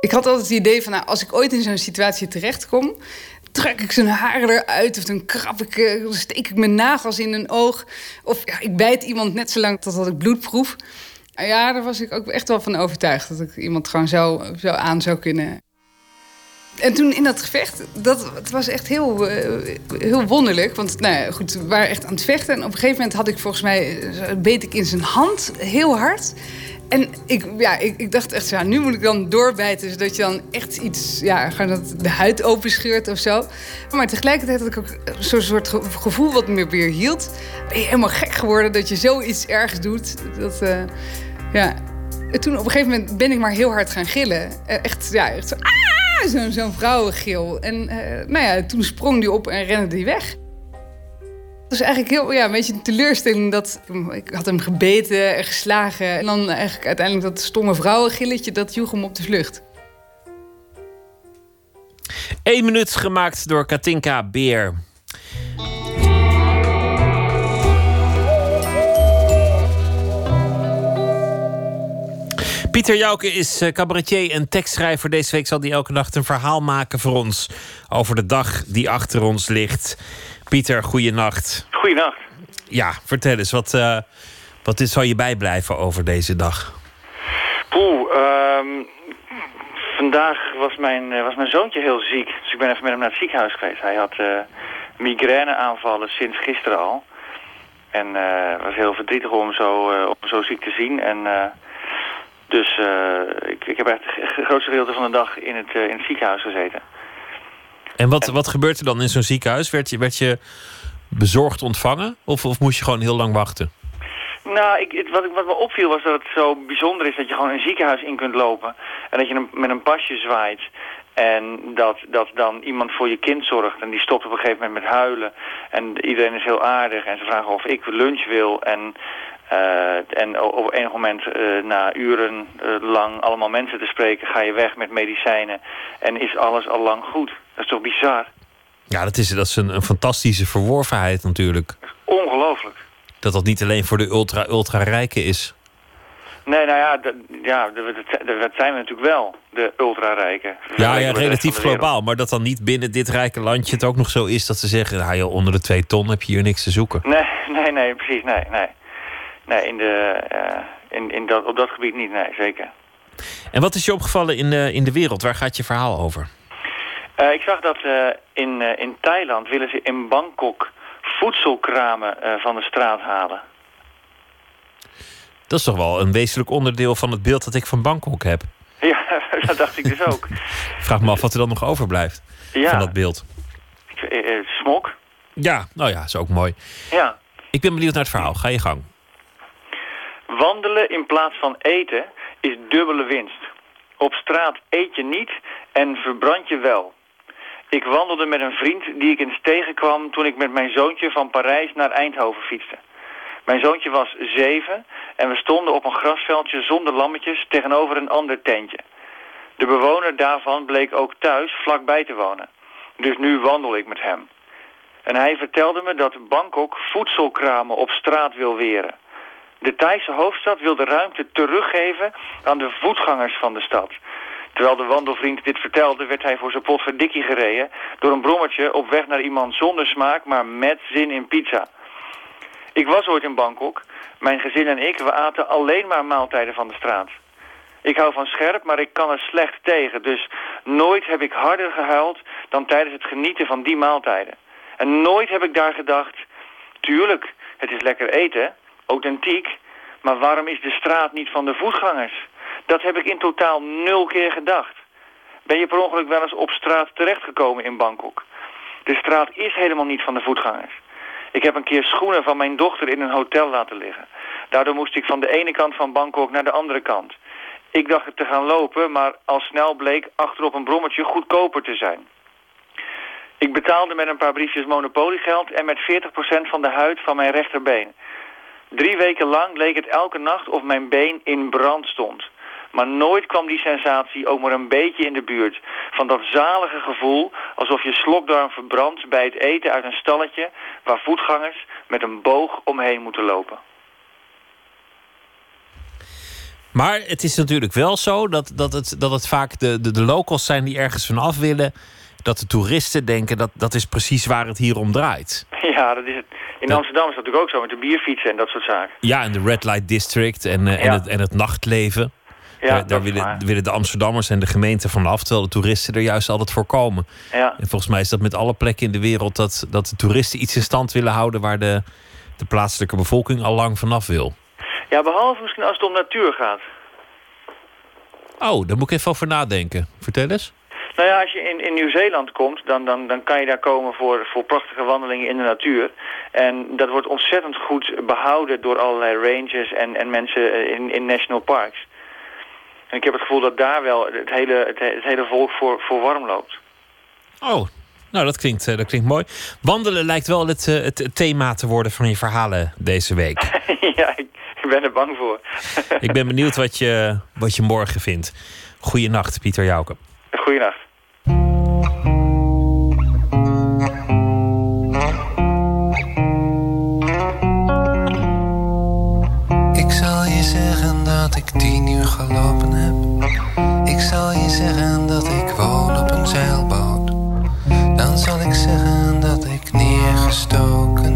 Ik had altijd het idee van, nou, als ik ooit in zo'n situatie terechtkom... trek ik zijn haren eruit of dan krap ik, eh, steek ik mijn nagels in een oog. Of ja, ik bijt iemand net zo lang totdat ik bloed proef. Ja, daar was ik ook echt wel van overtuigd... dat ik iemand gewoon zo, zo aan zou kunnen. En toen in dat gevecht, dat, het was echt heel, eh, heel wonderlijk. Want nou ja, goed, we waren echt aan het vechten. En op een gegeven moment had ik volgens mij, eh, beet ik in zijn hand heel hard. En ik, ja, ik, ik dacht echt, ja, nu moet ik dan doorbijten. Zodat je dan echt iets, ja, gewoon dat de huid openscheurt of zo. Maar tegelijkertijd had ik ook zo'n soort ge- gevoel wat me weer hield. Ben je helemaal gek geworden dat je zoiets ergs doet. Dat, eh, ja. En toen op een gegeven moment ben ik maar heel hard gaan gillen. Echt, ja, echt zo, zo'n zo'n vrouwengil. En eh, nou ja, toen sprong die op en rende die weg. Het was eigenlijk heel, ja, een beetje een teleurstelling dat ik had hem gebeten en geslagen. En dan eigenlijk uiteindelijk dat stomme vrouwengilletje, dat joeg hem op de vlucht.
Eén minuut gemaakt door Katinka Beer. Pieter Jouke is eh, cabaretier en tekstschrijver. Deze week zal hij elke nacht een verhaal maken voor ons over de dag die achter ons ligt. Pieter, goeienacht.
Goeienacht.
Ja, vertel eens, wat, eh, wat is, zal je bijblijven over deze dag?
Poeh, ehm, vandaag was mijn, eh, was mijn zoontje heel ziek. Dus ik ben even met hem naar het ziekenhuis geweest. Hij had eh migraineaanvallen sinds gisteren al. En het was heel verdrietig om hem zo, om zo ziek te zien. En, dus eh, ik, ik heb echt het grootste gedeelte van de dag in het, eh, in het ziekenhuis gezeten.
En wat, wat gebeurt er dan in zo'n ziekenhuis? Werd je, werd je bezorgd ontvangen? Of, of moest je gewoon heel lang wachten?
Nou, ik, het, wat, ik- wat me opviel was dat het zo bijzonder is dat je gewoon een ziekenhuis in kunt lopen. En dat je een, met een pasje zwaait. En dat, dat dan iemand voor je kind zorgt. En die stopt op een gegeven moment met huilen. En iedereen is heel aardig. En ze vragen of ik lunch wil. En, eh, en op enig moment, eh, na uren eh, lang allemaal mensen te spreken... ga je weg met medicijnen. En is alles al lang goed. Dat is toch bizar?
Ja, dat is, dat is een, een fantastische verworvenheid natuurlijk.
Ongelooflijk.
Dat dat niet alleen voor de ultra-ultra-rijken is.
Nee, nou ja, ja dat, zijn we natuurlijk wel, de ultra-rijken.
Ja, ja, relatief globaal. Maar dat dan niet binnen dit rijke landje het ook nog zo is dat ze zeggen... Nou, joh, onder de twee ton heb je hier niks te zoeken.
Nee, nee, nee, precies, nee, nee. Nee, in de, eh, in, in dat, op dat gebied niet, nee, zeker.
En wat is je opgevallen in de, in de wereld? Waar gaat je verhaal over?
Eh, ik zag dat eh, in, eh, in Thailand willen ze in Bangkok voedselkramen eh, van de straat halen.
Dat is toch wel een wezenlijk onderdeel van het beeld dat ik van Bangkok heb.
Ja, dat dacht ik dus ook.
Vraag me af wat er dan nog overblijft
Ja.
van dat beeld.
Eh, eh, smok?
Ja, nou ja, is ook mooi.
Ja.
Ik ben benieuwd naar het verhaal. Ga je gang.
Wandelen in plaats van eten is dubbele winst. Op straat eet je niet en verbrand je wel. Ik wandelde met een vriend die ik eens tegenkwam toen ik met mijn zoontje van Parijs naar Eindhoven fietste. Mijn zoontje was zeven en we stonden op een grasveldje zonder lammetjes tegenover een ander tentje. De bewoner daarvan bleek ook thuis vlakbij te wonen. Dus nu wandel ik met hem. En hij vertelde me dat Bangkok voedselkramen op straat wil weren. De Thaise hoofdstad wil de ruimte teruggeven aan de voetgangers van de stad. Terwijl de wandelvriend dit vertelde, werd hij voor zijn potverdikkie gereden... door een brommertje op weg naar iemand zonder smaak, maar met zin in pizza. Ik was ooit in Bangkok. Mijn gezin en ik, we aten alleen maar maaltijden van de straat. Ik hou van scherp, maar ik kan er slecht tegen. Dus nooit heb ik harder gehuild dan tijdens het genieten van die maaltijden. En nooit heb ik daar gedacht... Tuurlijk, het is lekker eten, authentiek... maar waarom is de straat niet van de voetgangers? Dat heb ik in totaal nul keer gedacht. Ben je per ongeluk wel eens op straat terechtgekomen in Bangkok? De straat is helemaal niet van de voetgangers. Ik heb een keer schoenen van mijn dochter in een hotel laten liggen. Daardoor moest ik van de ene kant van Bangkok naar de andere kant. Ik dacht te gaan lopen, maar al snel bleek achterop een brommetje goedkoper te zijn. Ik betaalde met een paar briefjes monopoliegeld en met 40% van de huid van mijn rechterbeen. Drie weken lang leek het elke nacht of mijn been in brand stond. Maar nooit kwam die sensatie ook maar een beetje in de buurt. Van dat zalige gevoel alsof je slokdarm verbrandt bij het eten uit een stalletje... waar voetgangers met een boog omheen moeten lopen.
Maar het is natuurlijk wel zo dat, dat, het, dat het vaak de, de, de locals zijn die ergens van af willen. Dat de toeristen denken dat dat is precies waar het hier om draait.
Ja, dat is het. In Amsterdam is dat natuurlijk ook zo met de bierfietsen en dat soort zaken.
Ja, en de Red Light District en, eh, en,
Ja.
het, en het nachtleven. daar
dat
daar willen, willen de Amsterdammers en de gemeente vanaf, terwijl de toeristen er juist altijd voor komen.
Ja.
En volgens mij is dat met alle plekken in de wereld dat, dat de toeristen iets in stand willen houden waar de, de plaatselijke bevolking al lang vanaf wil.
Ja, behalve misschien als het om natuur gaat.
Oh, daar moet ik even over nadenken. Vertel eens.
Nou ja, als je in, in Nieuw-Zeeland komt, dan, dan, dan kan je daar komen voor, voor prachtige wandelingen in de natuur. En dat wordt ontzettend goed behouden door allerlei rangers en, en mensen eh, in, in national parks. En ik heb het gevoel dat daar wel het hele, het, he- het hele volk voor, voor warm loopt.
Oh, nou dat klinkt, eh, dat klinkt mooi. Wandelen lijkt wel het, eh, het thema te worden van je verhalen deze week.
ja, ik, ik ben er bang voor.
ik ben benieuwd wat je, wat je morgen vindt. Goeienacht, Pieter Jouke.
Goeienacht.
Dat ik tien uur gelopen heb. Ik zal je zeggen dat ik woon op een zeilboot. Dan zal ik zeggen dat ik neergestoken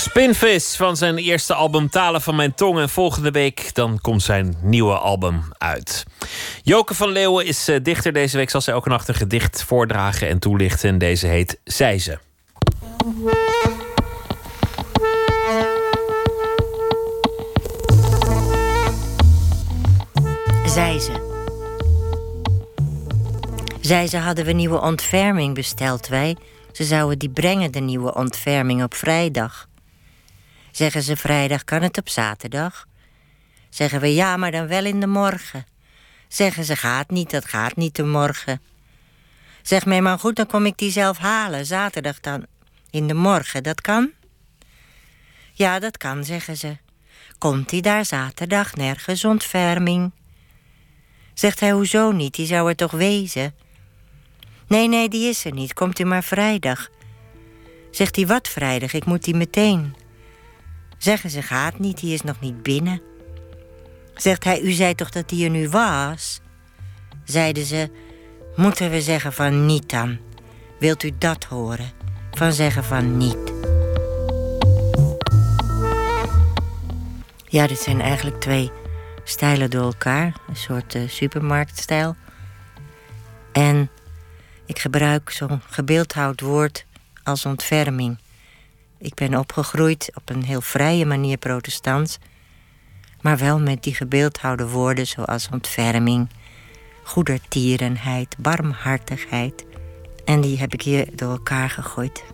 Spinvis van zijn eerste album Talen van Mijn Tong. En volgende week dan komt zijn nieuwe album uit. Joke van Leeuwen is eh, dichter deze week. Zal zij elke nacht een gedicht voordragen en toelichten. En deze heet Zij ze.
Zei ze. Zei ze hadden we nieuwe ontferming besteld wij. Ze zouden die brengen, de nieuwe ontferming, op vrijdag. Zeggen ze vrijdag, kan het op zaterdag? Zeggen we ja, maar dan wel in de morgen. Zeggen ze gaat niet, dat gaat niet de morgen. Zeg mij maar goed, dan kom ik die zelf halen. Zaterdag dan in de morgen, dat kan? Ja, dat kan, zeggen ze. Komt hij daar zaterdag nergens ontferming? Zegt hij, hoezo niet? Die zou er toch wezen? Nee, nee, die is er niet. Komt u maar vrijdag. Zegt hij, wat vrijdag? Ik moet die meteen. Zeggen ze, gaat niet, die is nog niet binnen. Zegt hij, u zei toch dat die er nu was? Zeiden ze, moeten we zeggen van niet dan? Wilt u dat horen? Van zeggen van niet. Ja, dit zijn eigenlijk twee stijlen door elkaar. Een soort eh, supermarktstijl. En ik gebruik zo'n gebeeldhouwd woord als ontferming. Ik ben opgegroeid op een heel vrije manier protestants. Maar wel met die gebeeldhouwde woorden zoals ontferming, goedertierenheid, barmhartigheid. En die heb ik hier door elkaar gegooid.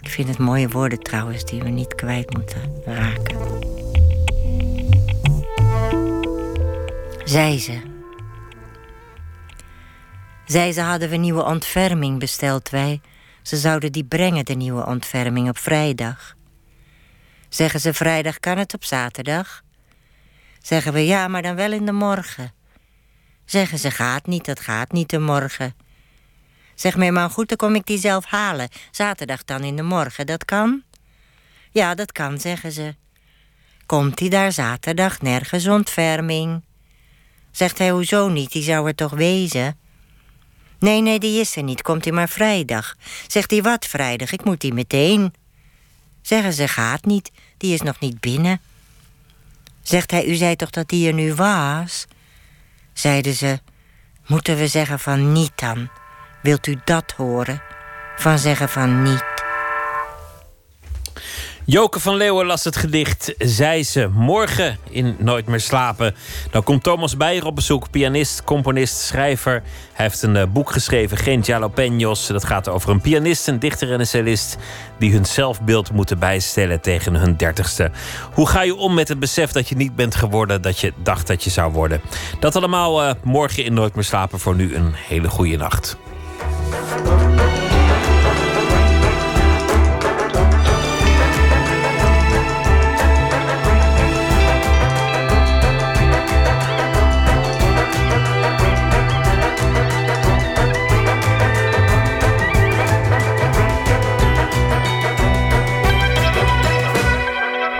Ik vind het mooie woorden trouwens die we niet kwijt moeten raken. zei ze. Zei ze hadden we nieuwe ontferming besteld wij. Ze zouden die brengen, de nieuwe ontferming, op vrijdag. Zeggen ze vrijdag kan het op zaterdag? Zeggen we ja, maar dan wel in de morgen. Zeggen ze gaat niet, dat gaat niet de morgen. Zeg mij maar goed, dan kom ik die zelf halen. Zaterdag dan in de morgen, dat kan? Ja, dat kan, zeggen ze. Komt hij daar zaterdag nergens ontferming? Zegt hij, hoezo niet, die zou er toch wezen? Nee, nee, die is er niet, komt hij maar vrijdag. Zegt hij, wat vrijdag, ik moet die meteen. Zeggen ze, gaat niet, die is nog niet binnen. Zegt hij, u zei toch dat die er nu was? Zeiden ze, moeten we zeggen van niet dan? Wilt u dat horen? Van zeggen van niet.
Joke van Leeuwen las het gedicht Zij ze morgen in Nooit meer slapen. Dan komt Thomas Beijer op bezoek, pianist, componist, schrijver. Hij heeft een eh, boek geschreven, Geen Jalapenos. Dat gaat over een pianist, een dichter en een cellist... die hun zelfbeeld moeten bijstellen tegen hun dertigste. Hoe ga je om met het besef dat je niet bent geworden... dat je dacht dat je zou worden? Dat allemaal eh, morgen in Nooit meer slapen. Voor nu een hele goede nacht.